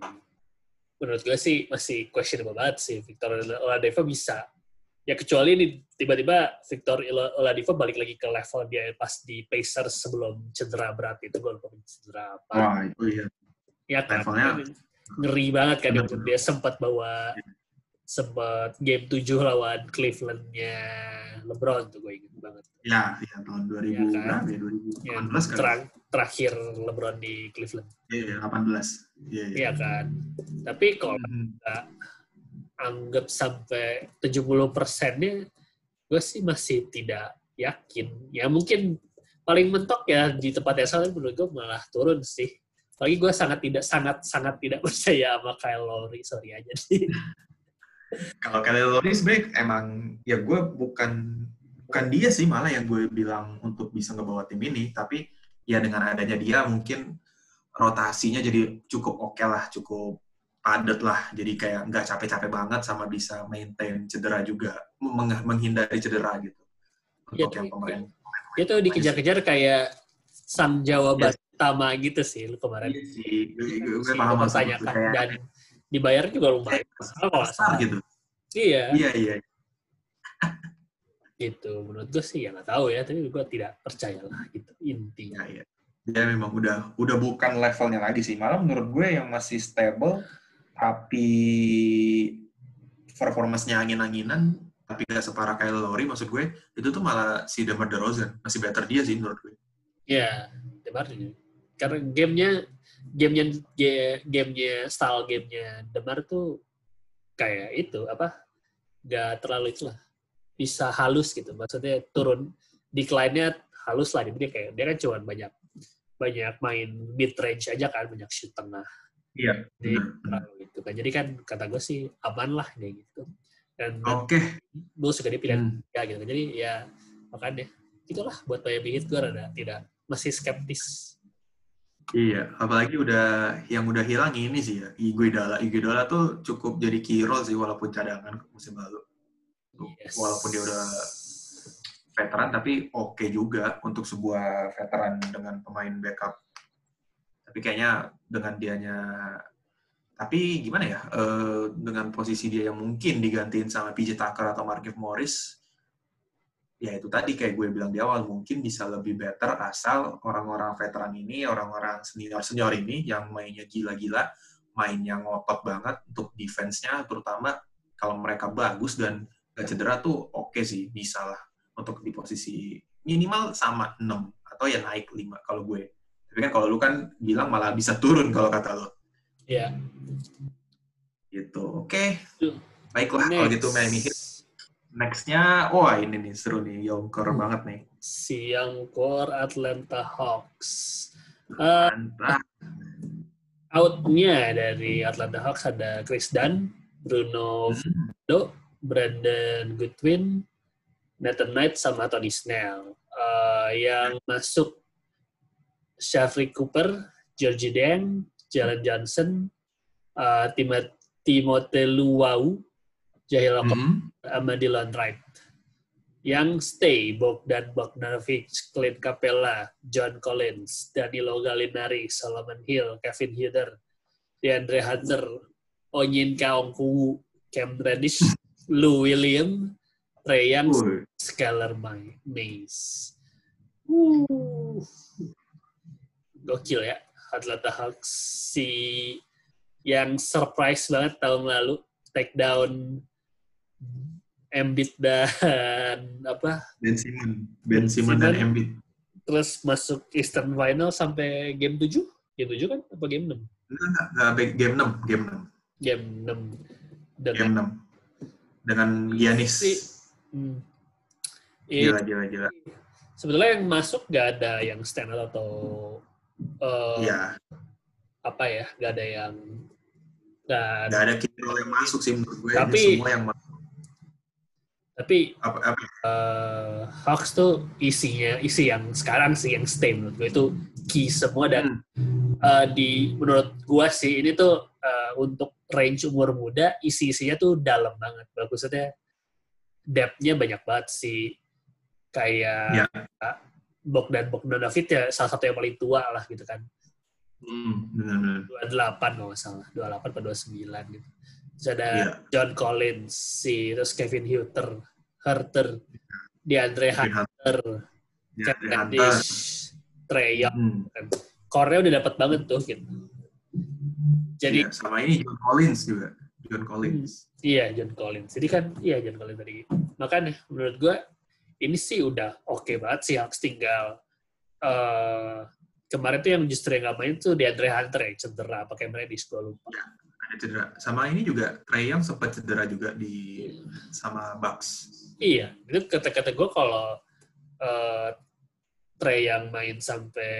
[SPEAKER 2] menurut gue sih masih questionable banget sih. Victor Oladipo bisa. Ya kecuali ini tiba-tiba Victor Oladipo balik lagi ke level dia pas di Pacers sebelum cedera berat itu gue lupa cedera apa.
[SPEAKER 1] wah itu iya
[SPEAKER 2] ya kan
[SPEAKER 1] levelnya-
[SPEAKER 2] ngeri banget kan
[SPEAKER 1] Bener.
[SPEAKER 2] dia sempat bawa sempat game 7 lawan Cleveland-nya LeBron tuh gue inget banget.
[SPEAKER 1] ya ya tahun 2000
[SPEAKER 2] Iya kan?
[SPEAKER 1] berapa ya
[SPEAKER 2] Yang
[SPEAKER 1] 2018 kan
[SPEAKER 2] terang- terakhir LeBron di Cleveland.
[SPEAKER 1] iya iya, 18 iya iya
[SPEAKER 2] Iya kan. Tapi kalau
[SPEAKER 1] Mhm.
[SPEAKER 2] anggap sampai 70 persennya, gue sih masih tidak yakin. Ya mungkin paling mentok ya di tempat yang salah menurut gue malah turun sih. Apalagi gue sangat tidak sangat sangat tidak percaya sama Kyle Lowry, sorry aja sih.
[SPEAKER 1] Kalau Kyle Lowry sebenarnya emang ya gue bukan bukan dia sih malah yang gue bilang untuk bisa ngebawa tim ini, tapi ya dengan adanya dia mungkin rotasinya jadi cukup oke lah, cukup padat lah, jadi kayak nggak capek-capek banget sama bisa maintain cedera juga, meng- menghindari cedera gitu.
[SPEAKER 2] Ya,
[SPEAKER 1] Untuk yang
[SPEAKER 2] tapi-
[SPEAKER 1] pemain.
[SPEAKER 2] Dia tuh dikejar-kejar kayak Sang Jawa Batama gitu sih lu kemarin.
[SPEAKER 1] Iya sih, gue, gue, gue
[SPEAKER 2] Si
[SPEAKER 1] paham maksud lu,
[SPEAKER 2] mempertanyakan
[SPEAKER 1] kayak
[SPEAKER 2] dan dibayar juga lumayan. Kalau nggak
[SPEAKER 1] besar
[SPEAKER 2] salah.
[SPEAKER 1] gitu.
[SPEAKER 2] Iya,
[SPEAKER 1] Iya iya.
[SPEAKER 2] gitu. Menurut gue sih ya nggak tahu ya, tapi gue tidak percaya lah gitu intinya.
[SPEAKER 1] Iya, iya. Dia memang udah udah bukan levelnya lagi sih. Malah menurut gue yang masih stable tapi performance-nya angin-anginan tapi gak separah Kyle Lowry maksud gue itu tuh malah si DeMar DeRozan masih better dia sih menurut gue.
[SPEAKER 2] Iya, Demar ini. Karena gamenya, gamenya, gamenya, style gamenya Demar tuh kayak itu apa? Gak terlalu itulah, bisa halus gitu. Maksudnya turun decline-nya halus lah. Jadi dia kayak dia kan cuma banyak banyak main mid range aja kan, banyak shoot tengah.
[SPEAKER 1] Iya.
[SPEAKER 2] Jadi terlalu itu kan. Jadi kan kata gue sih aman lah kayak gitu. Dan
[SPEAKER 1] Oke.
[SPEAKER 2] Bulls juga dia pilihan
[SPEAKER 1] Hmm.
[SPEAKER 2] ya gitu. Jadi ya makanya itulah buat Miami Heat gue rada tidak masih skeptis.
[SPEAKER 1] Iya, apalagi udah yang udah hilang ini sih ya. Iguodala, Iguodala tuh cukup jadi key role sih walaupun cadangan musim lalu.
[SPEAKER 2] Yes.
[SPEAKER 1] Walaupun dia udah veteran tapi oke juga untuk sebuah veteran dengan pemain backup. Tapi kayaknya dengan dianya tapi gimana ya eh, dengan posisi dia yang mungkin digantiin sama PJ Tucker atau Markieff Morris ya itu tadi kayak gue bilang di awal mungkin bisa lebih better asal orang-orang veteran ini orang-orang senior senior ini yang mainnya gila-gila mainnya ngotot banget untuk defense-nya terutama kalau mereka bagus dan gak cedera tuh oke sih bisa lah untuk di posisi minimal sama 6 atau ya naik 5 kalau gue tapi kan kalau lu kan bilang malah bisa turun kalau kata lo
[SPEAKER 2] Ya.
[SPEAKER 1] gitu oke
[SPEAKER 2] Tuh.
[SPEAKER 1] baiklah kalau gitu Miami Heat nextnya wah ini nih seru nih youngcore
[SPEAKER 2] Hmm.
[SPEAKER 1] banget nih
[SPEAKER 2] Si yang core Atlanta Hawks. Eh,
[SPEAKER 1] mantap
[SPEAKER 2] outnya dari Atlanta Hawks ada Chris Dunn, Bruno
[SPEAKER 1] Hmm.
[SPEAKER 2] Do, Brandon Goodwin, Nathan Knight, sama Tony Snell. Eh, yang masuk Shafri Cooper, Georgie Deng, Jalen Johnson, uh, Timot- Timothée Luau, Jahil Okogie,
[SPEAKER 1] Mhm.
[SPEAKER 2] sama Dylan Wright. yang stay Bogdan Bogdanovic, Clint Capella, John Collins, Danilo Gallinari, Solomon Hill, Kevin Hutter, DeAndre Hunter, Onyin Kaongku, Cam Reddish, Lou William, Trey Young. Skylar May- Mays. Uh. Gokil ya, Atlanta Hawks si yang surprise banget tahun lalu take down Embiid dan apa
[SPEAKER 1] Ben Simon, Ben Simon dan. Embiid.
[SPEAKER 2] terus masuk Eastern Final sampai game 7 game 7 kan apa game 6
[SPEAKER 1] Enggak, enggak, game 6, game 6.
[SPEAKER 2] game 6 dengan
[SPEAKER 1] Game 6. Dengan Giannis.
[SPEAKER 2] Si- hmm, It-
[SPEAKER 1] Gila, gila, gila.
[SPEAKER 2] sebetulnya yang masuk gak ada yang stand out atau eh,
[SPEAKER 1] Iya,
[SPEAKER 2] apa ya gak ada yang gak ada.
[SPEAKER 1] nggak ada role yang masuk sih menurut gue.
[SPEAKER 2] Tapi-
[SPEAKER 1] semua yang masuk.
[SPEAKER 2] Tapi
[SPEAKER 1] Apa, apa,
[SPEAKER 2] eh, Hawks tuh isinya isi yang sekarang sih yang stay menurut gue itu key semua dan eh, di menurut gue sih ini tuh eh, untuk range umur muda isi-isinya tuh dalam banget. Bagusnya depth-nya banyak banget sih. Kayak
[SPEAKER 1] Ya.
[SPEAKER 2] Bogdan Bogdanovic ya salah satu yang paling tua lah gitu kan.
[SPEAKER 1] Hmm, benar-benar.
[SPEAKER 2] 28 kalau nggak salah. 28 atau 29 gitu terus ada
[SPEAKER 1] Iya.
[SPEAKER 2] John Collins si terus Kevin Hutter Herter DeAndre
[SPEAKER 1] Kevin
[SPEAKER 2] Hunter Cam
[SPEAKER 1] di Hunter.
[SPEAKER 2] Reddish Trey Young
[SPEAKER 1] Hmm.
[SPEAKER 2] core-nya udah dapat banget tuh gitu jadi
[SPEAKER 1] Iya, sama ini John Collins juga. John Collins.
[SPEAKER 2] Iya, John Collins. Jadi kan, iya John Collins tadi. Makanya, menurut gue, ini sih udah oke banget sih Hawks tinggal. eh kemarin tuh yang justru yang gak main tuh DeAndre Hunter yang cedera, pakai Reddish, gue lupa.
[SPEAKER 1] Ada cedera. Sama ini juga Trey Young sempat cedera juga di sama Bucks.
[SPEAKER 2] Iya, itu kata-kata gue kalau eh Trey yang main sampai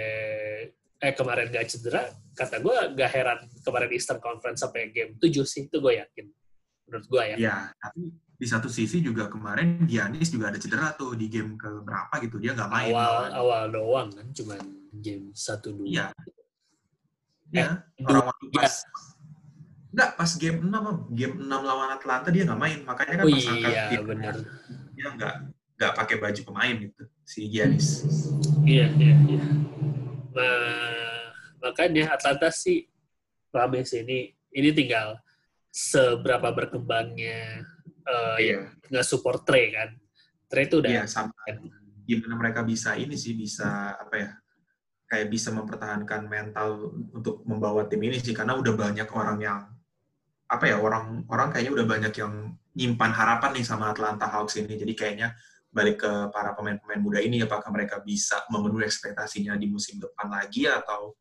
[SPEAKER 2] eh kemarin gak cedera, kata gue gak heran kemarin Eastern Conference sampai game 7 sih, itu gue yakin. Menurut gue ya.
[SPEAKER 1] Ya, tapi di satu sisi juga kemarin Giannis juga ada cedera tuh di game ke berapa gitu dia nggak main.
[SPEAKER 2] awal
[SPEAKER 1] malahan.
[SPEAKER 2] awal doang kan, cuman game 1-2.
[SPEAKER 1] Iya. Ya,
[SPEAKER 2] dua,
[SPEAKER 1] orang waktu pas Enggak, pas game 6, Am. game 6 lawan Atlanta dia nggak main. Makanya kan
[SPEAKER 2] Oh
[SPEAKER 1] pas angkat
[SPEAKER 2] iya,
[SPEAKER 1] dia,
[SPEAKER 2] bener.
[SPEAKER 1] dia nggak nggak pakai baju pemain gitu si Giannis.
[SPEAKER 2] Iya, iya, iya. Nah, makanya Atlanta sih rame sih ini. Ini tinggal seberapa berkembangnya eh
[SPEAKER 1] Iya.
[SPEAKER 2] nggak support Trey kan. Trey itu udah
[SPEAKER 1] Iya, sama gimana mereka bisa ini sih bisa apa ya? Kayak bisa mempertahankan mental untuk membawa tim ini sih karena udah banyak orang yang apa ya orang orang kayaknya udah banyak yang nyimpan harapan nih sama Atlanta Hawks ini. Jadi kayaknya balik ke para pemain-pemain muda ini apakah mereka bisa memenuhi ekspektasinya di musim depan lagi atau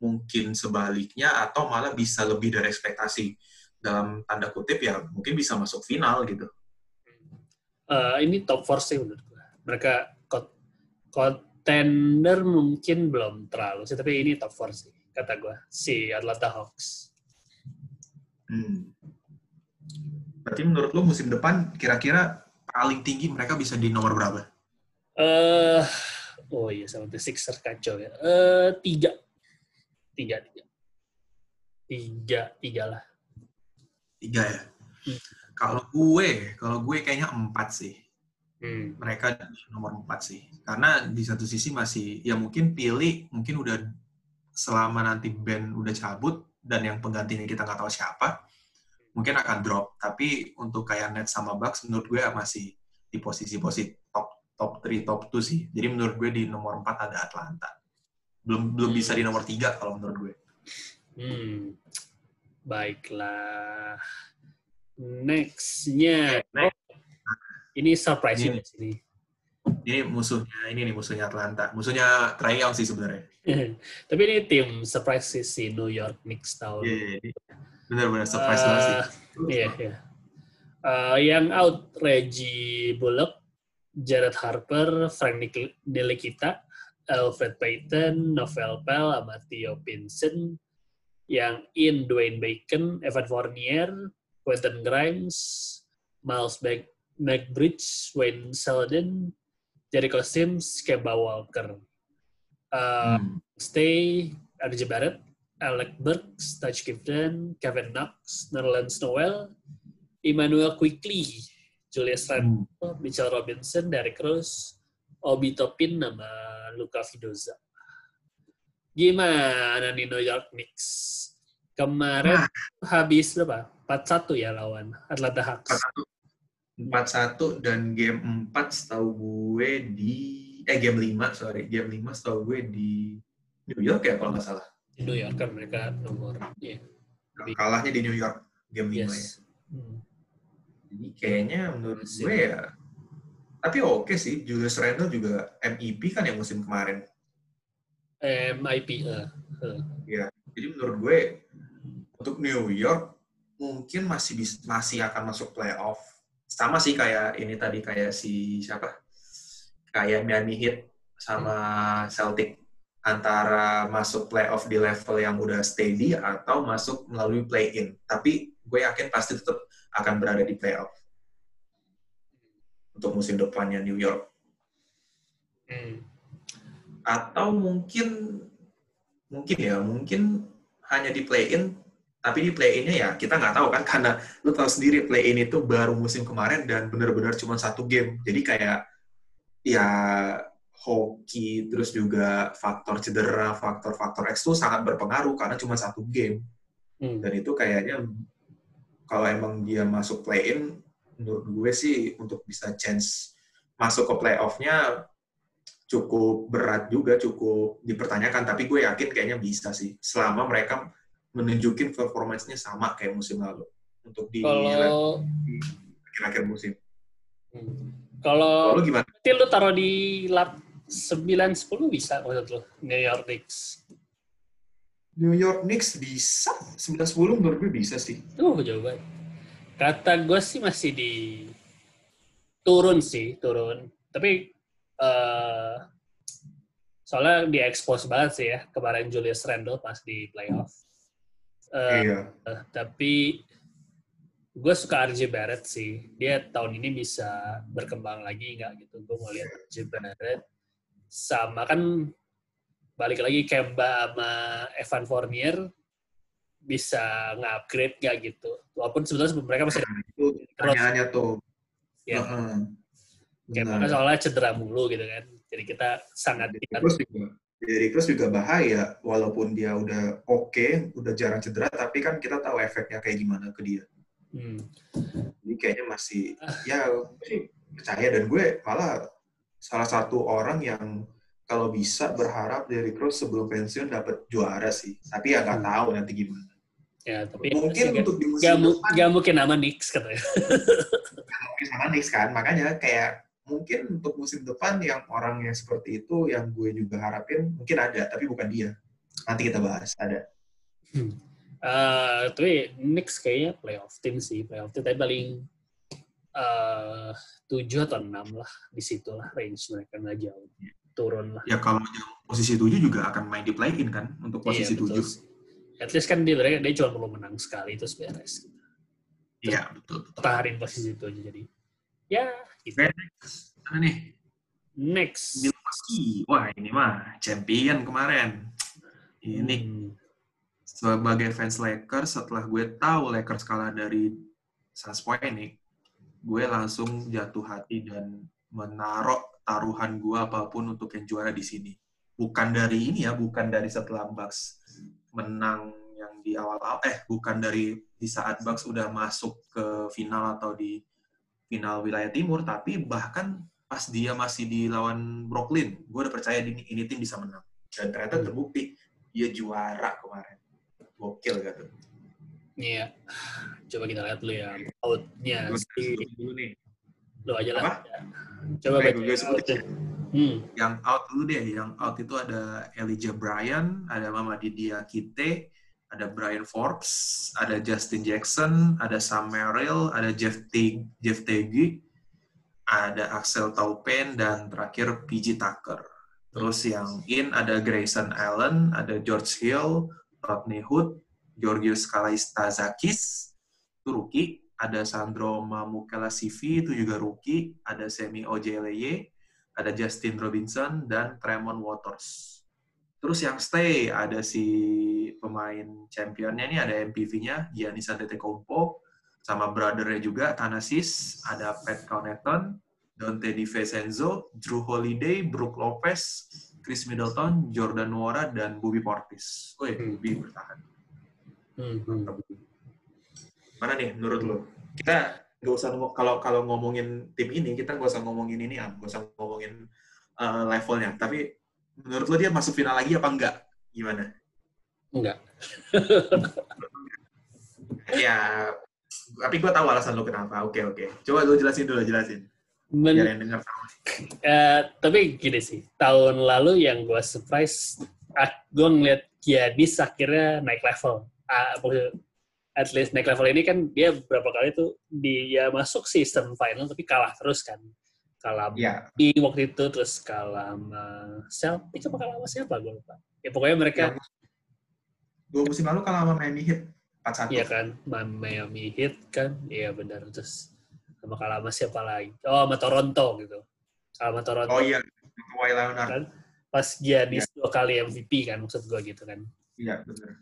[SPEAKER 1] mungkin sebaliknya atau malah bisa lebih dari ekspektasi dalam tanda kutip ya mungkin bisa masuk final gitu.
[SPEAKER 2] eh, ini top 4 sih menurut gue. Mereka contender mungkin belum terlalu sih, tapi ini top 4 sih kata gue. Si Atlanta Hawks.
[SPEAKER 1] Hmm. Berarti menurut lo musim depan kira-kira paling tinggi mereka bisa di nomor berapa?
[SPEAKER 2] eh oh iya sama the Sixers kacau ya. Eh tiga, tiga, tiga, tiga, tiga lah.
[SPEAKER 1] Tiga ya.
[SPEAKER 2] Hmm.
[SPEAKER 1] Kalau gue, kalau gue kayaknya empat sih.
[SPEAKER 2] Hmm.
[SPEAKER 1] Mereka di nomor empat sih. Karena di satu sisi masih, ya mungkin pilih, mungkin udah selama nanti band udah cabut dan yang penggantinya kita nggak tahu siapa, mungkin akan drop. Tapi untuk kayak Net sama Bucks, menurut gue masih di posisi-posisi top top 3, top 2 sih. Jadi menurut gue di nomor 4 ada Atlanta. Belum belum bisa di nomor 3 kalau menurut gue.
[SPEAKER 2] Hmm. Baiklah. Next-nya.
[SPEAKER 1] Next.
[SPEAKER 2] Ini surprise
[SPEAKER 1] Ini.
[SPEAKER 2] sini.
[SPEAKER 1] Ini musuhnya, ini nih musuhnya Atlanta. Musuhnya Trae Young sih sebenarnya.
[SPEAKER 2] Tapi ini tim surprise sih si New York Knicks tahun.
[SPEAKER 1] Iya, iya, iya. Benar-benar surprise banget sih.
[SPEAKER 2] Iya, iya. Eh, yang out Reggie Bullock, Jared Harper, Frank Nilikita, Alfred Payton, Novel Pell, Amatio Vincent. Yang in Dwayne Bacon, Evan Fournier, Quentin Grimes, Miles Mac- McBridge, Wayne Selden, Jericho Sims, Kemba Walker. Eh,
[SPEAKER 1] Hmm.
[SPEAKER 2] Stay, RJ Barrett, Alec Burks, Touch Gibson, Kevin Knox, Nerlens Noel, Emmanuel Quickly, Julius Randle, Mitchell Robinson, Derrick Rose, Obi Topin, nama Luka Vidoza. Gimana nih New York Knicks? Kemarin habis berapa? 4-1 ya lawan Atlanta Hawks.
[SPEAKER 1] 4-1 dan game 4 setahu gue di eh game 5 sorry game 5 setahu gue di New York ya kalau nggak salah
[SPEAKER 2] Di New York kan mereka nomor yeah.
[SPEAKER 1] kalahnya di New York game 5 ya
[SPEAKER 2] Yes. Hmm.
[SPEAKER 1] jadi kayaknya menurut
[SPEAKER 2] Sip.
[SPEAKER 1] gue ya tapi oke sih Julius Randle juga MVP kan yang musim kemarin
[SPEAKER 2] MIP. eh, eh.
[SPEAKER 1] jadi menurut gue untuk New York mungkin masih bis- masih akan masuk playoff sama sih kayak ini tadi kayak si siapa? Kayak Miami Heat sama Celtic. Antara masuk playoff di level yang udah steady atau masuk melalui play-in. Tapi gue yakin pasti tetap akan berada di playoff. Untuk musim depannya New York.
[SPEAKER 2] Hmm.
[SPEAKER 1] atau mungkin mungkin ya mungkin hanya di play-in tapi di play-innya ya kita nggak tahu kan karena lu tahu sendiri play-in itu baru musim kemarin dan benar-benar cuma satu game. Jadi kayak ya hoki terus juga faktor cedera faktor-faktor X itu sangat berpengaruh karena cuma satu game.
[SPEAKER 2] Hmm.
[SPEAKER 1] dan itu kayaknya kalau emang dia masuk play-in menurut gue sih untuk bisa chance masuk ke playoff-nya cukup berat juga cukup dipertanyakan. Tapi gue yakin kayaknya bisa sih selama mereka menunjukin performance-nya sama kayak musim lalu untuk di
[SPEAKER 2] Kalau
[SPEAKER 1] akhir-akhir musim.
[SPEAKER 2] hmm. kalau
[SPEAKER 1] Lalu gimana?
[SPEAKER 2] berarti lu taruh di lap 9 10 bisa menurut lu New York Knicks.
[SPEAKER 1] New York Knicks bisa 9-10 menurut gue bisa sih.
[SPEAKER 2] Tuh jawaban. Kata gue sih masih di turun sih, turun. Tapi eh soalnya di expose banget sih ya kemarin Julius Randle pas di playoff. Eh,
[SPEAKER 1] iya.
[SPEAKER 2] eh, tapi gue suka RJ Barrett sih. Dia tahun ini bisa berkembang lagi nggak gitu. Gue mau lihat RJ Barrett sama kan balik lagi Kemba sama Evan Fournier bisa nge-upgrade nggak gitu. Walaupun sebenarnya mereka masih ada
[SPEAKER 1] Itu pertanyaannya tuh.
[SPEAKER 2] ya.
[SPEAKER 1] Heeh.
[SPEAKER 2] Kemba kan
[SPEAKER 1] Benar.
[SPEAKER 2] soalnya cedera mulu gitu kan. Jadi kita sangat
[SPEAKER 1] Terus juga Derrick Rose juga bahaya walaupun dia udah oke, udah jarang cedera tapi kan kita tahu efeknya kayak gimana ke dia.
[SPEAKER 2] hmm,
[SPEAKER 1] Jadi kayaknya masih ya percaya dan gue malah salah satu orang yang kalau bisa berharap Derrick Rose sebelum pensiun dapat juara sih. Tapi ya nggak
[SPEAKER 2] Hmm.
[SPEAKER 1] tahu nanti gimana.
[SPEAKER 2] ya tapi
[SPEAKER 1] Mungkin
[SPEAKER 2] nggak
[SPEAKER 1] untuk di musim
[SPEAKER 2] mu-
[SPEAKER 1] depan
[SPEAKER 2] nggak mungkin nama Knicks katanya.
[SPEAKER 1] mungkin sama Knicks kan. Makanya kayak mungkin untuk musim depan yang orang yang seperti itu yang gue juga harapin mungkin ada tapi bukan dia. Nanti kita bahas ada.
[SPEAKER 2] Eh, tapi Knicks kayaknya playoff team sih, playoff team. Tapi paling eh tujuh atau enam lah di situ lah range mereka nggak jauh turun lah.
[SPEAKER 1] Ya kalau posisi 7 juga akan main di play-in kan untuk posisi
[SPEAKER 2] Iya, betul
[SPEAKER 1] 7.
[SPEAKER 2] sih. At least kan dia mereka dia cuma perlu menang sekali terus beres.
[SPEAKER 1] Iya, betul.
[SPEAKER 2] Pertahanin posisi itu aja jadi. Ya, gitu.
[SPEAKER 1] Oke, Mana nih?
[SPEAKER 2] Next.
[SPEAKER 1] Milwaukee. Wah, ini mah champion kemarin. Ini
[SPEAKER 2] Hmm.
[SPEAKER 1] sebagai fans Lakers setelah gue tahu Lakers kalah dari Susquehanna, gue langsung jatuh hati dan menaruh taruhan gue apa pun untuk yang juara di sini. Bukan dari ini ya, bukan dari setelah Bucks menang yang di awal-awal, eh bukan dari di saat Bucks udah masuk ke final atau di final wilayah timur, tapi bahkan pas dia masih di lawan Brooklyn, gue udah percaya ini, ini tim bisa menang. Dan ternyata terbukti, dia juara kemarin. Gokil gitu.
[SPEAKER 2] Iya. Coba kita lihat dulu ya outnya si
[SPEAKER 1] dulu nih.
[SPEAKER 2] lo aja lah.
[SPEAKER 1] Apa?
[SPEAKER 2] Coba
[SPEAKER 1] Oke,
[SPEAKER 2] baca
[SPEAKER 1] gue sebutin.
[SPEAKER 2] outnya. Hmm.
[SPEAKER 1] Yang out dulu deh. Yang out itu ada Elijah Bryan, ada Mama Didia Kite, ada Brian Forbes, ada Justin Jackson, ada Sam Merrill, ada Jeff Tig, Jeff Tegi, ada Axel Taupen, dan terakhir PG Tucker. Terus yang in ada Grayson Allen, ada George Hill, Rodney Hood, Georgios Kalaistazakis, itu rookie. Ada Sandro Mamukelasivi, itu juga rookie. Ada Semi Ojeleye, ada Justin Robinson, dan Tremont Waters. Terus yang stay ada si pemain championnya ini ada MPV-nya Giannis Antetokounmpo, sama brothernya juga Thanasis, ada Pat Connaughton, Dante DiVincenzo, Drew Holiday, Brook Lopez, Chris Middleton, Jordan Nwora, dan Bobby Portis. Woi,
[SPEAKER 2] Hmm.
[SPEAKER 1] Bobby bertahan.
[SPEAKER 2] Hmm.
[SPEAKER 1] Mana nih menurut lo? Kita nggak usah kalau kalau ngomongin tim ini kita nggak usah ngomongin ini ah, nggak usah ngomongin uh, levelnya. Tapi menurut lo dia masuk final lagi apa enggak? Gimana?
[SPEAKER 2] Enggak.
[SPEAKER 1] Ya, tapi gue tahu alasan lo kenapa. Oke oke. Coba lo jelasin dulu, jelasin.
[SPEAKER 2] Men-
[SPEAKER 1] Biar yang dengar tahu.
[SPEAKER 2] Eh, tapi gini sih, tahun lalu yang gue surprise, ah, gue ngeliat Giannis akhirnya naik level. Maksudnya, at least naik level ini kan dia beberapa kali tuh dia masuk season final tapi kalah terus kan. Kalah
[SPEAKER 1] Ya,
[SPEAKER 2] di waktu itu terus kalah sama Celtics apa kalah sama siapa gue lupa. Ya pokoknya mereka
[SPEAKER 1] yang dua musim lalu kalau sama Miami Heat 4-1.
[SPEAKER 2] Iya kan, Miami Heat kan, iya benar terus sama kalah sama siapa lagi? Oh sama Toronto gitu, kalah sama Toronto
[SPEAKER 1] Oh iya, Kawhi Leonard.
[SPEAKER 2] kan, pas Giannis dua kali MVP kan maksud gue gitu kan.
[SPEAKER 1] Iya, benar.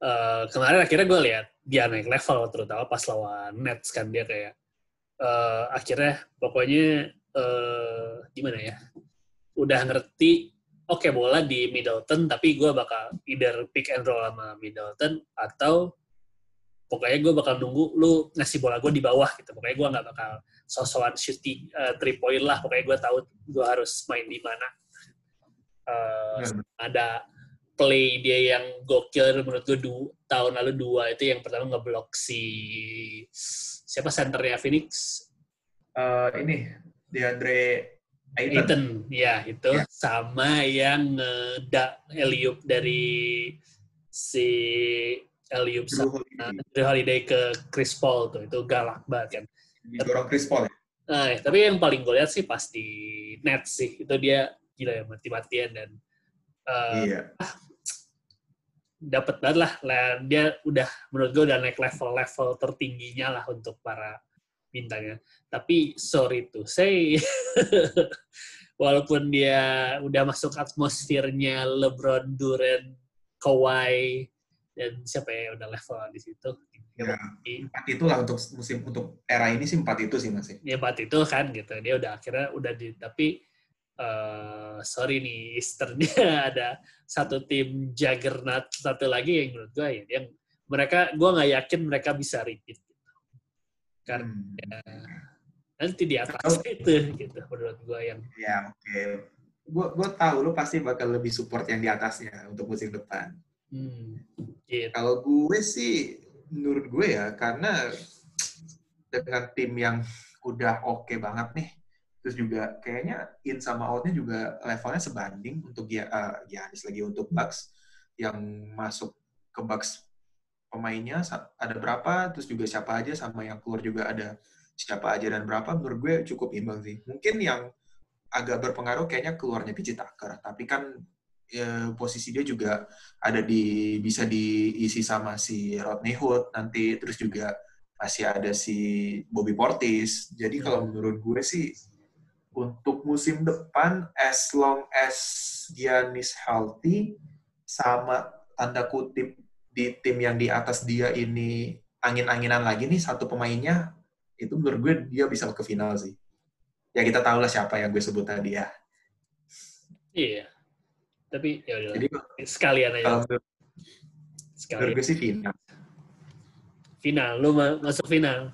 [SPEAKER 2] Eh, kemarin akhirnya gue lihat dia naik level terutama pas lawan Nets kan dia kayak eh, akhirnya pokoknya eh, gimana ya, udah ngerti. Oke bola di Middleton, tapi gue bakal either pick and roll sama Middleton atau pokoknya gue bakal nunggu lu ngasih bola gue di bawah gitu. Pokoknya gue nggak bakal sosokan shooting uh, three point lah. Pokoknya gue tahu gue harus main di mana. Uh,
[SPEAKER 1] Benar.
[SPEAKER 2] ada play dia yang gokil menurut gue du, tahun lalu dua itu yang pertama ngeblok si siapa senternya Phoenix
[SPEAKER 1] Eh, ini DeAndre Ayton.
[SPEAKER 2] Ya itu
[SPEAKER 1] Ya.
[SPEAKER 2] sama yang ngedak Eliup dari si Eliup sama
[SPEAKER 1] Holiday.
[SPEAKER 2] Drew Holiday ke Chris Paul tuh itu galak banget kan.
[SPEAKER 1] Didorong Chris Paul ya?
[SPEAKER 2] Nah, tapi yang paling gue lihat sih pas di net sih itu dia gila ya mati-matian dan uh,
[SPEAKER 1] Iya.
[SPEAKER 2] dapat banget lah. Lah, Dia udah menurut gue udah naik level-level tertingginya lah untuk para bintangnya. Tapi sorry to say, walaupun dia udah masuk atmosfernya LeBron, Durant, Kawhi, dan siapa ya udah level di situ.
[SPEAKER 1] Ya, empat itulah untuk musim untuk era ini sih empat itu sih masih.
[SPEAKER 2] Ya empat itu kan gitu. Dia udah akhirnya udah di tapi eh, sorry nih Easternnya ada satu tim juggernaut satu lagi yang menurut gue ya yang mereka gue nggak yakin mereka bisa repeat. Karena
[SPEAKER 1] Hmm.
[SPEAKER 2] nanti di atas itu gitu menurut gue yang
[SPEAKER 1] Ya oke. Gue gue tahu lu pasti bakal lebih support yang di atasnya untuk musim depan.
[SPEAKER 2] hmm, gitu.
[SPEAKER 1] Kalau gue sih menurut gue ya karena dengan tim yang udah oke banget nih, terus juga kayaknya in sama outnya juga levelnya sebanding untuk Gia, eh, Giannis lagi untuk Bucks yang masuk ke Bucks pemainnya ada berapa, terus juga siapa aja sama yang keluar juga ada siapa aja dan berapa, menurut gue cukup imbang sih. Mungkin yang agak berpengaruh kayaknya keluarnya PJ Tucker, tapi kan ya, posisi dia juga ada di bisa diisi sama si Rodney Hood nanti terus juga masih ada si Bobby Portis. Jadi kalau menurut gue sih untuk musim depan as long as Giannis healthy sama tanda kutip di tim yang di atas dia ini angin-anginan lagi nih satu pemainnya itu menurut gue dia bisa ke final sih. Ya kita tahu lah siapa yang gue sebut tadi ya.
[SPEAKER 2] iya tapi ya udah
[SPEAKER 1] Jadi
[SPEAKER 2] sekalian aja
[SPEAKER 1] kalau menurut, menurut
[SPEAKER 2] sekalian
[SPEAKER 1] gue sih final.
[SPEAKER 2] final lu ma- masuk final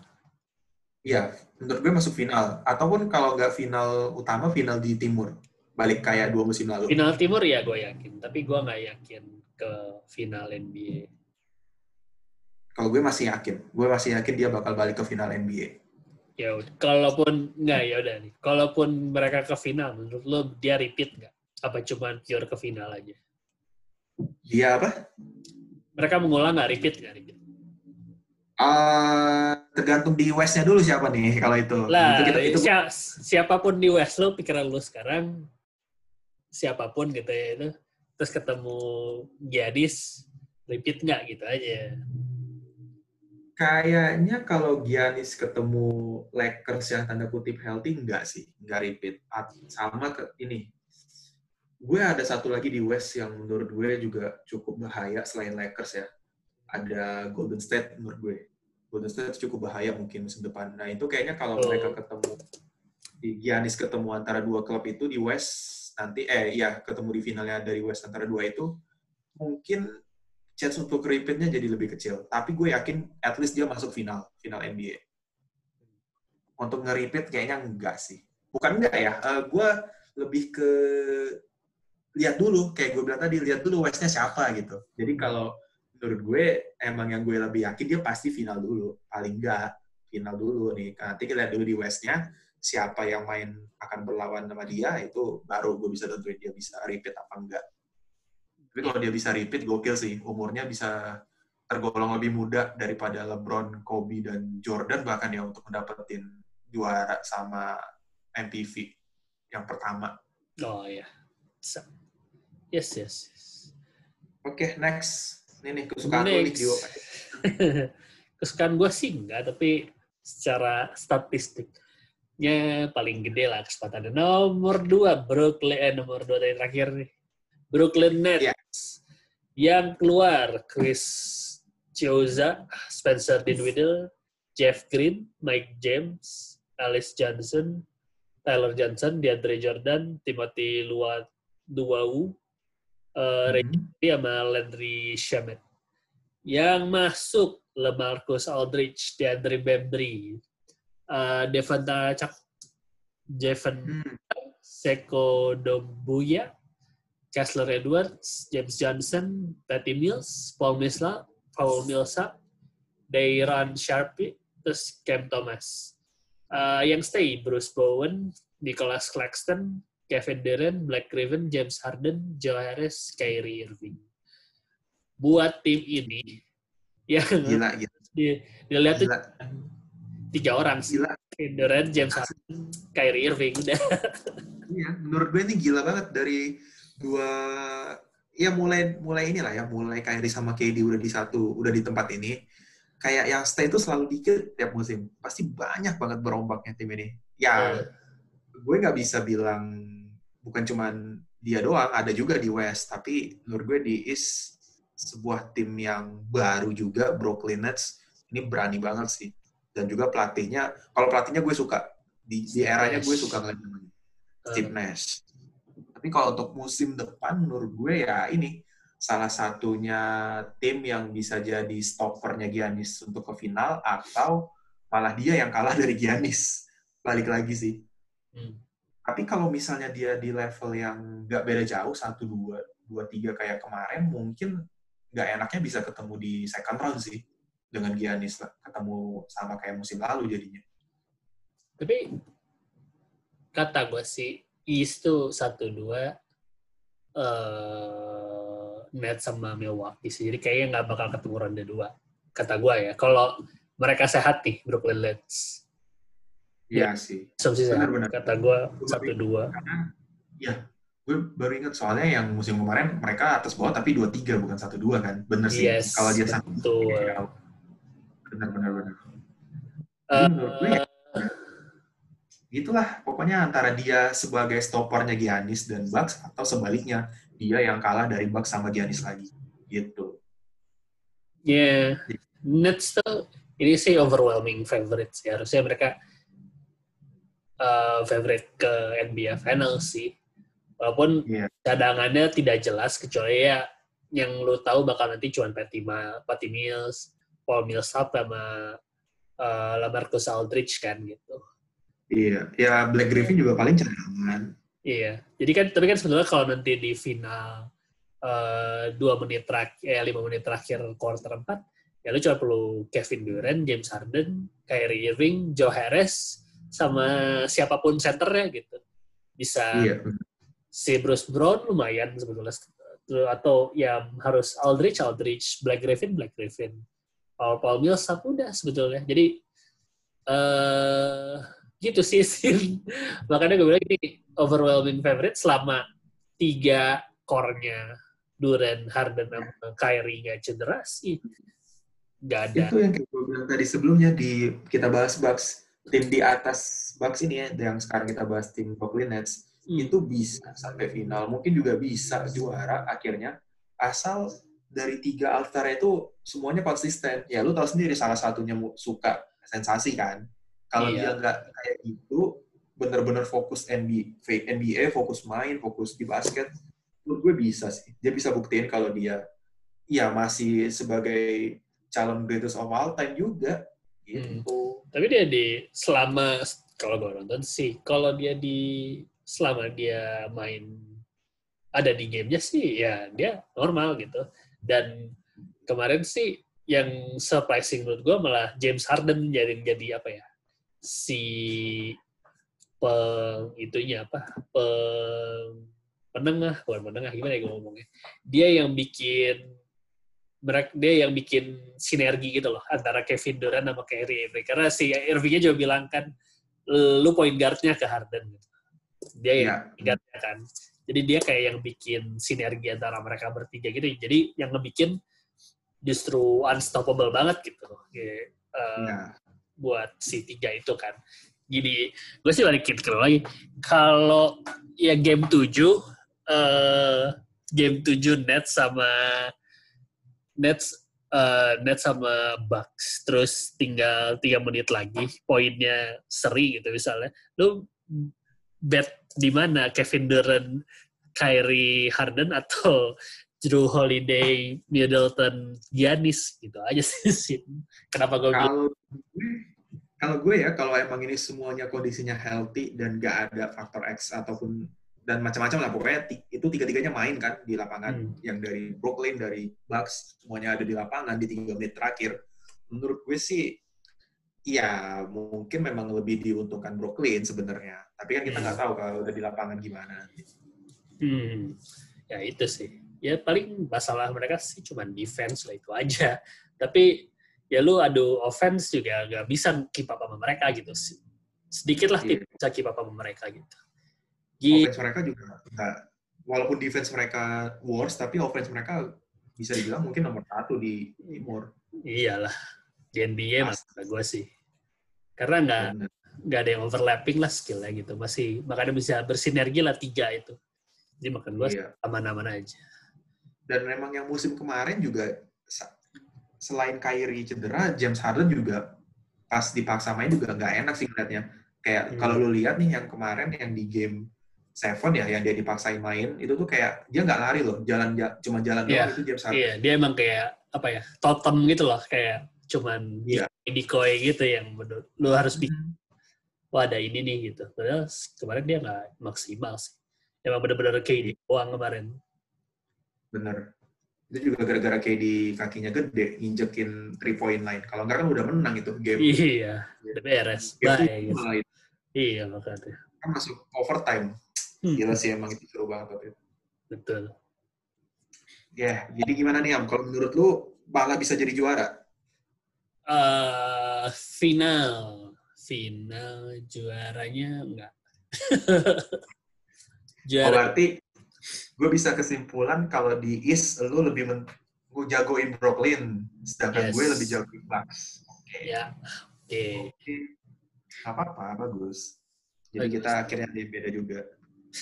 [SPEAKER 1] Iya, menurut gue masuk final. Ataupun kalau nggak final utama, final di timur. Balik kayak dua musim lalu.
[SPEAKER 2] final timur ya gue yakin tapi gue nggak yakin ke final NBA
[SPEAKER 1] Kalau gue masih yakin. Gue masih yakin dia bakal balik ke final NBA.
[SPEAKER 2] ya kalaupun nggak ya udah nih. Kalaupun mereka ke final menurut lo dia repeat nggak? Apa cuman pure ke final aja?
[SPEAKER 1] Dia apa?
[SPEAKER 2] mereka mengulang nggak? Repeat nggak? Repeat.
[SPEAKER 1] Ah, tergantung di West-nya dulu siapa nih kalau itu.
[SPEAKER 2] lah
[SPEAKER 1] itu, kita, itu
[SPEAKER 2] sia- siapa pun di West lo pikiran lo sekarang siapa pun gitu ya itu terus ketemu Giannis repeat nggak gitu aja
[SPEAKER 1] kayaknya kalau Giannis ketemu Lakers yang tanda kutip healthy, enggak sih. Enggak repeat. At- Sama ke ini. Gue ada satu lagi di West yang menurut gue juga cukup bahaya selain Lakers ya. Ada Golden State menurut gue. Golden State cukup bahaya mungkin musim depan. Nah itu kayaknya kalau
[SPEAKER 2] Oh.
[SPEAKER 1] mereka ketemu di Giannis ketemu antara dua klub itu di West nanti eh ya ketemu di finalnya dari West antara dua itu mungkin chance untuk repeatnya jadi lebih kecil. Tapi gue yakin at least dia masuk final final NBA. Untuk nge-repeat kayaknya enggak sih. Bukan enggak ya. eh, gue lebih ke lihat dulu kayak gue bilang tadi lihat dulu Westnya siapa gitu. Jadi kalau menurut gue emang yang gue lebih yakin dia pasti final dulu paling enggak final dulu nih nanti kita lihat dulu di Westnya siapa yang main akan berlawan sama dia itu baru gue bisa tentuin dia bisa repeat apa enggak tapi kalau dia bisa repeat gokil sih umurnya bisa tergolong lebih muda daripada LeBron, Kobe dan Jordan bahkan ya untuk mendapatkan juara sama MPV yang pertama
[SPEAKER 2] Oh ya. So- Yes, yes. yes.
[SPEAKER 1] oke next ini nih kesukaan lu nih
[SPEAKER 2] Next. Kesukaan gue sih enggak, tapi secara statistiknya paling gede lah kesempatannya. Nomor dua, Brooklyn, eh, nomor dua dari terakhir nih. Brooklyn Nets.
[SPEAKER 1] Iya.
[SPEAKER 2] Yang keluar, Chris Chioza, Spencer Dinwiddie, Jeff Green, Mike James, Alice Johnson, Tyler Johnson, DeAndre Jordan, Timothy Lua, Duau, uh,
[SPEAKER 1] Mhm.
[SPEAKER 2] sama Landry Shamet. Yang masuk LeMarcus Aldridge, DeAndre Bembry, uh, Devonta Cak, Jevan
[SPEAKER 1] Hmm.
[SPEAKER 2] Seko Dombuya, Kessler Edwards, James Johnson, Patty Mills, Paul Millsap, Paul Millsap, Dayron Sharpe, terus Cam Thomas. Uh, yang stay, Bruce Bowen, Nicholas Claxton, Kevin Durant, Black Raven, James Harden, Joe Harris, Kyrie Irving. Buat tim ini, yang
[SPEAKER 1] gila gila
[SPEAKER 2] di- dilihat tiga orang sih.
[SPEAKER 1] gila
[SPEAKER 2] Durant, James Harden, Kyrie Irving. Udah.
[SPEAKER 1] Iya, menurut gue ini gila banget dari dua ya mulai mulai inilah ya, mulai Kyrie sama KD udah di satu, udah di tempat ini. Kayak yang stay itu selalu dikit tiap musim. Pasti banyak banget berombaknya tim ini. Ya, gue nggak bisa bilang bukan cuman dia doang, ada juga di West. Tapi menurut gue di East sebuah tim yang baru juga Brooklyn Nets ini berani banget sih. Dan juga pelatihnya, kalau pelatihnya gue suka di, di eranya gue suka ngeliat namanya. Steve Nash. Tapi kalau untuk musim depan menurut gue ya ini salah satunya tim yang bisa jadi stoppernya Giannis untuk ke final atau malah dia yang kalah dari Giannis. Balik lagi sih.
[SPEAKER 2] Hmm.
[SPEAKER 1] Tapi kalau misalnya dia di level yang nggak beda jauh, satu dua dua tiga kayak kemarin, mungkin nggak enaknya bisa ketemu di second round sih dengan Giannis ketemu sama kayak musim lalu jadinya.
[SPEAKER 2] Tapi kata gue sih East tuh satu dua eh Nets sama Milwaukee sih. Jadi kayaknya nggak bakal ketemu ronde dua. Kata gue ya. Kalau mereka sehat nih Brooklyn Nets.
[SPEAKER 1] Iya sih.
[SPEAKER 2] Asumsi sehat.
[SPEAKER 1] Benar-benar.
[SPEAKER 2] Kata gue satu dua.
[SPEAKER 1] karena ya gue baru ingat soalnya yang musim kemarin mereka atas bawah tapi dua tiga bukan satu dua kan bener sih
[SPEAKER 2] Yes,
[SPEAKER 1] kalau dia satu
[SPEAKER 2] betul.
[SPEAKER 1] Benar benar benar gue ya, gitulah pokoknya antara dia sebagai stoppernya Giannis dan Bucks atau sebaliknya dia yang kalah dari Bucks sama Giannis lagi gitu
[SPEAKER 2] Ya, Nets tuh ini sih overwhelming favorite sih. Harusnya mereka uh, favorite ke NBA Finals sih. Walaupun
[SPEAKER 1] Iya.
[SPEAKER 2] cadangannya tidak jelas kecuali ya yang lu tahu bakal nanti cuma Patty, Ma, Patty Mills, Paul Millsap sama uh, Lamarcus Aldridge kan gitu.
[SPEAKER 1] iya ya Black Griffin juga paling cadangan
[SPEAKER 2] Iya. Jadi kan tapi kan sebenarnya kalau nanti di final eh, dua menit terakhir, eh, lima menit terakhir quarter 4, ya lu cuma perlu Kevin Durant, James Harden, Kyrie Irving, Joe Harris, sama siapa pun centernya gitu. Bisa
[SPEAKER 1] iya
[SPEAKER 2] si Bruce Brown lumayan sebetulnya. Atau ya harus Aldridge, Aldridge, Black Griffin, Black Griffin. Paul Paul Millsap udah sebetulnya. Jadi eh gitu sih Sin. Makanya gue bilang ini overwhelming favorite selama tiga core-nya Duran, Harden, sama Kyrie nggak cedera sih. Nggak ada.
[SPEAKER 1] itu yang gue bilang tadi sebelumnya di kita bahas Bucks tim di atas Bucks ini ya yang sekarang kita bahas tim Brooklyn Nets
[SPEAKER 2] Hmm.
[SPEAKER 1] itu bisa sampai final mungkin juga bisa juara akhirnya asal dari tiga All-Star itu semuanya konsisten. Ya lu tahu sendiri salah satunya suka sensasi kan. Kalau iya. dia nggak kayak gitu, bener-bener fokus NBA, NBA, fokus main, fokus di basket, menurut gue bisa sih. Dia bisa buktiin kalau dia ya masih sebagai calon greatest of all time juga. Gitu. Hmm.
[SPEAKER 2] Tapi dia di selama kalau gue nonton sih, kalau dia di selama dia main ada di gamenya sih ya dia normal gitu. Dan kemarin sih yang surprising menurut gue malah James Harden jadi jadi apa ya? Si peng itunya apa? Peng penengah bukan penengah gimana ya gue ngomongnya? Dia yang bikin mereka dia yang bikin sinergi gitu loh antara Kevin Durant sama Kyrie Irving. Karena si Irvingnya juga bilang kan lu point guardnya ke Harden. Gitu dia yang yeah. guardnya kan jadi dia kayak yang bikin sinergi antara mereka bertiga gitu jadi yang ngebikin justru unstoppable banget gitu. Kayak, uh, nah. buat si tiga itu kan. Jadi gue sih balikin ke lagi. Kalau ya game 7 uh, game 7 net sama Nets uh, Nets sama Bucks terus tinggal tiga menit lagi poinnya seri gitu misalnya lu bet di mana Kevin Durant Kyrie Harden atau Drew Holiday, Middleton, Giannis gitu aja sih. Kenapa gue
[SPEAKER 1] kalau kalau gue ya kalau emang ini semuanya kondisinya healthy dan gak ada faktor X ataupun dan macam-macam lah pokoknya itu tiga-tiganya main kan di lapangan hmm. yang dari Brooklyn dari Bucks semuanya ada di lapangan di tiga menit terakhir menurut gue sih ya mungkin memang lebih diuntungkan Brooklyn sebenarnya tapi kan kita nggak hmm. tahu kalau udah di lapangan gimana
[SPEAKER 2] hmm ya itu sih ya paling masalah mereka sih cuma defense lah itu aja. Tapi ya lu adu offense juga gak bisa keep up sama mereka gitu. Sedikit lah yeah. bisa keep up sama mereka gitu.
[SPEAKER 1] gitu. Offense mereka juga enggak, walaupun defense mereka worse, tapi offense mereka bisa dibilang mungkin nomor satu di timur.
[SPEAKER 2] Iyalah, di NBA mas gue sih. Karena nggak nggak ada yang overlapping lah skillnya gitu. Masih makanya bisa bersinergi lah tiga itu. Jadi makan gue iya. aman-aman aja.
[SPEAKER 1] Dan memang yang musim kemarin juga selain Kyrie cedera, James Harden juga pas dipaksa main juga nggak enak sih ngeliatnya. Kayak hmm. kalau lu lihat nih yang kemarin yang di game Seven ya yang dia dipaksain main itu tuh kayak dia nggak lari loh jalan cuma jalan
[SPEAKER 2] yeah.
[SPEAKER 1] doang itu James Harden.
[SPEAKER 2] Iya yeah, dia emang kayak apa ya totem gitu loh kayak cuman yeah. decoy gitu yang menurut lu harus bikin hmm. wah ada ini nih gitu. Padahal kemarin dia nggak maksimal sih. Emang bener-bener kayak uang kemarin.
[SPEAKER 1] Bener. Itu juga gara-gara kayak di kakinya gede injekin three point line. Kalau enggak kan udah menang itu game.
[SPEAKER 2] Iya udah beres. Bye gitu. iya makanya.
[SPEAKER 1] Kan masuk overtime. Hmm. gila sih emang itu seru banget waktu itu.
[SPEAKER 2] Betul.
[SPEAKER 1] Ya yeah, jadi gimana nih Am? Kalau menurut lu Bala bisa jadi juara
[SPEAKER 2] uh, final final juaranya enggak
[SPEAKER 1] juara oh, berarti gue bisa kesimpulan kalau di East lu lebih men gue jagoin Brooklyn, sedangkan yes. gue lebih jagoin Bucks.
[SPEAKER 2] Oke. Okay. Ya. Oke. Okay.
[SPEAKER 1] Okay. apa-apa, bagus. Jadi bagus. kita akhirnya beda juga.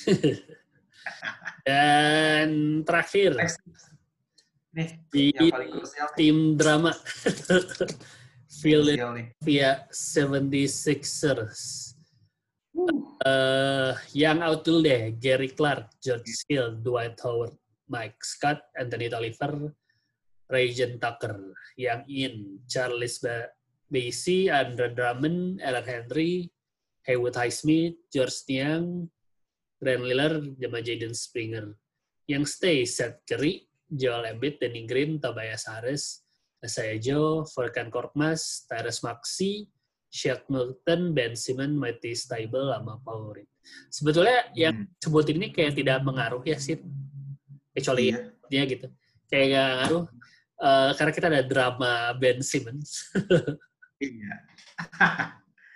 [SPEAKER 2] Dan terakhir.
[SPEAKER 1] Nih,
[SPEAKER 2] di yang paling krusial tim drama. Philadelphia 76ers Uh, yang out dulu deh, Gary Clark, George Hill, Dwight Howard, Mike Scott, Anthony Tolliver, Rajan Tucker. Yang in, Charles Basie, Andre Drummond, Alan Henry, Haywood Highsmith, George Niang, Grant Lillard, sama Jaden Springer. Yang stay, Seth Curry, Joel Embiid, Danny Green, Tobias Harris, Isaiah Joe, Volkan Korkmaz, Tyrese Maxey, Shaq Milton, Ben Simmons, Matty Stable, sama Paul Reed. Sebetulnya hmm. yang sebutin ini kayak tidak mengaruh ya sih, kecuali iya. dia gitu. Kayak gak ngaruh uh, karena kita ada drama Ben Simmons.
[SPEAKER 1] iya.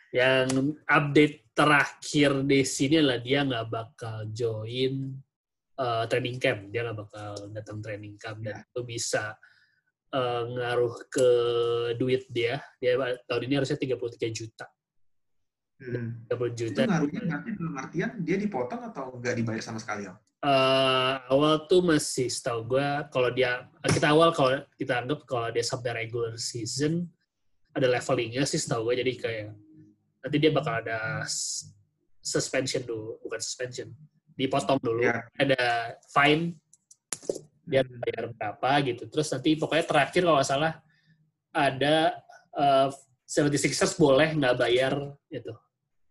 [SPEAKER 2] yang update terakhir di sini lah dia nggak bakal join uh, training camp, dia nggak bakal datang training camp dan iya. itu bisa uh, ngaruh ke duit dia. Dia tahun ini harusnya 33 juta.
[SPEAKER 1] Hmm. 30 juta. Itu ngaruhnya berarti dalam artian dia dipotong atau nggak dibayar sama sekali? Ya?
[SPEAKER 2] Uh, awal tuh masih setahu gue kalau dia kita awal kalau kita anggap kalau dia sampai regular season ada levelingnya sih setahu gue jadi kayak nanti dia bakal ada suspension dulu bukan suspension dipotong dulu yeah. ada fine dia hmm. bayar berapa gitu terus nanti pokoknya terakhir kalau nggak salah ada uh, 76ers boleh nggak bayar itu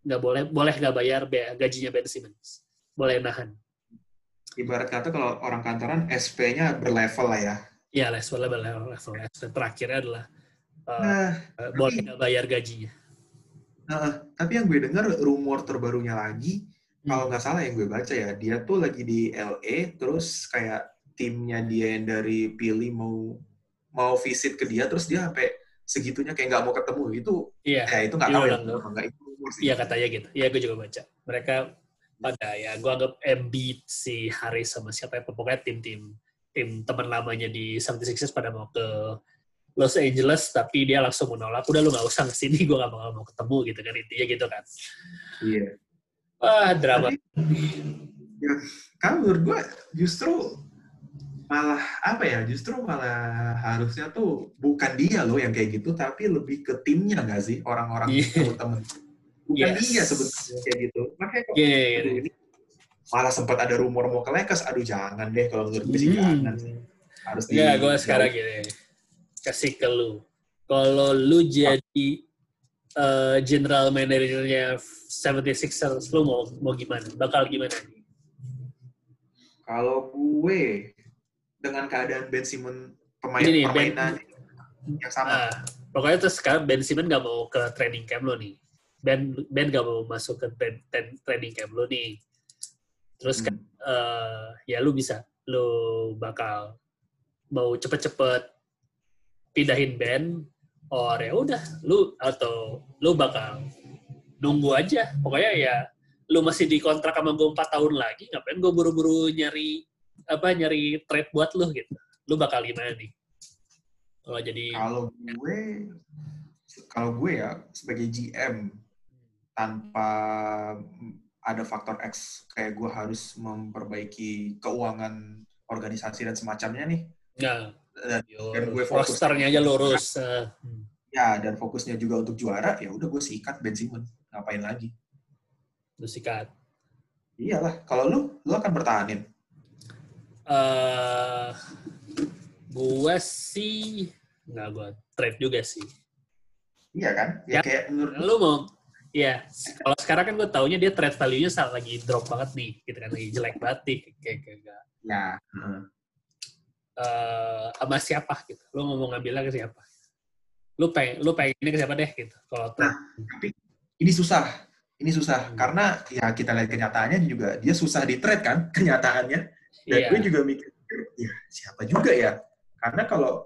[SPEAKER 2] nggak boleh boleh nggak bayar gajinya Ben Simmons boleh nahan
[SPEAKER 1] ibarat kata kalau orang kantoran SP-nya berlevel lah ya.
[SPEAKER 2] Iya, levelnya berlevel. Level. SP terakhirnya adalah uh, nah, boleh nggak bayar gajinya.
[SPEAKER 1] Nah, tapi yang gue dengar rumor terbarunya lagi. Kalau nggak salah yang gue baca ya, dia tuh lagi di LA, terus kayak timnya dia yang dari pilih mau mau visit ke dia, terus dia sampai segitunya kayak nggak mau ketemu itu,
[SPEAKER 2] iya.
[SPEAKER 1] ya itu nggak tahu ya,
[SPEAKER 2] nggak itu. Iya katanya gitu. Iya gue juga baca. Mereka pada ya gue anggap Embiid si Harris sama siapa ya pokoknya tim-tim tim teman lamanya di 76ers pada mau ke Los Angeles tapi dia langsung menolak udah lu nggak usah ke sini gue gak bakal mau ketemu gitu kan intinya gitu kan
[SPEAKER 1] iya
[SPEAKER 2] wah drama
[SPEAKER 1] ya, kan menurut gue justru malah apa ya justru malah harusnya tuh bukan dia loh yang kayak gitu tapi lebih ke timnya nggak sih orang-orang yeah. temen bukan yes. dia sebetulnya kayak gitu makanya kok yeah, yeah, yeah. ini malah sempat ada rumor mau ke Lakers aduh jangan deh kalau menurut gue sih hmm. jangan
[SPEAKER 2] harus ya gue sekarang gini kasih ke lu kalau lu jadi uh, general manajernya 76ers lu mau mau gimana bakal gimana
[SPEAKER 1] kalau gue dengan keadaan Ben Simmons pemain ini, permainan ben, yang sama. Uh,
[SPEAKER 2] pokoknya terus sekarang Ben Simmons gak mau ke training camp lo nih. Ben Ben gak mau masuk ke ten, ten, training camp lo nih. Terus kan uh, ya lu bisa, lu bakal mau cepet-cepet pindahin band, or ya udah lu atau lu bakal nunggu aja. Pokoknya ya lu masih di kontrak sama gue empat tahun lagi, ngapain gue buru-buru nyari apa nyari trade buat lu gitu. Lu bakal gimana nih? Kalau jadi
[SPEAKER 1] kalau gue kalau gue ya sebagai GM tanpa ada faktor X kayak gue harus memperbaiki keuangan organisasi dan semacamnya nih.
[SPEAKER 2] Ya.
[SPEAKER 1] Dan, dan
[SPEAKER 2] gue rosternya aja lurus.
[SPEAKER 1] Ya, dan fokusnya juga untuk juara, ya udah gue sikat Ben Simmons. Ngapain lagi?
[SPEAKER 2] Lu sikat.
[SPEAKER 1] Iyalah, kalau lu, lu akan bertahanin.
[SPEAKER 2] Uh, gue sih nggak gue trade juga sih.
[SPEAKER 1] Iya kan? Ya, ya kayak menurut
[SPEAKER 2] lu mau Iya, kalau sekarang kan gue taunya dia trade value-nya saat lagi drop banget nih, gitu kan lagi jelek banget nih, kayak kayak gak.
[SPEAKER 1] Ya.
[SPEAKER 2] Uh, sama siapa gitu? Lu ngomong ngambilnya ke siapa? Lu pengen, lu pengen ini ke siapa deh gitu? Kalau
[SPEAKER 1] nah, tapi ini susah, ini susah hmm. karena ya kita lihat kenyataannya juga dia susah di trade kan kenyataannya. Dan yeah. gue juga mikir, ya siapa juga ya? Karena kalau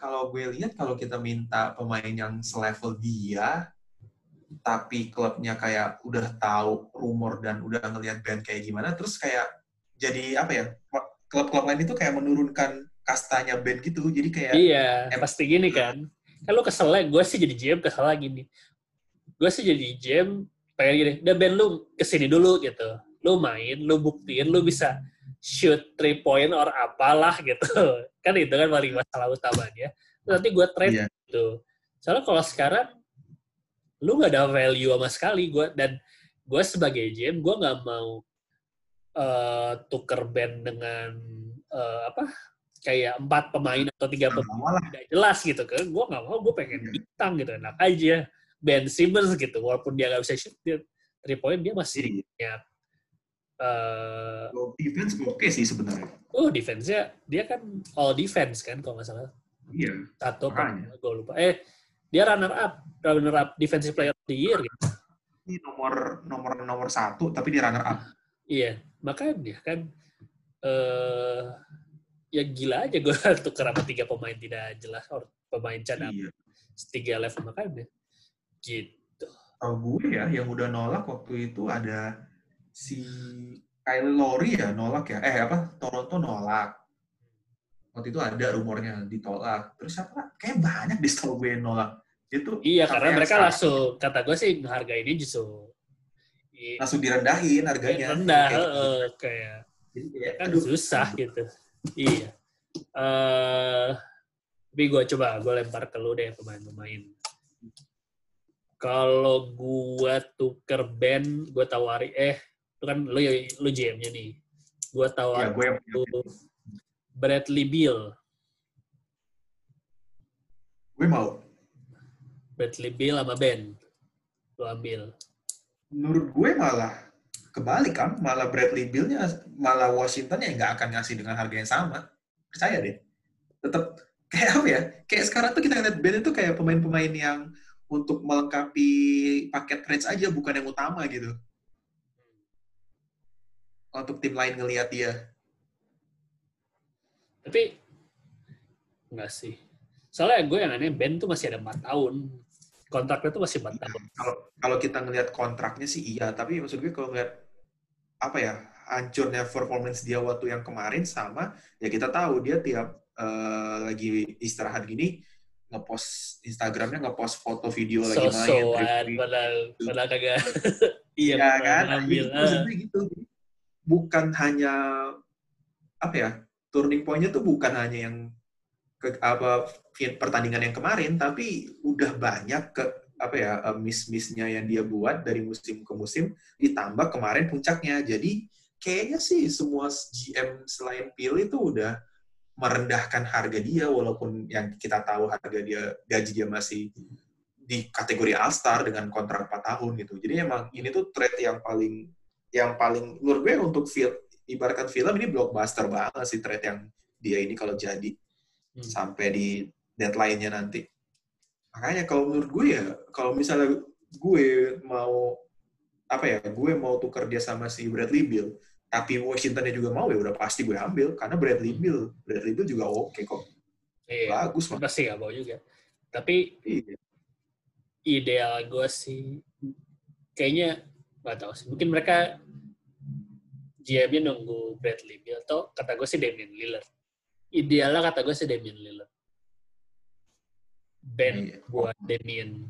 [SPEAKER 1] kalau gue lihat kalau kita minta pemain yang selevel dia, tapi klubnya kayak udah tahu rumor dan udah ngelihat band kayak gimana terus kayak jadi apa ya klub-klub lain itu kayak menurunkan kastanya band gitu. Jadi kayak
[SPEAKER 2] iya em- pasti gini kan. Kalau kesel gue sih jadi GM kesel lagi nih gue sih jadi GM pengen gini udah band lu ke sini dulu gitu. Lu main lu buktiin lu bisa shoot three point or apalah gitu. Kan itu kan paling masalah utamanya. Nanti gue trade yeah. gitu. Soalnya kalau sekarang lu nggak ada value sama sekali gue dan gue sebagai GM gue nggak mau uh, tuker band dengan uh, apa kayak empat pemain atau tiga pemain tidak jelas gitu kan. Gue nggak mau gue pengen iya. bintang gitu enak aja. Ben Simmons gitu walaupun dia nggak bisa shoot dia three point dia masih punya
[SPEAKER 1] uh, defense oke okay sih sebenarnya.
[SPEAKER 2] Oh defense-nya dia kan all defense kan kalau nggak salah.
[SPEAKER 1] Iya
[SPEAKER 2] satu gue lupa. Eh dia runner up runner up defensive player of the year gitu.
[SPEAKER 1] Ini nomor nomor nomor satu tapi dia runner up.
[SPEAKER 2] Iya, makanya kan uh, ya gila aja gue tukar sama tiga pemain tidak jelas or pemain cadangan iya. tiga level makanya gitu.
[SPEAKER 1] Kalau gue ya yang udah nolak waktu itu ada si Kyle Lowry ya nolak ya eh apa Toronto nolak waktu itu ada rumornya ditolak. Terus apa? Kayak banyak di gue yang nolak. Itu
[SPEAKER 2] iya karena mereka langsung kata gue sih harga ini justru
[SPEAKER 1] langsung direndahin harganya.
[SPEAKER 2] Rendah, kayak, uh, kayak kan susah gitu. Iya. Uh, tapi gue coba gue lempar ke lu deh pemain-pemain. Kalau gue tuker band, gue tawari eh itu kan lu lu GM-nya nih. Gue tawari ya, gue Bradley Beal.
[SPEAKER 1] Gue mau.
[SPEAKER 2] Bradley Beal sama Ben. Lu ambil.
[SPEAKER 1] Menurut gue malah kebalik kan, malah Bradley Beal-nya, malah Washington yang nggak akan ngasih dengan harga yang sama. Percaya deh. Tetap kayak apa ya? Kayak sekarang tuh kita ngeliat Ben itu kayak pemain-pemain yang untuk melengkapi paket trades aja, bukan yang utama gitu. Untuk tim lain ngelihat dia.
[SPEAKER 2] Tapi enggak sih. Soalnya gue yang aneh Ben tuh masih ada 4 tahun. Kontraknya tuh masih 4 iya, tahun.
[SPEAKER 1] Kalau kalau kita ngelihat kontraknya sih iya, tapi maksud gue kalau ngeliat apa ya, hancurnya performance dia waktu yang kemarin sama ya kita tahu dia tiap uh, lagi istirahat gini ngepost Instagramnya ngepost foto video
[SPEAKER 2] so,
[SPEAKER 1] lagi
[SPEAKER 2] main. So padahal padahal kagak.
[SPEAKER 1] iya ya, kan? Ambil. Maksudnya gitu. Bukan hanya apa ya turning point-nya tuh bukan hanya yang ke, apa pertandingan yang kemarin, tapi udah banyak ke apa ya eh, miss-missnya yang dia buat dari musim ke musim ditambah kemarin puncaknya. Jadi kayaknya sih semua GM selain Phil itu udah merendahkan harga dia walaupun yang kita tahu harga dia gaji dia masih di kategori All Star dengan kontrak 4 tahun gitu. Jadi emang ini tuh trade yang paling yang paling menurut gue untuk Phil ibaratkan film ini blockbuster banget sih trade yang dia ini kalau jadi hmm. sampai di deadline-nya nanti. Makanya kalau menurut gue ya, kalau misalnya gue mau apa ya, gue mau tukar dia sama si Bradley Bill, tapi Washingtonnya juga mau ya udah pasti gue ambil karena Bradley. Bill, Bradley Bill juga oke okay kok.
[SPEAKER 2] Iya, Bagus mah. Pasti gak mau juga. Tapi iya. ideal gue sih kayaknya nggak tahu sih. Mungkin mereka GM-nya nunggu Bradley Beal atau kata gue sih Damian Lillard. Idealnya kata gue sih Damian Lillard. Ben iya. buat Damian.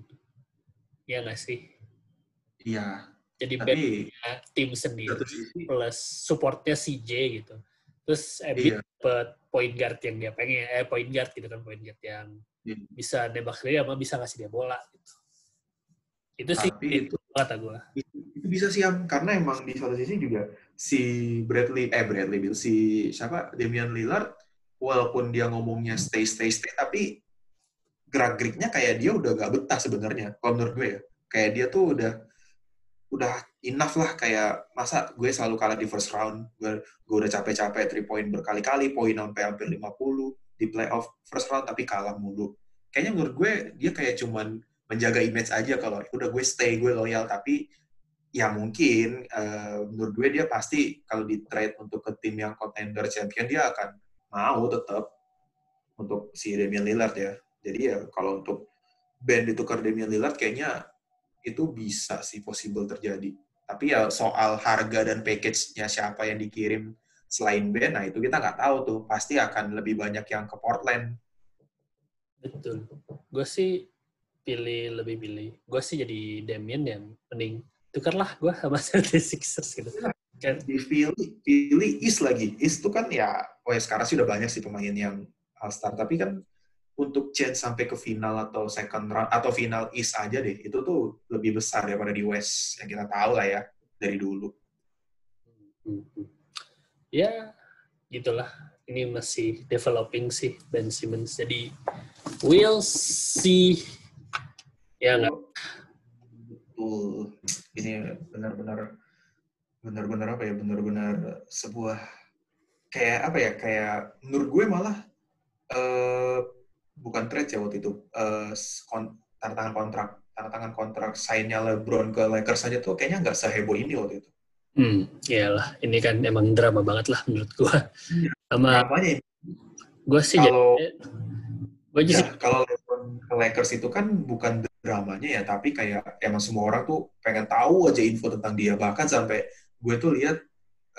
[SPEAKER 2] Ya nggak sih?
[SPEAKER 1] Iya.
[SPEAKER 2] Jadi Tapi, Ben ya, tim sendiri plus supportnya CJ gitu. Terus Embiid iya. dapat point guard yang dia pengen, eh point guard gitu kan point guard yang iya. bisa nembak dia sama bisa ngasih dia bola gitu. Itu Tapi sih itu kata gue.
[SPEAKER 1] Itu, bisa sih karena emang di satu sisi juga si Bradley eh Bradley Bill si siapa Damian Lillard walaupun dia ngomongnya stay stay stay tapi gerak geriknya kayak dia udah gak betah sebenarnya kalau menurut gue ya. Kayak dia tuh udah udah enough lah kayak masa gue selalu kalah di first round. Gue, gue udah capek-capek three point berkali-kali poin sampai hampir 50 di playoff first round tapi kalah mulu. Kayaknya menurut gue dia kayak cuman menjaga image aja kalau udah gue stay gue loyal. Tapi ya mungkin uh, menurut gue dia pasti kalau di trade untuk ke tim yang contender champion dia akan mau tetap untuk si Damian Lillard ya. Jadi ya kalau untuk band ditukar Damian Lillard kayaknya itu bisa sih possible terjadi. Tapi ya soal harga dan package-nya siapa yang dikirim selain Ben, nah itu kita nggak tahu tuh. Pasti akan lebih banyak yang ke Portland.
[SPEAKER 2] Betul. Gue sih pilih lebih pilih. Gue sih jadi Damian yang mending tukarlah gue sama 76ers gitu.
[SPEAKER 1] Kan dipilih, pilih East lagi. East tuh kan ya, oh ya sekarang sih udah banyak sih pemain yang All-Star, tapi kan untuk chance sampai ke final atau second round atau final East aja deh, itu tuh lebih besar daripada di West yang kita tahu lah ya dari dulu.
[SPEAKER 2] Ya, gitulah. Ini masih developing sih Ben Simmons. Jadi we'll see. Ya nggak
[SPEAKER 1] betul ini benar-benar benar-benar apa ya benar-benar sebuah kayak apa ya kayak menurut gue malah uh, bukan trade ya waktu itu uh, kon, tanda tangan kontrak tanda tangan kontrak signnya LeBron ke Lakers saja tuh kayaknya nggak seheboh ini waktu itu.
[SPEAKER 2] Hmm, iyalah ini kan emang drama banget lah menurut gue. Ya, Sama gue sih kalau, jadi,
[SPEAKER 1] gue ya, sih kalau LeBron ke Lakers itu kan bukan dramanya ya, tapi kayak emang semua orang tuh pengen tahu aja info tentang dia. Bahkan sampai gue tuh lihat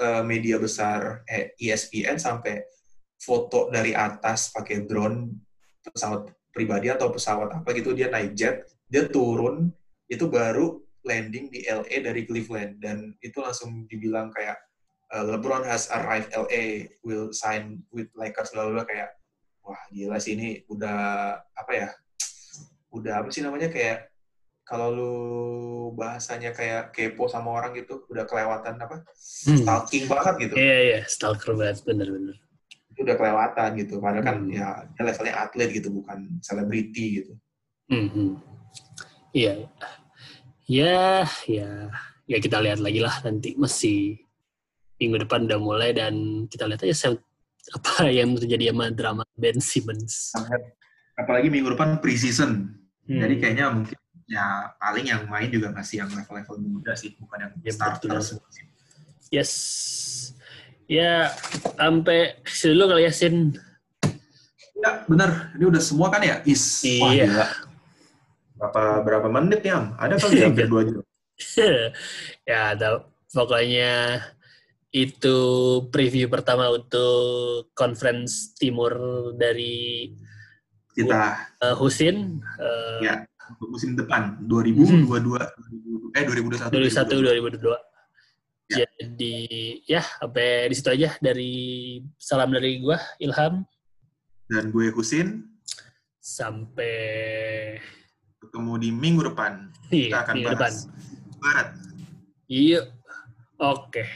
[SPEAKER 1] uh, media besar eh, ESPN sampai foto dari atas pakai drone pesawat pribadi atau pesawat apa gitu dia naik jet, dia turun itu baru landing di LA dari Cleveland dan itu langsung dibilang kayak uh, LeBron has arrived LA, will sign with Lakers, bla bla kayak wah gila sih ini udah apa ya? Udah apa sih namanya kayak kalau lu bahasanya kayak kepo sama orang gitu, udah kelewatan apa?
[SPEAKER 2] Hmm.
[SPEAKER 1] Stalking banget gitu.
[SPEAKER 2] Iya, yeah, iya, yeah. stalker banget, bener-bener.
[SPEAKER 1] Itu udah kelewatan gitu. Padahal kan
[SPEAKER 2] Hmm.
[SPEAKER 1] ya dia levelnya atlet gitu, bukan selebriti gitu.
[SPEAKER 2] Mhm. Iya. Ya, ya, ya kita lihat lagi lah nanti masih minggu depan udah mulai dan kita lihat aja apa yang terjadi sama drama Ben Simmons.
[SPEAKER 1] Apalagi minggu depan preseason.
[SPEAKER 2] Hmm.
[SPEAKER 1] Jadi kayaknya mungkin ya paling yang main juga masih yang level-level muda sih, bukan yang
[SPEAKER 2] Ya,
[SPEAKER 1] starter.
[SPEAKER 2] Yes. Ya, sampai dulu kali ya, Sin.
[SPEAKER 1] Ya, benar. Ini udah semua kan ya? Is. Wah,
[SPEAKER 2] Iya.
[SPEAKER 1] gila. Berapa berapa menit ya? Am? Ada kali ya hampir dua jam.
[SPEAKER 2] ya, tau. pokoknya itu preview pertama untuk conference timur dari
[SPEAKER 1] Kita
[SPEAKER 2] uh, Husin. Uh,
[SPEAKER 1] ya untuk musim depan 2022 eh 2021
[SPEAKER 2] 2001 2022.
[SPEAKER 1] Ya.
[SPEAKER 2] Jadi ya sampai di situ aja dari salam dari gua Ilham
[SPEAKER 1] dan gue Husin
[SPEAKER 2] sampai
[SPEAKER 1] ketemu di minggu depan. Kita
[SPEAKER 2] iya,
[SPEAKER 1] akan
[SPEAKER 2] minggu depan.
[SPEAKER 1] bahas Barat.
[SPEAKER 2] Iya. Oke.